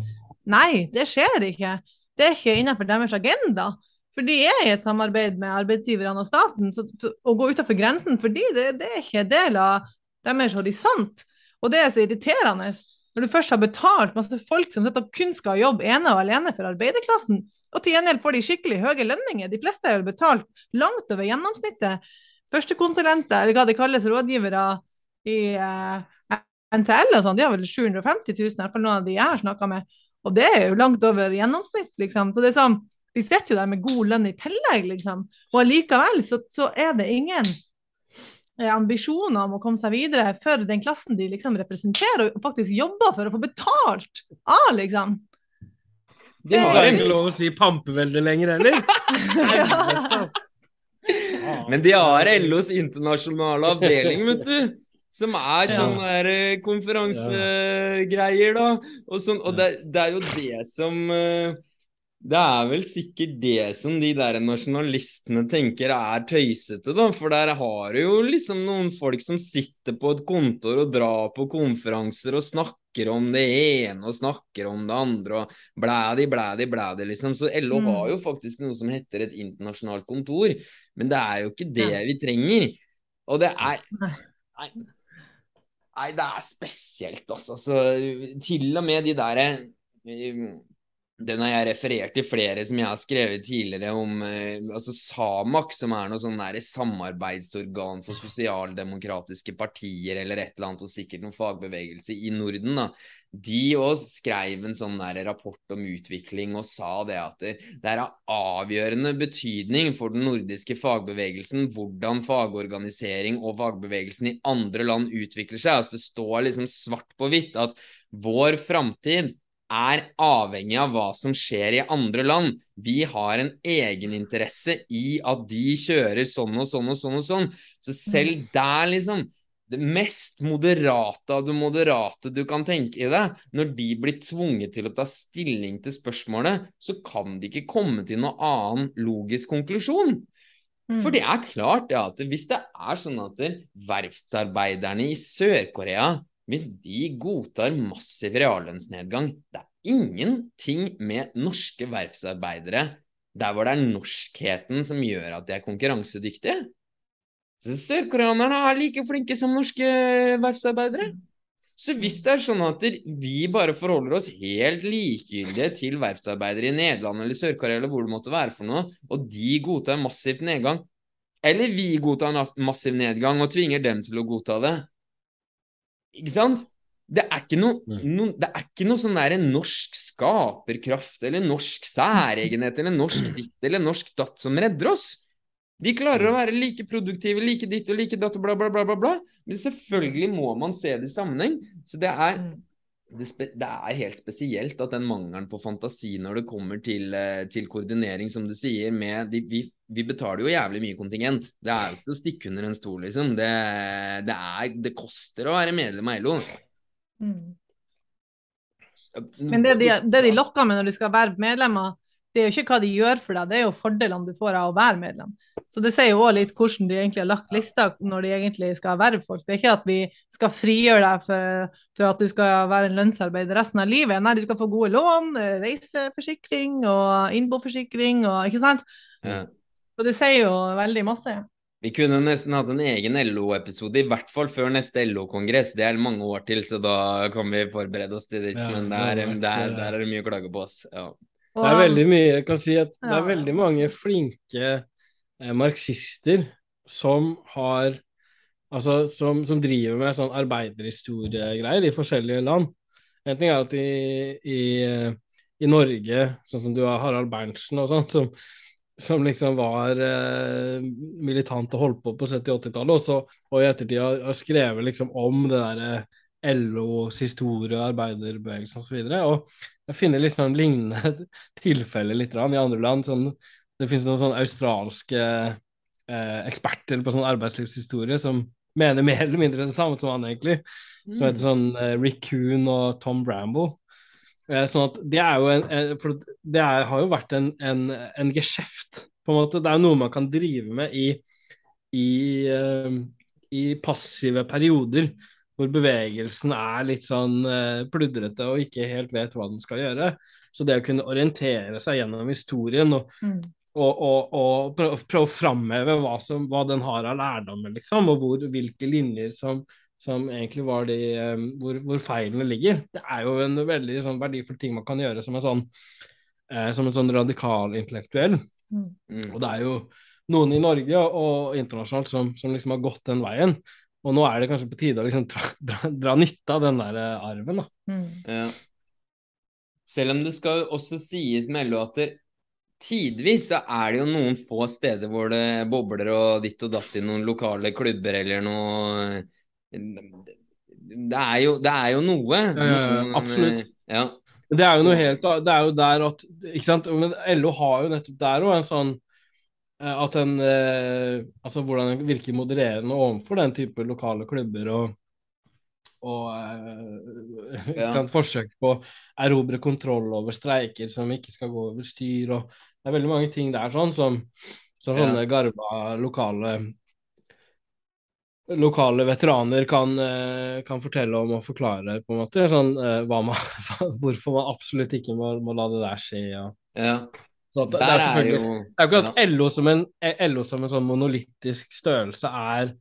nei, det skjer ikke. Det er ikke innenfor deres agenda. For de er i et samarbeid med arbeidsgiverne og staten. Så å gå utenfor grensen for de, det, det er ikke del av deres horisont. Og det er så irriterende når du først har betalt masse folk som setter opp kun skal jobbe ene og alene for arbeiderklassen, og til gjengjeld får de skikkelig høye lønninger. De fleste har betalt langt over gjennomsnittet. Førstekonsulenter, eller hva det kalles, rådgivere i eh, NTL og sånn, de har vel 750 000, i hvert fall noen av de jeg har snakka med. Og det er jo langt over gjennomsnitt, liksom. Så det er sånn, de sitter jo der med god lønn i tillegg, liksom. Og allikevel så, så er det ingen ambisjoner om å komme seg videre for den klassen de liksom representerer, og faktisk jobber for å få betalt av, liksom. De har ikke lov å si pampevelde lenger heller. Men de har LOs internasjonale avdeling, vet du. Som er sånne ja. der konferansegreier, da. Og, sånn, og det, det, er jo det som uh, det er vel sikkert det som de der nasjonalistene tenker er tøysete, da. For der har du jo liksom noen folk som sitter på et kontor og drar på konferanser og snakker om det ene og snakker om det andre og blædi, blædi, blædi, liksom. Så LO mm. har jo faktisk noe som heter et internasjonalt kontor. Men det er jo ikke det vi trenger. Og det er Nei. Nei, det er spesielt, altså. Så til og med de derre den har jeg referert til flere som jeg har skrevet tidligere om eh, altså Samak, som er noe sånn der samarbeidsorgan for sosialdemokratiske partier eller et eller annet, og sikkert noen fagbevegelse i Norden. da. De òg skrev en sånn rapport om utvikling og sa det at det, det er av avgjørende betydning for den nordiske fagbevegelsen hvordan fagorganisering og fagbevegelsen i andre land utvikler seg. Altså Det står liksom svart på hvitt at vår framtid er avhengig av hva som skjer i andre land. Vi har en egeninteresse i at de kjører sånn og sånn og sånn og sånn. Så selv mm. der, liksom Det mest moderate av det moderate du kan tenke i deg, når de blir tvunget til å ta stilling til spørsmålet, så kan de ikke komme til noen annen logisk konklusjon. Mm. For det er klart ja, at hvis det er sånn at verftsarbeiderne i Sør-Korea hvis de godtar massiv reallønnsnedgang Det er ingenting med norske verftsarbeidere der hvor det er norskheten som gjør at de er konkurransedyktige. Så Sørkoreanerne er like flinke som norske verftsarbeidere. Så hvis det er sånn at vi bare forholder oss helt likegyldige til verftsarbeidere i Nederland eller Sør-Korea eller hvor det måtte være for noe, og de godtar massivt nedgang, eller vi godtar massiv nedgang og tvinger dem til å godta det, ikke sant? Det er ikke noe, mm. no, det er ikke noe sånn der norsk skaperkraft eller norsk særegenhet eller norsk ditt eller norsk datt som redder oss. De klarer å mm. være like produktive, like ditt og like datt og bla, bla, bla, bla, bla. Men selvfølgelig må man se det i sammenheng. Så det er, mm. det, det er helt spesielt at den mangelen på fantasi når det kommer til, eh, til koordinering, som du sier, med de, vi vi betaler jo jævlig mye kontingent. Det er jo ikke å stikke under en stol, liksom. Det, det, er, det koster å være medlem av LO. Mm. Men det de, det de lokker med når de skal være medlemmer, det er jo ikke hva de gjør for deg, det er jo fordelene du får av å være medlem. Så det sier jo òg litt hvordan de egentlig har lagt lista når de egentlig skal verve folk. Det er ikke at vi skal frigjøre deg for, for, at du skal være en lønnsarbeider resten av livet. Nei, du skal få gode lån, reiseforsikring og innboforsikring og ikke sant. Ja. Og det sier jo veldig masse. Vi kunne nesten hatt en egen LO-episode, i hvert fall før neste LO-kongress. Det er mange år til, så da kan vi forberede oss til det. Ja, men der, der, der, der, er det mye å klage på oss. Ja. Det er veldig mye Jeg kan si at det er veldig mange flinke marxister som har Altså som, som driver med sånn arbeiderhistoriegreier i forskjellige land. En ting er at i, i, i Norge, sånn som du har Harald Berntsen og sånt, som som liksom var eh, militant og holdt på på 70-80-tallet, og, og i ettertid har, har, skrevet liksom om det derre eh, LOs historie, arbeiderbevegelsen osv. Og, så og jeg finner liksom lignende tilfeller litt i andre land. Sånn, det finnes noen sånne australske eh, eksperter på sånn arbeidslivshistorie som mener mer eller mindre det samme som han, egentlig. Mm. Som heter sånn eh, Rick Coon og Tom Bramble. Eh, sånn at det er jo en, For det er, har jo vært en, en, en geskjeft, på en måte. Det er jo noe man kan drive med i, i, eh, i passive perioder. Hvor bevegelsen er litt sånn uh, pludrete og ikke helt vet hva den skal gjøre. Så det å kunne orientere seg gjennom historien og, mm. Og, og, og prøve, å framheve hva, som, hva, den har av lærdommer, liksom, og hvor, hvilke linjer som, som egentlig var de um, hvor, hvor, feilene ligger. Det er jo en veldig sånn, verdifull ting man kan gjøre som en sånn, eh, som en sånn radikal intellektuell. Mm. Og det er jo noen i Norge og internasjonalt som, som, liksom har gått den veien. Og nå er det kanskje på tide å liksom dra, dra, dra nytte av den der uh, arven, da. Mm. Ja. Selv om det skal også sies med LO at tidvis så er det jo noen få steder hvor det bobler og ditt og datt i noen lokale klubber eller noe Det er jo, det er jo noe. Noen, absolutt. Ja. Det er jo noe helt Det er jo der at Ikke sant. Men LO har jo nettopp der òg en sånn eh, at den eh, Altså hvordan den virker modererende overfor den type lokale klubber og og eh, ja. forsøk på å erobre kontroll over streiker som ikke skal gå over styr. og Det er veldig mange ting der sånn som, som sånne ja. garva lokale lokale veteraner kan, eh, kan, fortelle om og forklare på en måte sånn, eh, man, hvorfor man absolutt ikke må, må, la det der skje. Ja. ja. Det, det, er selvfølgelig Det er jo ikke at LO som en, LO som en sånn monolittisk størrelse er,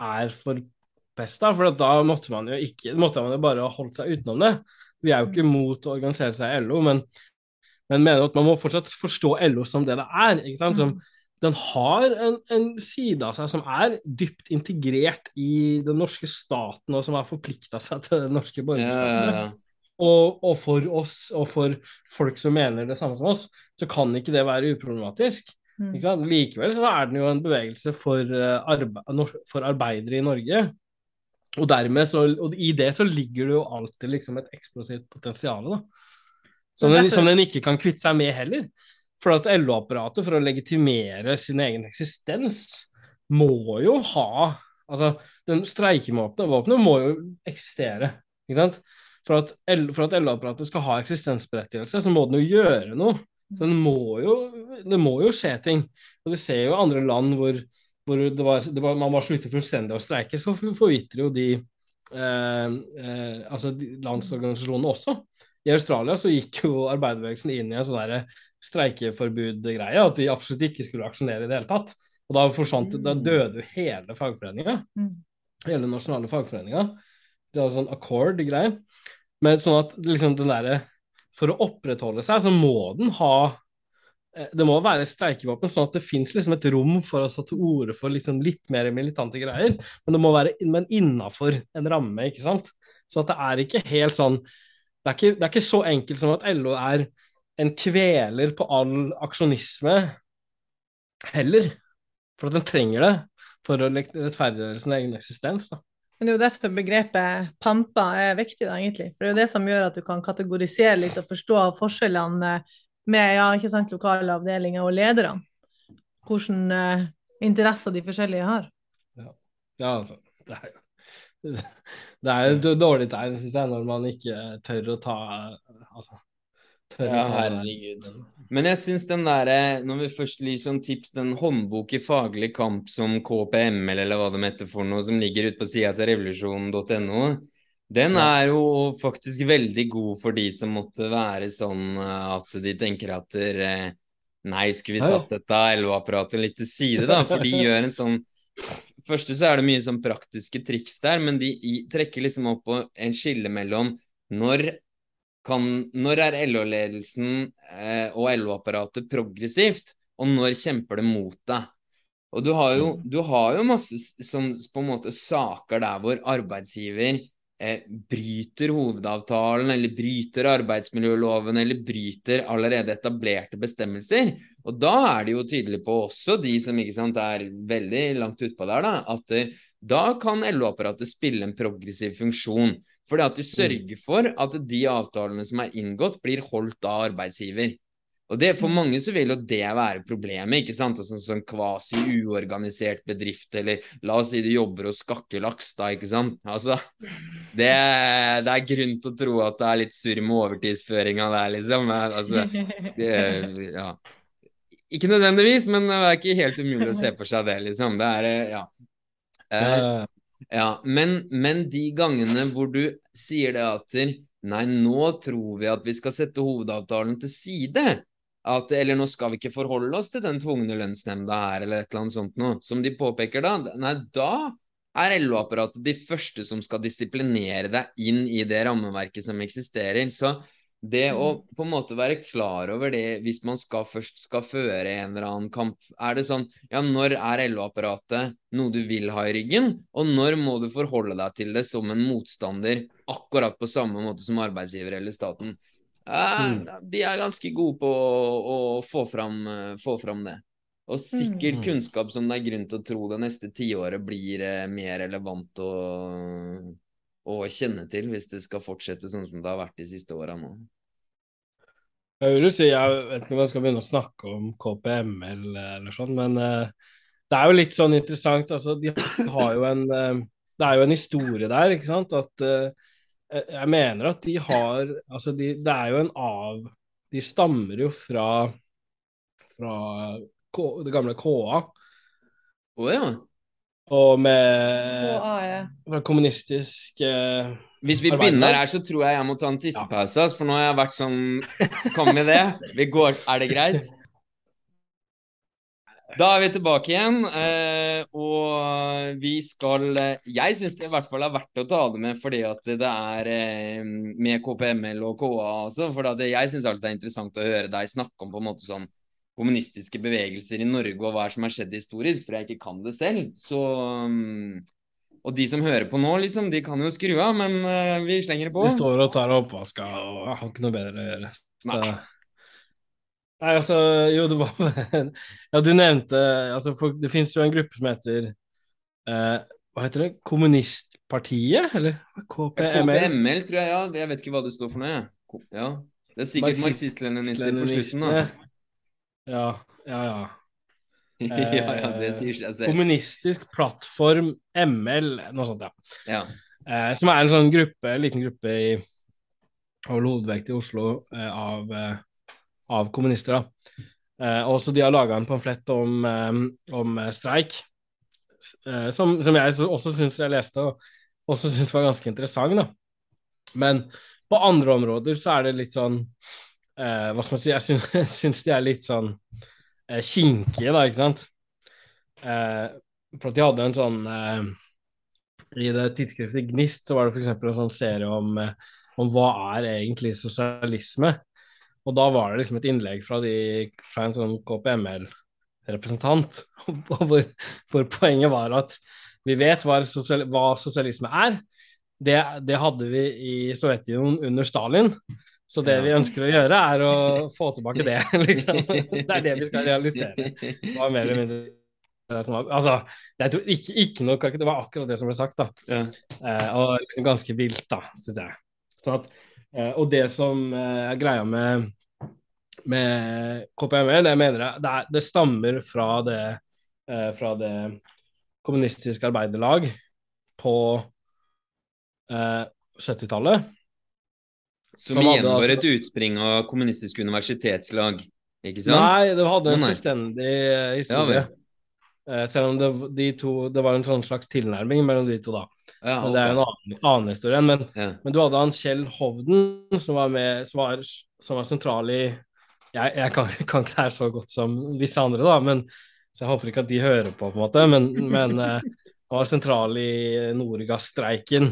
er da, for da måtte man jo ikke måtte man jo bare holdt seg utenom det. Vi er jo ikke mot å organisere seg i LO, men, men mener at man må fortsatt forstå LO som det det er. ikke sant? Som, den har en, en, side av seg som er dypt integrert i den norske staten, og som har forplikta seg til det norske borgerskapet. Ja, ja, ja. Og, og, for oss, og for folk som mener det samme som oss, så kan ikke det være uproblematisk. Mm. Likevel så er den jo en bevegelse for, uh, arbe for arbeidere i Norge og så, og i det så ligger det jo alltid liksom et eksplosivt potensial, da. Som den, som den, ikke kan kvitte seg med heller. For at LO-apparatet, for å legitimere sin egen eksistens, må jo ha Altså, den streikevåpenet må jo eksistere, ikke sant? For at, at LO-apparatet skal ha eksistensberettigelse, så må den jo gjøre noe. Så den må jo, det må jo skje ting. Og du ser jo andre land hvor hvor det var, det var, man var slutter fullstendig å streike, så forvitrer jo de eh, eh, altså landsorganisasjonene også. I Australia så gikk jo arbeiderbevegelsen inn i en sånn streikeforbud-greie, at de absolutt ikke skulle aksjonere i det hele tatt. Og da forsvant mm. da døde jo hele fagforeninga. Mm. Hele den nasjonale fagforeninga. Det var sånn accord-greie. Men sånn at liksom den derre For å opprettholde seg, så må den ha Eh, det må være streikevåpen, sånn at det fins liksom et rom for å ta til orde for liksom litt mer militante greier. Men det må være men innafor en ramme, ikke sant. Så at det er ikke helt sånn det er ikke, det er ikke så enkelt som at LO er en kveler på all aksjonisme heller. For at den trenger det for å rettferdiggjøre sin egen eksistens. da. Men det er jo derfor begrepet pampa er viktig, da, egentlig. For det er jo det som gjør at du kan kategorisere litt og forstå forskjellene med ja, ikke sant, lokale avdelinger og lederne. Hvilke uh, interesser de forskjellige har. Ja, ja altså. Det er, det er et dårlig tegn, syns jeg, når man ikke tør å ta altså, tør ja, å ta herregud. Men jeg syns den derre, når vi først gir sånn tips, den håndbok i faglig kamp som KPML, eller hva det heter for noe, som ligger ute på sida til revolusjon.no, den er jo faktisk veldig god for de som måtte være sånn eh, at de tenker at eh, Nei, skulle vi satt dette LO-apparatet litt til side, da? For de gjør en sånn Første så er det mye sånn praktiske triks der, men de trekker liksom opp på en skille mellom når kan, når er LO-ledelsen eh, og LO-apparatet progressivt, og når kjemper det mot deg? Og du har jo, du har jo masse sånn, på en måte saker der hvor arbeidsgiver eh, bryter hovedavtalen, eller bryter arbeidsmiljøloven, eller bryter allerede etablerte bestemmelser. Og da er det jo tydelig på også de som sant, er veldig langt utpå der, da, at da kan LO-apparatet spille en progressiv funksjon. Fordi at du mm. sørger for at de avtalene som er inngått, blir holdt av arbeidsgiver. Og det, For mm. mange så vil jo det være problemet. ikke sant? Og Sånn som kvasi uorganisert bedrift, eller la oss si du jobber hos Skakkelaks, da, ikke sant. Altså, det, det, er grunn til å tro at det er litt surr med overtidsføringa der, liksom. Altså, det, ja. Ikke nødvendigvis, men det er ikke helt umulig å se for seg det, liksom. Det er, ja. Uh, ja, men, men de gangene hvor du sier det at Nei, nå tror vi at vi skal sette hovedavtalen til side at Eller nå skal vi ikke forholde oss til den tvungne lønnsnemnda her, eller et eller annet sånt noe. Som de påpeker da. Nei, da er LO-apparatet de første som skal disiplinere deg inn i det rammeverket som eksisterer. Så det å mm. på en måte være klar over det hvis man skal først skal føre en eller annen kamp Er det sånn Ja, når er LO-apparatet noe du vil ha i ryggen? Og når må du forholde deg til det som en motstander akkurat på samme måte som arbeidsgiver eller staten? Mm. De er ganske gode på å, å få, fram, få, fram, det. Og sikkert mm. kunnskap som det er grunn til å tro det neste tiåret blir eh, mer relevant å, å, kjenne til, hvis det skal fortsette sånn som det har vært de siste åra nå. Jeg vil jo si, jeg vet ikke om jeg skal begynne å snakke om KPML eller sånn, men uh, det er jo litt sånn interessant. altså De har jo en Det er jo en historie der, ikke sant. At jeg mener at de har Altså, de, det er jo en av De stammer jo fra fra K, det gamle KA. Å oh, ja. Og med KA, ja. Fra kommunistisk eh, Hvis vi begynner her, så tror jeg jeg må ta en tissepause, ja. for nå har jeg vært sånn Kom med det. Vi går Er det greit? Da er vi tilbake igjen, eh, og vi skal Jeg syns det i hvert fall er verdt å ta det med fordi at det er eh, med KPML og KA også. For jeg syns alltid det er interessant å høre deg snakke om på en måte sånn kommunistiske bevegelser i Norge og hva som har skjedd historisk, for jeg ikke kan det selv. Så um, Og de som hører på nå, liksom, de kan jo skru av, men uh, vi slenger det på. De står og tar oppvaska og har ikke noe bedre å gjøre. Så. Nei. Nei, altså, jo, det var Ja, du nevnte altså, for, Det fins jo en gruppe som heter eh, Hva heter det? Kommunistpartiet, eller? KPML? KPML, tror jeg, ja. Jeg vet ikke hva det står for noe, Ja. Det er sikkert marxist-leninister på slutten, da. Ja, ja, ja. ja, ja, det sier seg selv. Kommunistisk plattform ML, noe sånt, ja. ja. Eh, som er en sånn gruppe, liten gruppe i over hovedvekt i Oslo eh, av eh, av kommunister. da. Eh, også de har laga en pamflett om, eh, om eh, streik, eh, som, som, jeg også syns jeg leste, og også syns var ganske interessant. da. Men på andre områder så er det litt sånn eh, Hva skal man si? Jeg syns, jeg syns de er litt sånn eh, kinkige, da, ikke sant? for at de hadde en sånn I det tidsskriftet Gnist så var det f.eks. en sånn serie om, om hva er egentlig sosialisme. Og da var det liksom et innlegg fra, de, fra en sånn KPML-representant, hvor, hvor, poenget var at vi vet hva, sosial, hva sosialisme er. Det, det, hadde vi i Sovjetunionen under Stalin. Så det vi ønsker å gjøre, er å få tilbake det. Liksom. Det er det vi skal realisere. Det var mer eller mindre Altså, jeg tror ikke, ikke noe Det var akkurat det som ble sagt, da. Ja. Eh, og liksom ganske vilt, da, syns jeg. Sånn at og det som eh, er greia med, med KPML, det mener jeg det, er, det stammer fra det, eh, fra det kommunistiske arbeiderlag på 70-tallet. Som, som igjen var altså, et utspring av kommunistisk universitetslag, ikke sant? Nei, det hadde en selvstendig historie. Ja, Eh, selv om det, de to, det var en sånn slags tilnærming mellom de to, da. Ja, okay. Men det er en annen, annen historie. Men, ja. men, du hadde han Kjell Hovden, som var, med, som var, som var sentral i Jeg, jeg kan, kan, ikke det her så godt som visse andre, da, men, så jeg håper ikke at de hører på, på en måte. Men, men uh, han var sentral i Nordgass-streiken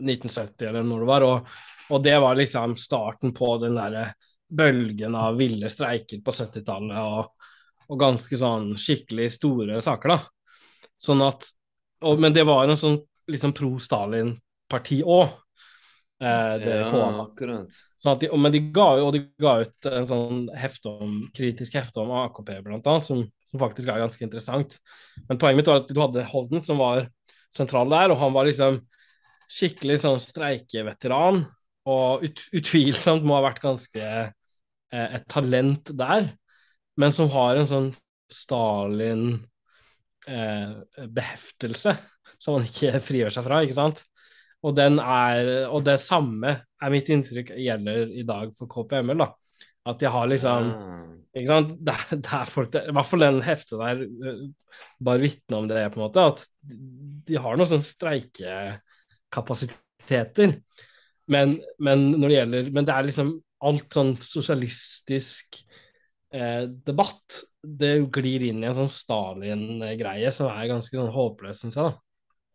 1970, eller når det var. Og, og, det var liksom starten på den derre bølgen av ville streiker på 70-tallet. og og ganske sånn skikkelig store saker, da. Sånn at og, Men det var en sånn liksom pro-Stalin-parti òg. Eh, ja, akkurat. Sånn de, men de ga, og de ga ut en sånn hefte om, kritisk hefte om AKP, blant annet, som, som, faktisk er ganske interessant. Men poenget mitt var at du hadde Holden, som var sentral der, og han var liksom skikkelig sånn streikeveteran, og ut, utvilsomt må ha vært ganske eh, et talent der men som har en sånn Stalin-beheftelse eh, som han ikke frigjør seg fra, ikke sant? Og, den er, og det samme er mitt inntrykk gjelder i dag for KPML. da. At de har liksom ah. ikke sant? Det, det er folk, det, I hvert fall den heftet der eh, bare vitner om det, på en måte. At de har noen sånne streikekapasiteter. Men, men når det gjelder Men det er liksom alt sånn sosialistisk eh, debatt, det glir inn i en sånn Stalin-greie som er ganske sånn håpløs, syns jeg. da.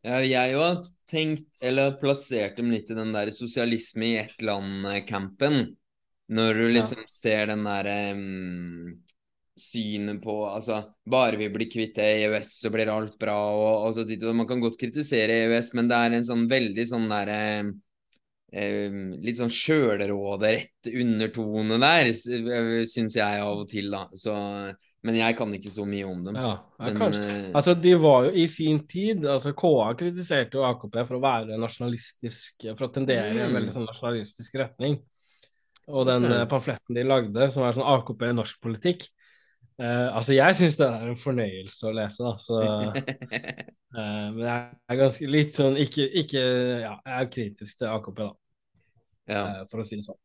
Ja, jeg har tenkt, eller plassert dem litt i den der sosialisme i ett land-campen. Når du liksom ja. ser den derre um, synet på Altså, bare vi blir kvitt EØS, så blir alt bra, og, og så Man kan godt kritisere EØS, men det er en sånn veldig sånn derre eh, litt sånn sjølråderett undertone der, syns jeg av og til, da. Så, men jeg kan ikke så mye om dem. Ja, ja men, eh, Altså, de var jo i sin tid altså KA kritiserte jo AKP for å være nasjonalistisk, for å tendere i en Mm. veldig sånn nasjonalistisk retning. Og den eh, pamfletten de lagde, som er sånn AKP i norsk politikk eh, Altså, jeg syns det er en fornøyelse å lese, da, så eh, Men jeg er ganske litt sånn ikke, ikke Ja, jeg er kritisk til AKP, da, ja. eh, for å si det sånn.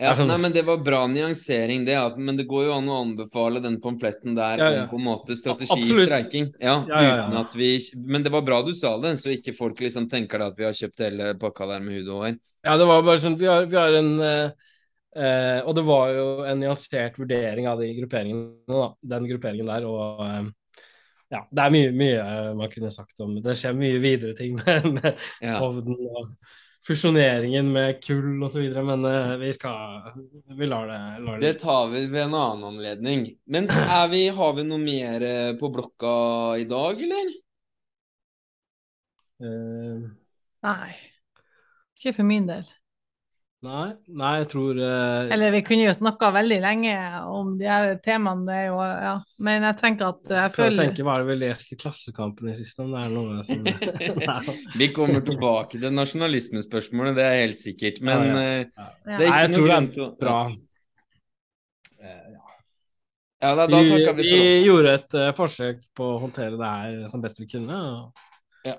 Ja, sånn- nei, men Det var bra nyansering, det. At, men det går jo an å anbefale den pamfletten der Ja, ja. om på en måte strategi i streiking. Ja, Ja, ja, ja. uten at vi Men det var bra du sa det, så ikke folk liksom tenker at vi har kjøpt hele pakka der med hud og hår. Ja, det var bare sånn Vi har, vi har en eh, eh, Og det var jo en nyansert vurdering av de grupperingene, da. Den grupperingen der, og eh, ja, det er mye, mye man kunne sagt om Det skjer mye videre ting med, med Ja. Hovden og fusjoneringen med kull osv., men eh, vi skal Vi lar det, lar Det det. tar vi ved en annen anledning. Men er vi, har vi noe mer eh, på blokka i dag, eller? Uh... Nei. Ikke for min del. Nei, nei, jeg tror eh, Eller vi kunne jo snakka veldig lenge om de her temaene, det er jo Ja. Men jeg tenker at jeg føler Jeg tenker, hva er det vi har lest i Klassekampen i siste, om det er noe som Nei. Vi kommer tilbake til nasjonalismespørsmålet, det er helt sikkert. Men Ja, eh, Ja. det er Nei, ikke jeg noe tror det grunn til å bra. Ja, da, da Vi, takker vi vi for oss. gjorde et uh, forsøk på å håndtere det her som best vi kunne. og Ja.